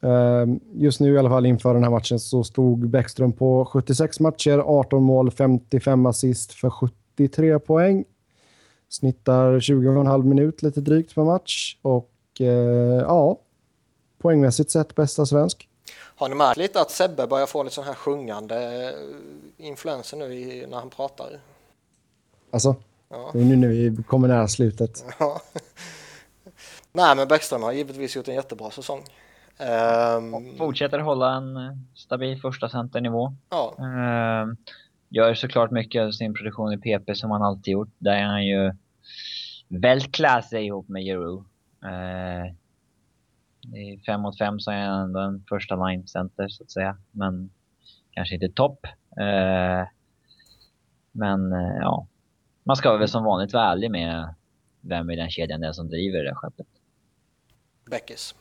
[SPEAKER 3] Ehm, just nu i alla fall inför den här matchen så stod Bäckström på 76 matcher, 18 mål, 55 assist för 73 poäng. Snittar 20,5 minut lite drygt per match och eh, ja, poängmässigt sett bästa svensk.
[SPEAKER 1] Har ni märkt lite att Sebbe börjar få lite sån här sjungande eh, influenser nu i, när han pratar?
[SPEAKER 3] Alltså,
[SPEAKER 1] Ja.
[SPEAKER 3] det är nu när vi kommer nära slutet.
[SPEAKER 1] Ja. Nej, men Bäckström har givetvis gjort en jättebra säsong. Ehm,
[SPEAKER 2] Fortsätter hålla en eh, stabil första centernivå.
[SPEAKER 1] ja,
[SPEAKER 2] Uh, gör såklart mycket av sin produktion i PP som han alltid gjort. Där är han ju Weltklasse ihop med Giroud. Uh, I fem mot fem så är han ändå en första line center så att säga. Men kanske inte topp. Eh, men eh, ja, man ska väl som vanligt vara ärlig med vem i den kedjan det är som driver det skeppet.
[SPEAKER 1] Beckis.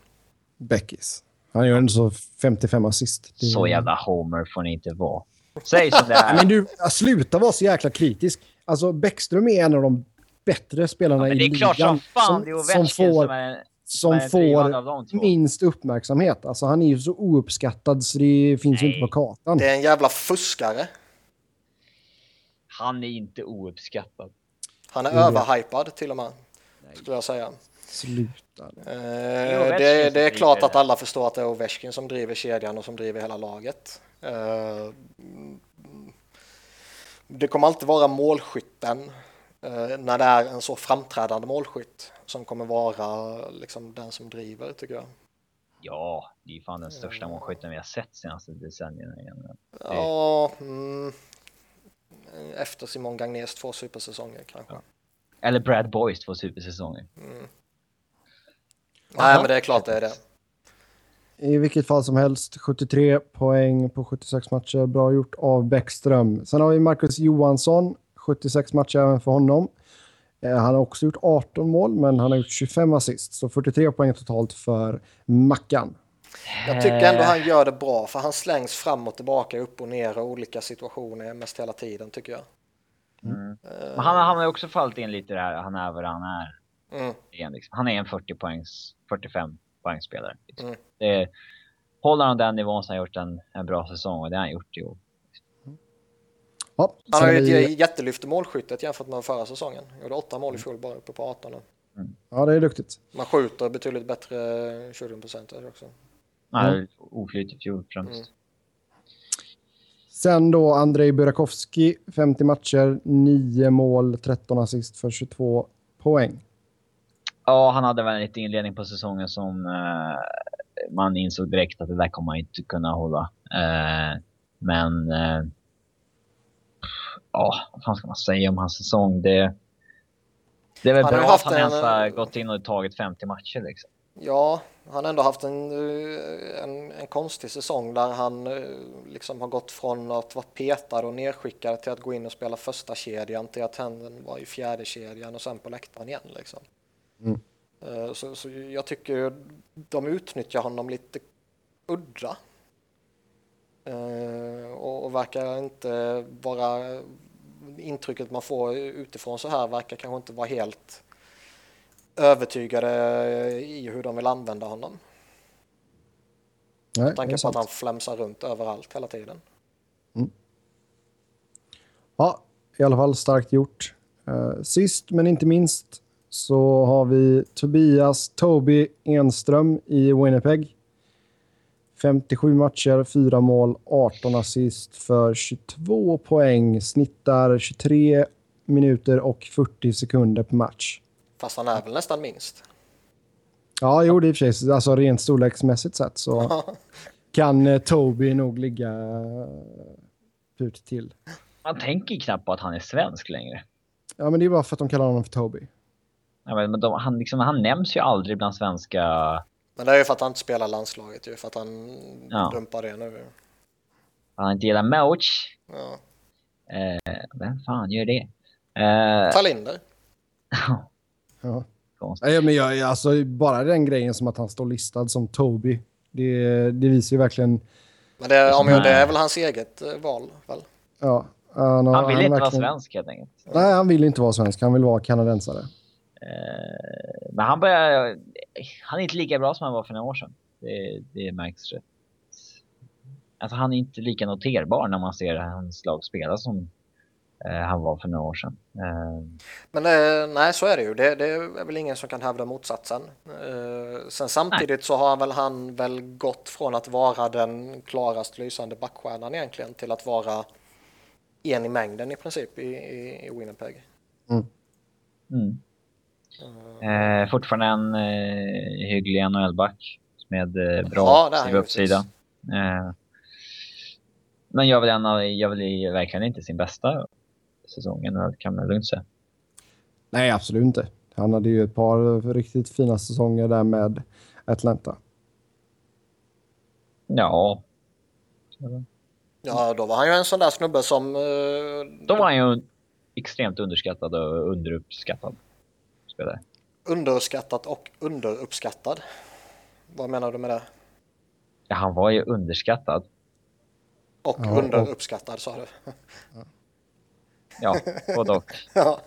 [SPEAKER 3] Beckis. Han gör ändå så 55 assist. Det-
[SPEAKER 2] Så jävla homer får ni inte vara. Säg som det är.
[SPEAKER 3] Men du, sluta vara så jäkla kritisk. Alltså Bäckström är en av de bättre spelarna
[SPEAKER 2] Men
[SPEAKER 3] i
[SPEAKER 2] det är
[SPEAKER 3] ligan.
[SPEAKER 2] klart som fan
[SPEAKER 3] som,
[SPEAKER 2] det är
[SPEAKER 3] som
[SPEAKER 2] Ovechkin
[SPEAKER 3] får,
[SPEAKER 2] som är,
[SPEAKER 3] som får minst uppmärksamhet. Alltså han är ju så ouppskattad så det finns ju
[SPEAKER 2] Nej.
[SPEAKER 3] inte på kartan.
[SPEAKER 1] Det är en jävla fuskare.
[SPEAKER 2] Han är inte ouppskattad.
[SPEAKER 1] Han är
[SPEAKER 3] Mm.
[SPEAKER 1] överhypad till och med, skulle jag säga.
[SPEAKER 3] Sluta.
[SPEAKER 1] Eh, det, det är klart att alla förstår att det är Ovechkin som driver kedjan och som driver hela laget. Eh, Det kommer alltid vara målskytten när det är en så framträdande målskytt som kommer vara liksom den som driver tycker jag.
[SPEAKER 2] Ja, det är ju fan den största målskytten vi har sett senaste decennierna. igen.
[SPEAKER 1] Ja, mm, efter Simon Gagnés två supersäsonger kanske.
[SPEAKER 2] Eller Brad Boys två supersäsonger.
[SPEAKER 1] Nej, men det är klart det är det.
[SPEAKER 3] I vilket fall som helst, 73 poäng på 76 matcher. Bra gjort av Bäckström. Sen har vi Marcus Johansson, 76 matcher även för honom. Eh, Han har också gjort 18 mål, men han har gjort 25 assist. Så 43 poäng totalt för Mackan.
[SPEAKER 1] Jag tycker ändå han gör det bra för han slängs fram och tillbaka, upp och ner och olika situationer mest hela tiden tycker jag.
[SPEAKER 2] Mm. Men han, han har ju också fallit in lite där, han är vad han är.
[SPEAKER 1] Mm.
[SPEAKER 2] Liksom. Han är en 40 poängs, 45 poängspelare. Liksom.
[SPEAKER 1] Mm.
[SPEAKER 2] Det, håller han den nivån så har han gjort en, en bra säsong och det har han gjort i år.
[SPEAKER 3] Ja,
[SPEAKER 1] Han har ju
[SPEAKER 3] vi-
[SPEAKER 1] ett jättelyft i målskyttet jämfört med förra säsongen. Gjorde åtta mål i fjol bara uppe på 18 nu.
[SPEAKER 3] ja, det är duktigt.
[SPEAKER 1] Man skjuter betydligt bättre shooting percentage också.
[SPEAKER 3] Mm.
[SPEAKER 2] är oflyt i fjol främst.
[SPEAKER 1] Mm.
[SPEAKER 3] Sen då Andrei Burakovsky, 50 matcher, 9 mål, 13 assist för 22 poäng.
[SPEAKER 2] Ja, han hade väl en liten inledning på säsongen som eh, man insåg direkt att det där kommer man inte kunna hålla. Eh, men eh, ja, vad fan ska man säga om hans säsong? Det, Det är väl
[SPEAKER 1] Han har
[SPEAKER 2] bra
[SPEAKER 1] haft
[SPEAKER 2] att han
[SPEAKER 1] en-
[SPEAKER 2] ens har gått in och tagit 50 matcher liksom.
[SPEAKER 1] Ja, han har ändå haft en, eh, en, en konstig säsong där han eh, liksom har gått från att vara petad och nedskickad till att gå in och spela första kedjan till att han var i fjärde kedjan och sen på läktaren igen. Liksom.
[SPEAKER 3] Mm.
[SPEAKER 1] Eh, Så, så jag tycker de utnyttjar honom lite udda. Eh, Och, och verkar inte vara intrycket man får utifrån så här verkar kanske inte vara helt övertygade i hur de vill använda honom.
[SPEAKER 3] Nej,
[SPEAKER 1] Med tanke på att han flämsar runt överallt hela tiden.
[SPEAKER 3] Ja, i alla fall starkt gjort. Eh, sist men inte minst så har vi Tobias Toby Enström i Winnipeg. 57 matcher, 4 mål, 18 assist för 22 poäng. Snittar 23 minuter och 40 sekunder per match.
[SPEAKER 1] Fast han är väl nästan minst.
[SPEAKER 3] Ja, jo, det är i och för sig. Alltså rent storleksmässigt sett så kan eh, Toby nog ligga eh, ut till.
[SPEAKER 2] Man tänker knappt på att han är svensk längre.
[SPEAKER 3] Ja, men det är bara för att de kallar honom för Toby.
[SPEAKER 2] Ja, men men de, han, liksom, han nämns ju aldrig bland svenska...
[SPEAKER 1] Men det är ju för att han inte spelar landslaget ju, för att han
[SPEAKER 2] Ja.
[SPEAKER 1] dumpar det nu.
[SPEAKER 2] Han inte gillar Moach.
[SPEAKER 1] Ja.
[SPEAKER 2] Eh, vem fan gör det? Eh,
[SPEAKER 1] Talinder.
[SPEAKER 3] Ja.
[SPEAKER 2] konstigt.
[SPEAKER 3] Nej, men jag, alltså, bara den grejen som att han står listad som Toby. Det, det visar ju verkligen...
[SPEAKER 1] Men det, om jag, det är väl hans eget eh, val väl?
[SPEAKER 3] Ja, han, har-
[SPEAKER 2] Han vill
[SPEAKER 3] har
[SPEAKER 2] inte vara
[SPEAKER 3] verkligen-
[SPEAKER 2] svensk helt enkelt.
[SPEAKER 3] Nej, han vill inte vara svensk. Han vill vara kanadensare.
[SPEAKER 2] Eh, men han börjar... Han är inte lika bra som han var för några år sedan. Det, det märks rätt. Alltså han är inte lika noterbar när man ser hans lag spela som eh, han var för några år sedan. Eh,
[SPEAKER 1] Men nej, så är det ju. Det, det är väl ingen som kan hävda motsatsen. Sen samtidigt så har väl han väl gått från att vara den klarast lysande backstjärnan egentligen till att vara en i mängden i princip i, i, i Winnipeg.
[SPEAKER 2] mm. Eh, fortfarande en eh, hygglig NHL-back med eh, bra
[SPEAKER 1] Ja,
[SPEAKER 2] uppsida. Eh, men jag vill, gärna, jag vill verkligen inte sin bästa säsong i NHL kan man lugnt säga.
[SPEAKER 3] Nej, absolut inte. Han hade ju ett par riktigt fina säsonger där med Atlanta.
[SPEAKER 2] Ja,
[SPEAKER 1] Ja, då var han ju en sån där snubbe som... eh,
[SPEAKER 2] Då var han ju extremt underskattad och underuppskattad spelare.
[SPEAKER 1] Underskattat och underuppskattad. Vad menar du med det?
[SPEAKER 2] Ja, han var ju underskattad.
[SPEAKER 1] Och
[SPEAKER 3] Ja, och-
[SPEAKER 1] underuppskattad sa du.
[SPEAKER 2] Ja, både och.
[SPEAKER 1] Ja.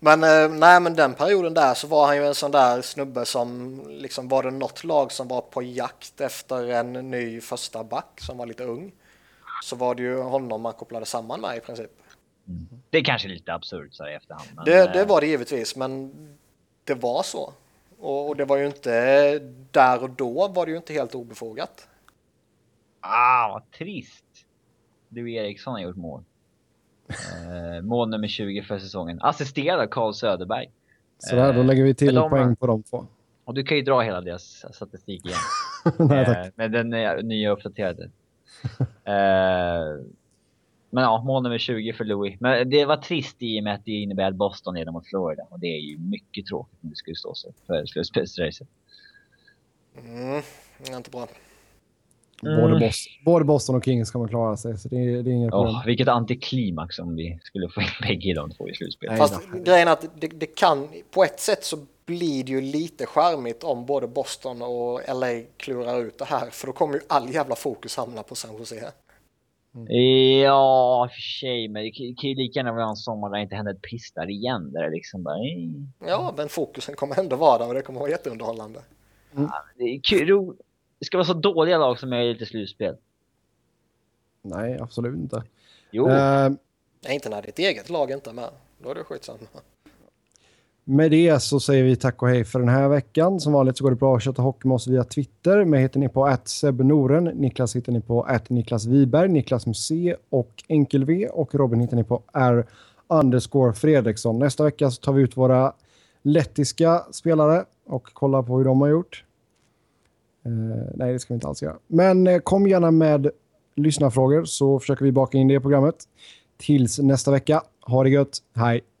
[SPEAKER 1] Men eh, nej, men den perioden där så var han ju en sån där snubbe som liksom var det något lag som var på jakt efter en ny första back som var lite ung. Så var det ju honom man kopplade samman med i princip.
[SPEAKER 2] Det är kanske lite absurt så här i efterhand. Men,
[SPEAKER 1] Det, det
[SPEAKER 2] eh,
[SPEAKER 1] var det givetvis, men det var så. Och, och det var ju inte där och då var det ju inte helt obefogat.
[SPEAKER 2] Ah, vad trist. Du Eriksson har gjort mål. Eh, mål nummer 20 för säsongen. Assisterad av Carl Söderberg.
[SPEAKER 3] Så där, då
[SPEAKER 2] Eh,
[SPEAKER 3] lägger vi till
[SPEAKER 2] de-
[SPEAKER 3] poäng på de två.
[SPEAKER 2] Och du kan ju dra hela deras statistik igen.
[SPEAKER 3] Nej, tack.
[SPEAKER 2] Eh, med den eh, nya uppdaterade. Men ja, mål nummer 20 för Louis. Men det var trist i och med att det innebär att Boston leder mot Florida. Och det är ju mycket tråkigt om det skulle stå sig för slutspelsracet.
[SPEAKER 1] Mm, det är inte bra.
[SPEAKER 2] Mm.
[SPEAKER 3] Både, Boston, både Boston och Kings kommer klara sig, så det är, det är inga problem.
[SPEAKER 2] Åh, vilket antiklimax om vi skulle få in bägge de två i slutspel.
[SPEAKER 3] Nej.
[SPEAKER 1] Fast grejen är att det, det kan, på ett sätt så blir det ju lite charmigt om både Boston och LA klurar ut det här. För då kommer ju all jävla fokus hamna på San Jose.
[SPEAKER 2] Ja, i och för sig. Men det kan ju lika gärna vara en sommar där det inte händer ett piss där igen. Där det liksom bara...
[SPEAKER 1] Ja, men fokusen kommer ändå vara där och det kommer vara jätteunderhållande.
[SPEAKER 2] Det, är kul. det ska vara så dåliga lag som möjligt i slutspel.
[SPEAKER 3] Nej, absolut inte.
[SPEAKER 2] Jo.
[SPEAKER 3] Eh,
[SPEAKER 1] Nej, inte när ditt eget lag inte är med. Då är det skitsamma
[SPEAKER 3] med det så säger vi tack och hej för den här veckan. Som vanligt så går det bra att köta hockey med oss via Twitter. Mig heter ni på Noren. Niklas hittar ni på Niklas Wiberg, Niklas Musé och Enkel-V. Och Robin hittar ni på R underscore Fredriksson. Nästa vecka så tar vi ut våra lettiska spelare och kollar på hur de har gjort. Eh, nej, det ska vi inte alls göra. Men eh, kom gärna med lyssnarfrågor så försöker vi baka in det i programmet. Tills nästa vecka. Ha det gött. Hej!